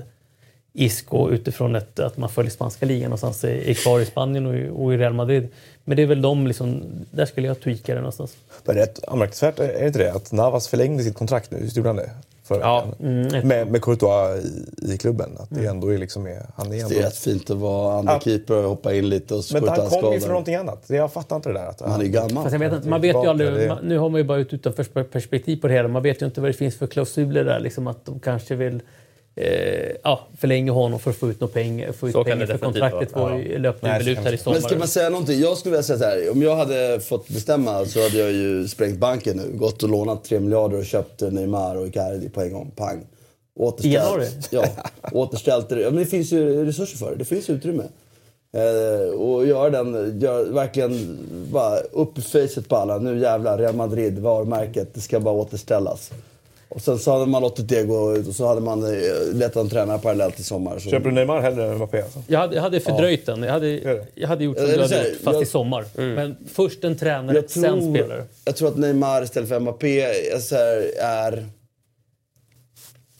Isco utifrån ett, att man följer spanska ligan någonstans är, är kvar i Spanien och i, och i Real Madrid. Men det är väl de, liksom, där skulle jag tweaka det någonstans. Men rätt anmärkningsvärt, är det inte det? Att Navas förlängde sitt kontrakt nu, Hur gjorde han det? Förra Ja. veckan? med, med Courtois i, i klubben. Att det ändå är liksom, är- han är Det ändå... är rätt fint att vara andra Ja. keeper och hoppa in lite och Men han kommer ju från någonting annat. Jag fattar inte det där. Att Han är gammal. Fast jag vet inte, man vet ju aldrig, man, nu har man ju bara ett utanför perspektiv på det hela. Man vet ju inte vad det finns för klausuler där. Liksom att de kanske vill eh, ja, förlänga honom för att få ut några pengar. Få ut Så pengar för kontraktet var ju, löpte så ut här i sommar. Men ska man säga någonting? Jag skulle vilja säga så här. Om jag hade fått bestämma så hade jag ju sprängt banken nu. Gått och lånat 3 miljarder och köpt Neymar och Icardi på en gång. Pang. Återställt. Ja, återställt det. Ja, men det finns ju resurser för det. Det finns utrymme. Eh, och göra den, gör, verkligen bara upp i facet på alla. Nu jävlar, Real Madrid, varumärket. Det ska bara återställas. Och sen så hade man låtit det gå ut och så hade man eh, letat en tränare parallellt i sommar. Så. Köper du Neymar hellre än Mbappé? Alltså? Jag hade, jag hade fördröjt den. Jag hade, det. jag hade gjort som du hade gjort, fast jag- i sommar. Men först en tränare, Jag sen tror, spelare. jag tror att Neymar istället för Mbappé är, så här, är...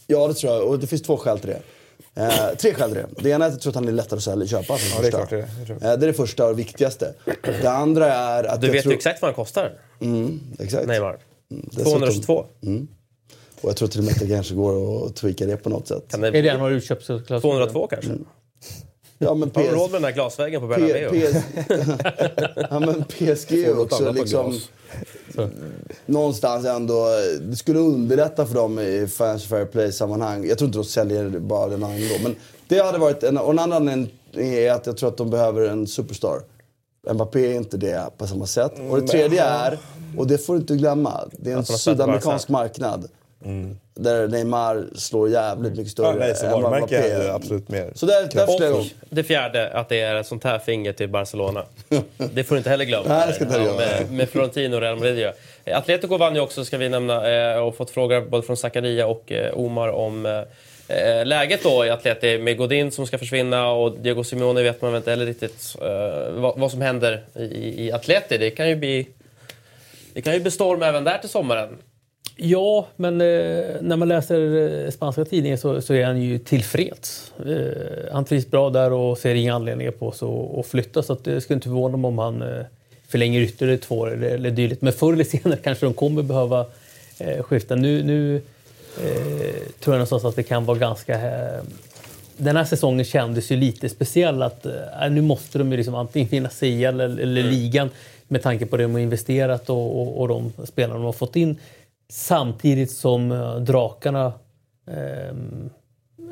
Ja, det tror jag. Och det finns två skäl till det. Eh, tre skäl till det. Det ena är att jag tror att han är lättare att sälja, köpa. För Ja, det är klart det är. Det. Eh, det är det första och viktigaste. Det andra är att Du vet tror... ju exakt vad han kostar, Mm, exakt. Neymar. Dessutom- 222. Och jag tror till och med att det kanske går att tweaka det på något sätt. Kan Är det det, han har utköpsklausul? 202 kanske? Ja, men Har du PS... råd med den här glasväggen på Bernabéu? PS... ja, men PSG är också liksom... Någonstans ändå, det skulle underlätta för dem i Financial Fair Play-sammanhang. Jag tror inte de säljer bara den ändå. Men det hade varit en, och en annan en- är att jag tror att de behöver en superstar. Mbappé är inte det på samma sätt. Och det tredje är, och det får du inte glömma, det är en har sydamerikansk marknad. Där Neymar slår jävligt mycket större Ja, nej, så än vad Mbappé är absolut mer Så där, där gå. Det fjärde, att det är ett sånt här finger till Barcelona. Det får du inte heller glömma. Nej, det ska inte Ja, med, med Florentino och Real Madrid Atletico vann ju också, ska vi nämna, eh, och fått frågor både från Zakaria och eh, Omar om eh, läget då i Atleti med Godin som ska försvinna och Diego Simeone vet man väl inte heller riktigt vad, vad som händer i, i Atleti. Det kan ju bli... Det kan ju bli storm även där till sommaren. Ja, men eh, när man läser eh, spanska tidningar så, så är han ju tillfreds. Eh, han trivs bra där och ser inga anledningar på sig att- flytta. Så att det skulle inte förvåna mig om han eh, förlänger ytterligare två år eller, eller dylikt. Men förr eller senare kanske de kommer behöva eh, skifta. Nu, nu eh, tror jag någonstans att det kan vara ganska... Eh, den här säsongen kändes ju lite speciell. att eh, Nu måste de ju liksom antingen vinna CL eller, eller ligan med tanke på det de har investerat och, och, och de spelarna de har fått in. Samtidigt som eh, drakarna eh,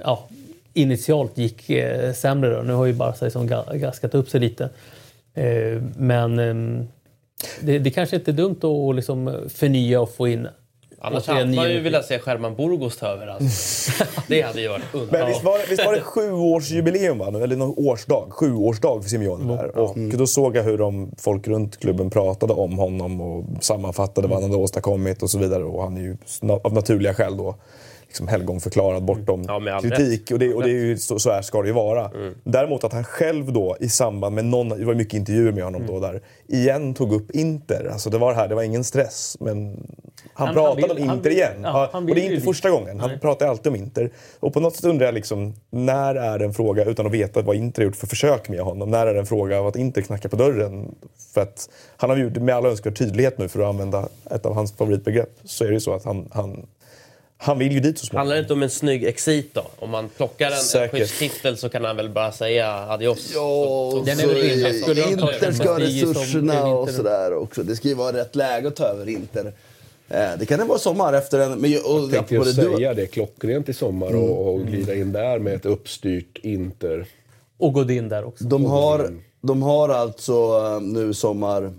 ja, initialt gick eh, sämre. Då. Nu har ju Barca liksom gaskat upp sig lite. Eh, men ehm, det, det kanske inte är dumt att liksom eh, förnya och få in Annars hade man ju velat se Sherman Burgos ta över. Alltså. Det hade ju varit Men underbart. visst var det, visst var det sjuårsjubileum, va? eller någon årsdag? Sjuårsdag för Simeone där. Och då såg jag hur de, folk runt klubben pratade om honom och sammanfattade vad han hade åstadkommit och så vidare. Och han är ju av naturliga skäl då liksom helgonförklarad bortom Ja, med all kritik. Och, det, och det är ju, så, så här ska det ju vara. Däremot att han själv då i samband med någon, det var mycket intervjuer med honom då där, igen tog upp Inter. Alltså det var det här, det var ingen stress. Men han, Han- pratade han vill- om Inter vill- igen. ja, Ja, och det är ju inte första gången. Han Nej. pratar alltid om Inter. Och på något sätt undrar jag liksom, när är det en fråga, utan att veta vad Inter har gjort för försök med honom, när är det en fråga av att Inter knackar på dörren? För att han har det med all önskvärd tydlighet nu, för att använda ett av hans favoritbegrepp, så är det ju så att han, han, han vill ju dit så småningom. Handlar det inte om en snygg exit då? Om man plockar en, en Säkert. skyddstitel så kan han väl bara säga adios. Ja, Den är så ta Inter ska ha resurserna och sådär också. Det ska ju vara rätt läge att ta över Inter. Eh, Det kan det vara sommar efter en... Men, och, Jag tänkte ju det du- säga det klockrent i sommar och, och glida in där med ett uppstyrt Inter. Och Godin där också. De har, de har alltså eh, nu sommar,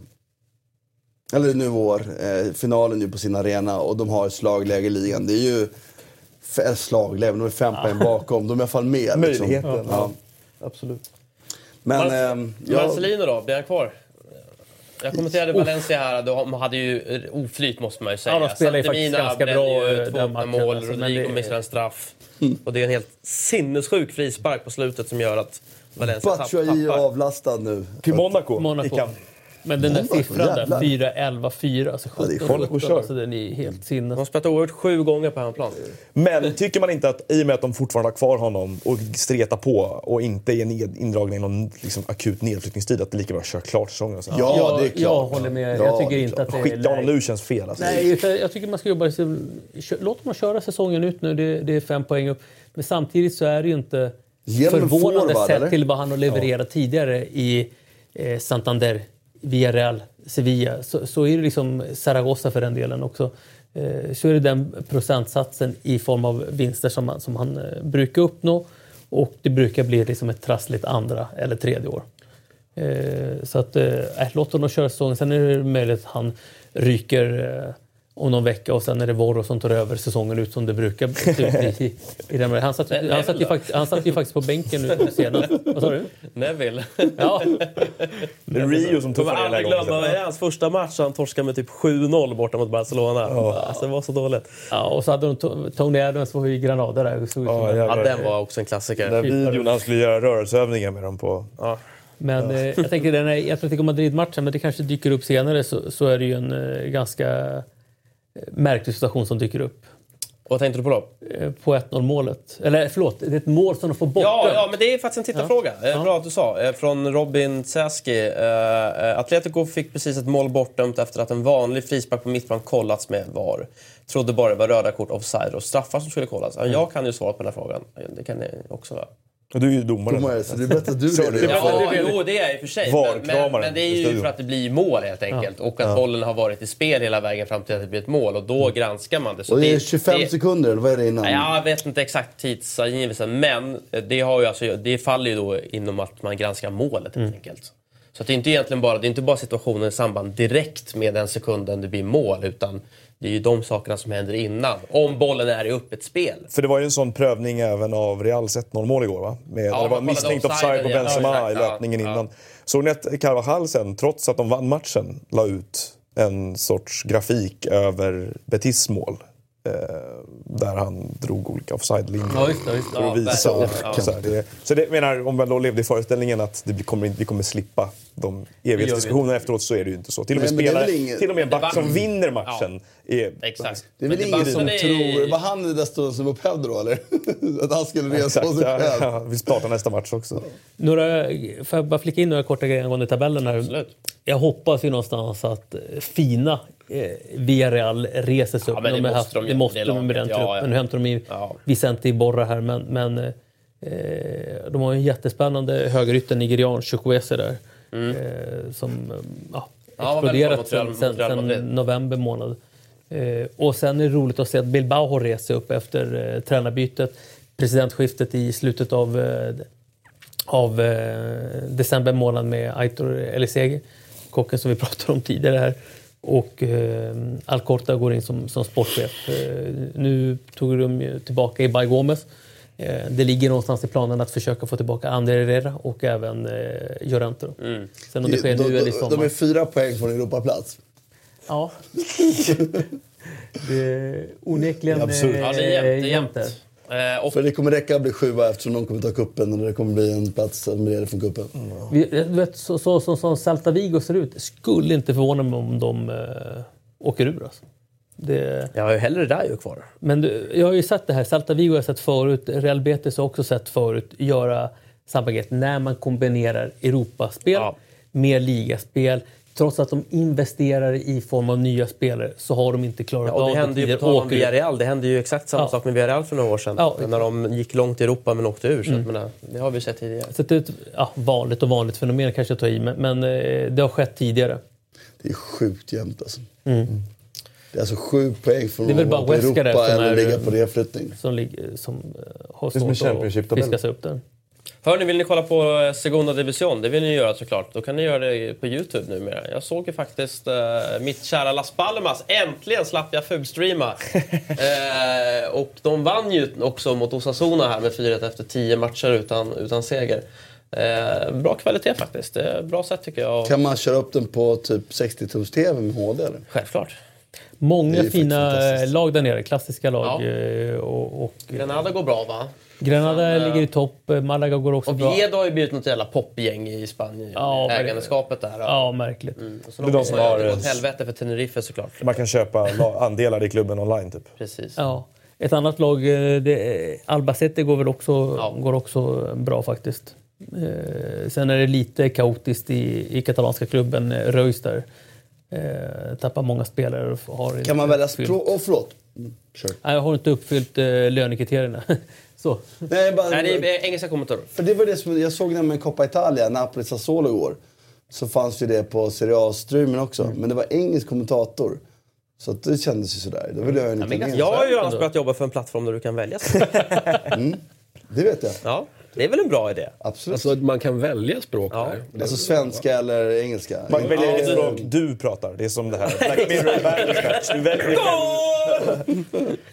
eller nu vår, eh, finalen ju på sin arena och de har ett slagläge i ligan. Det är ju slagläge, de är fem poäng bakom. De är i alla fall med. liksom. Möjligheten, Ja. Absolut. Men Mar- ja, Marcelino då, blir han kvar? Jag kommenterade Valencia här, de hade ju oflyt måste man ju säga. Ja, de spelar ju faktiskt ganska bra, ju eh, två den öppna matchen, mål, alltså, Rodrigo det- missar en straff. Och det är en helt sinnessjuk frispark på slutet som gör att Valencia tapp- Batshuayi är tappar. avlastad nu. Till Monaco, Monaco. Men den där siffran där, jävlar. 4-11-4, alltså Ja, det är 17 Monaco 17, kör. alltså den är helt De sinnes. har spelat oerhört sju gånger på hemmaplan. Men tycker man inte att i och med att de fortfarande har kvar honom och stretar på och inte är ned, indragna i någon liksom, akut nedflyttningstid, att det lika bra kör klart säsongen. sen? Ja, jag, det är klart. jag håller med. Ja, jag tycker inte klart. att det är Skicka honom nu känns fel. Alltså. Nej, jag tycker man ska jobba Låt dem köra säsongen ut nu. Det, det är fem poäng upp. Men samtidigt så är det ju inte förvånande forward, sett eller? till vad han har levererat tidigare i eh, Santander, Villarreal, Sevilla. Så, så är det liksom Zaragoza för den delen också. Eh, så är det den procentsatsen i form av vinster som han, som han eh, brukar uppnå. Och det brukar bli liksom ett trassligt andra eller tredje år. Eh, så att, eh, äh, låt honom köra säsongen. Sen är det möjligt att han ryker eh, om någon vecka och sen är det Vorro som tar över säsongen ut som det brukar bli. I, i den. Han, satt, han, satt ju faktiskt, han satt ju faktiskt på bänken nu senast. Vad sa du? Neville. Ja, Det är Rio som tuffar här aldrig glömma, gången. det är hans första match han torskade med typ 7-0 borta mot Barcelona. Alltså, det var så dåligt. ja, och så hade de To- Tony Adams var i Granada där. som Ja, Ja, den var också en klassiker. Den videon när han skulle göra rörelseövningar med dem på... Ja. Men eh, jag tänker den här Atletico Madrid-matchen, men det kanske dyker upp senare, så, så är det ju en eh, ganska märklig situation som dyker upp. Vad tänkte du på då? Eh, På 1-0 målet. Eller förlåt, det är ett mål som de får bort. Ja, ja, men det är faktiskt en tittarfråga. Eh, Bra att du sa. Eh, Från Robin Tsäski. Eh, Atletico fick precis ett mål bortdömt efter att en vanlig frispark på mittplan kollats med VAR. Trodde bara det var röda kort, offside och straffar som skulle kollas. Ja, Jag kan ju svara på den här frågan. Det kan ni också. Och du är ju domare. Domare, så det är bättre att du Så det Ja. Ja, jo, det är i och för sig. Men, men, det är ju för att det blir mål helt enkelt. Och att bollen har varit i spel hela vägen fram till att det blir ett mål. Och då granskar man det. Så Och det är 25 det- sekunder, eller vad är det innan? Ja, Jag vet inte exakt tidsangivelsen, men det, har ju alltså, det faller ju då inom att man granskar målet helt enkelt. Så att det är inte egentligen bara, det är inte bara situationen i samband direkt med den sekunden det blir mål, utan det är ju de sakerna som händer innan. Om bollen är i öppet spel. För det var ju en sån prövning även av Reals 1-0 mål igår va? Med, Ja, det var misstänkt offside på ja, Benzema exakt, i ja, löpningen ja. innan. Såg ni att Carvajal sen, trots att de vann matchen, la ut en sorts grafik över Betis mål? Eh, där han drog olika offside-linjer. Ja. För att Ja, visa. verkligen. Och, Ja. så, det, så det menar, om man då levde i föreställningen att det blir- kommer, inte- vi kommer slippa de evighetsdiskussionerna efteråt så är det ju inte så. Till och med, Nej, spelare, väl ingen- till och med en back som vinner matchen är... Exakt. Det är väl Men ingen som är- tror... Var han den där stunden som upphävde då, eller? att han skulle resa på Exakt, sig ja, själv? ja, vi startar nästa match också. Några, får jag bara flika in några korta grejer angående tabellen här? Absolut. Jag hoppas ju någonstans att eh, fina eh, Villarreal reser sig upp. Ja, men det måste de ju, det måste de med den. Ja, truppen. ja. Nu hämtar de in Ja. Vicente Iborra här, men, men eh, de har ju en jättespännande högerytter, nigerian, Chukwueze där. Eh, som eh, ja, exploderat sen, sen, sen november månad. Eh, och sen är det roligt att se att Bilbao sig upp efter eh, tränarbytet. Presidentskiftet i slutet av eh, av eh, december månad med Aitor Elisegi, kocken som vi pratade om tidigare här. Och eh, Alcorta går in som, som sportchef. Eh, nu tog de tillbaka Ibai Gomez. Eh, det ligger någonstans i planen att försöka få tillbaka Ander Herrera och även eh, Llorente. då. Sen om det sker de, nu eller i de, sommar. de är fyra poäng från Europaplats. Ja. Det är onekligen Det är absurt. eh, Ja, det är jämnt. Det är jämnt jämnt. där. Eh, och För det kommer räcka att bli sjua eftersom de kommer ta kuppen och det kommer bli en plats med från kuppen. Vi, du vet, så, så, så, som Celta Vigo ser ut, skulle inte förvåna mig om de eh, åker ur. Alltså. Det, jag har ju hellre Rayo kvar. men du, jag har ju sett det här, Celta Vigo har jag sett förut, Real Betis har också sett förut göra samma grej när man kombinerar Europaspel Ja. med ligaspel. Trots att de investerar i form av nya spelare så har de inte klarat Ja, och av det hände ju på tal om. Villarreal. Det hände ju exakt samma Ja. sak med Villarreal för några år sedan. Ja, Mm. när de gick långt i Europa men åkte ur. Så att, menar, det har vi sett tidigare. Så det är ett ja, vanligt och vanligt fenomen kanske jag tar i, men, men eh, det har skett tidigare. Det är sjukt jämnt alltså. Det är alltså sju poäng från Mm. Det är väl att bara Europa eller är- ligga på redflyttning. Som, som eh, har som en svårt att fiska sig upp där. Hörni, vill ni kolla på eh, Segunda Division? Det vill ni göra såklart. Då kan ni göra det på Youtube numera. Jag såg ju faktiskt eh, mitt kära Las Palmas. Äntligen slapp jag fulstreama. eh, och de vann ju också mot Osasuna här med 4 efter 10 matcher utan, utan seger. Eh, bra kvalitet faktiskt. Det är bra sätt tycker jag. Kan man köra upp den på typ 60-tums-tv med HD eller? Självklart. Många fina lag där nere, klassiska lag. Ja. eh, Och, och Granada går bra va? Granada eh, ligger i topp, eh, Malaga går också bra. Oviedo har ju blivit något jävla popgäng i Spanien. Ja, Ägandeskapet där. Ja, märkligt. Och så Det är de som har- Det gått helvete för Tenerife såklart. Man kan köpa la- andelar i klubben online typ. Precis. Ja. Ett annat lag, eh, det, är- Albacete går väl också, Ja. går också bra faktiskt. Eh, sen är det lite kaotiskt i, i katalanska klubben eh, Reus där. Eh, tappar många spelare och har Kan man välja språk? Åh, förlåt. Mm, kör. Nej, jag har inte uppfyllt eh, lönekriterierna. Så. Nej, bara, Nej, det är engelska kommentatorer. För det var det som, jag såg nämligen Coppa Italia, Napoli Sassuolo igår. Så fanns ju det på Serie A-streamen också. Mm. Men det var engelsk kommentator. Så att det kändes ju sådär. Då ville jag en italiensk. Jag har ju annars börjat jobba för en plattform där du kan välja. Det vet jag. Ja, det är väl en bra idé? Absolut. Alltså Alltså, man kan välja språk Ja. där. Det- svenska eller engelska. Man väljer Ja, vilket språk du pratar. Det är som det här Black Mirror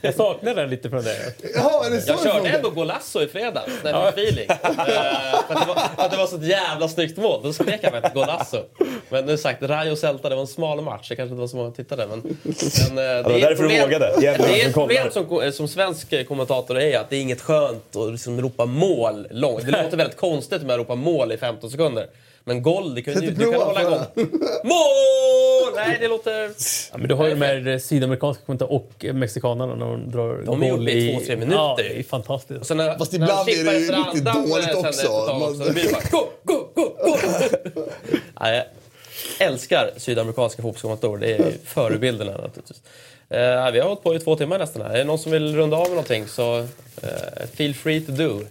Jag saknar den lite från det. Jaha, är det så Jag det körde ändå Golasso i fredags, när jag fick feeling. Eh, för att, det var, för att det var så ett jävla snyggt mål. Då skrek jag faktiskt Golasso. Men nu sagt, Rayo Celta, det var en smal match. Det kanske inte var så många som tittade. Men, men, eh, det, var är därför du vågade. Det är ett problem som, som svensk kommentator är att det är inget skönt att liksom ropa mål långt. Det låter väldigt konstigt med att ropa mål i 15 sekunder. Men goal, det kan inte du kan hålla igång. Mål! Nej, det låter... Ja, men du har ju de här eh, sydamerikanska kommentatorerna och eh, mexikanerna när de drar De är uppe i två, tre minuter. Ja, det är fantastiskt. Så när, Fast när ibland är det ju riktigt dåligt sen också. Man- Då blir det bara gå, gå, gå, gå! Nej, jag älskar sydamerikanska fotbollskommentatorer. Det är förebilderna naturligtvis. Eh, vi har hållit på i två timmar nästan här. Är det någon som vill runda av med någonting så eh, feel free to do.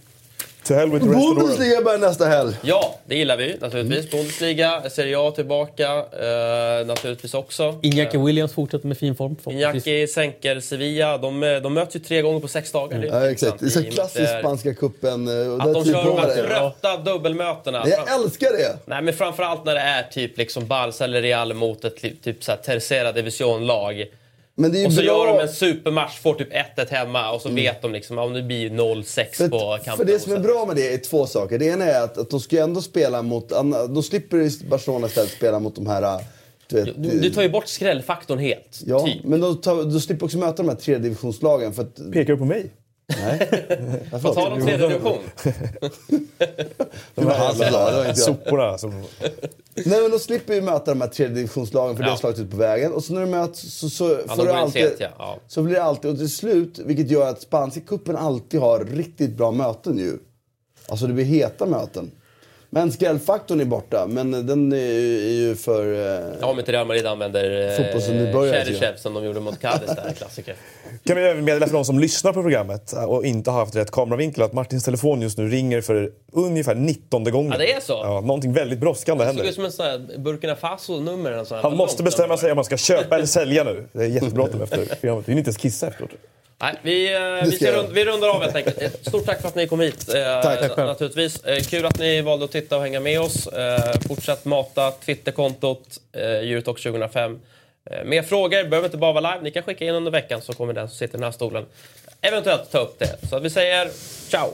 To hell with the rest. Bundesliga börjar nästa helg. Ja, det gillar vi naturligtvis. Bundesliga, Serie A tillbaka eh, naturligtvis också. Iñaki Williams fortsätter med fin form. Iñaki sänker Sevilla. De, eh, de möts ju tre gånger på sex dagar. Det är Ja, exakt. Det är så klassiskt är- spanska cupen. eh, Att de typ kör de här trötta dubbelmötena. Jag älskar det! Nej, men framförallt när det är typ liksom Barca eller Real mot ett typ så här Tercera division-lag. Men det är Och så bra. gör de en supermatch, får typ 1-1 hemma och så vet de liksom att det blir 0-6 För, på kampen. för det som är bra med det är två saker. Det ena är att, att de ska ändå spela mot... De slipper Barcelona istället spela mot de här... Du vet, Du, du tar ju bort skrällfaktorn helt. Ja, typ. men de, tar, de slipper också möta de här tredjedivisionslagen för att... Pekar du på mig? Nej. På tal om tredje division. Det det var inte jag. Soporna som... Nej men de slipper ju möta de här tredjedivisionslagen för det Ja. har slagit ut på vägen. Och så när de möts så, så, Ja, får då du blir det alltid, ja. Ja. så blir det alltid, och till slut, vilket gör att spanska cupen alltid har riktigt bra möten ju. Alltså det blir heta möten. Men skrällfaktorn är borta, men den är, ju för... Eh, Ja, om inte Real Madrid använder Fotbollsnybörjare, eh, Cheryshev som de gjorde mot Cadiz där, klassiker. Kan vi även meddela för de som lyssnar på programmet och inte har haft rätt kameravinkel att Martins telefon just nu ringer för ungefär 19 gången. Ja, det är så? Ja, någonting väldigt brådskande Det såg händer. ut som en Burkina Faso-nummer. Han måste bestämma sig om man ska köpa eller sälja nu. Det är jättebråttom efter programmet. Vi vill inte ens kissa efteråt. Nej, vi, eh, vi, ska rund, vi rundar av helt enkelt. Stort tack för att ni kom hit. Eh, Tack. na- Naturligtvis. Eh, kul att ni valde att titta och hänga med oss. Eh, fortsätt mata Twitterkontot eh, Eurotalk 2005. Eh, mer frågor behöver inte bara vara live. Ni kan skicka in under veckan så kommer den som sitter i den här stolen eventuellt ta upp det. Så vi säger ciao!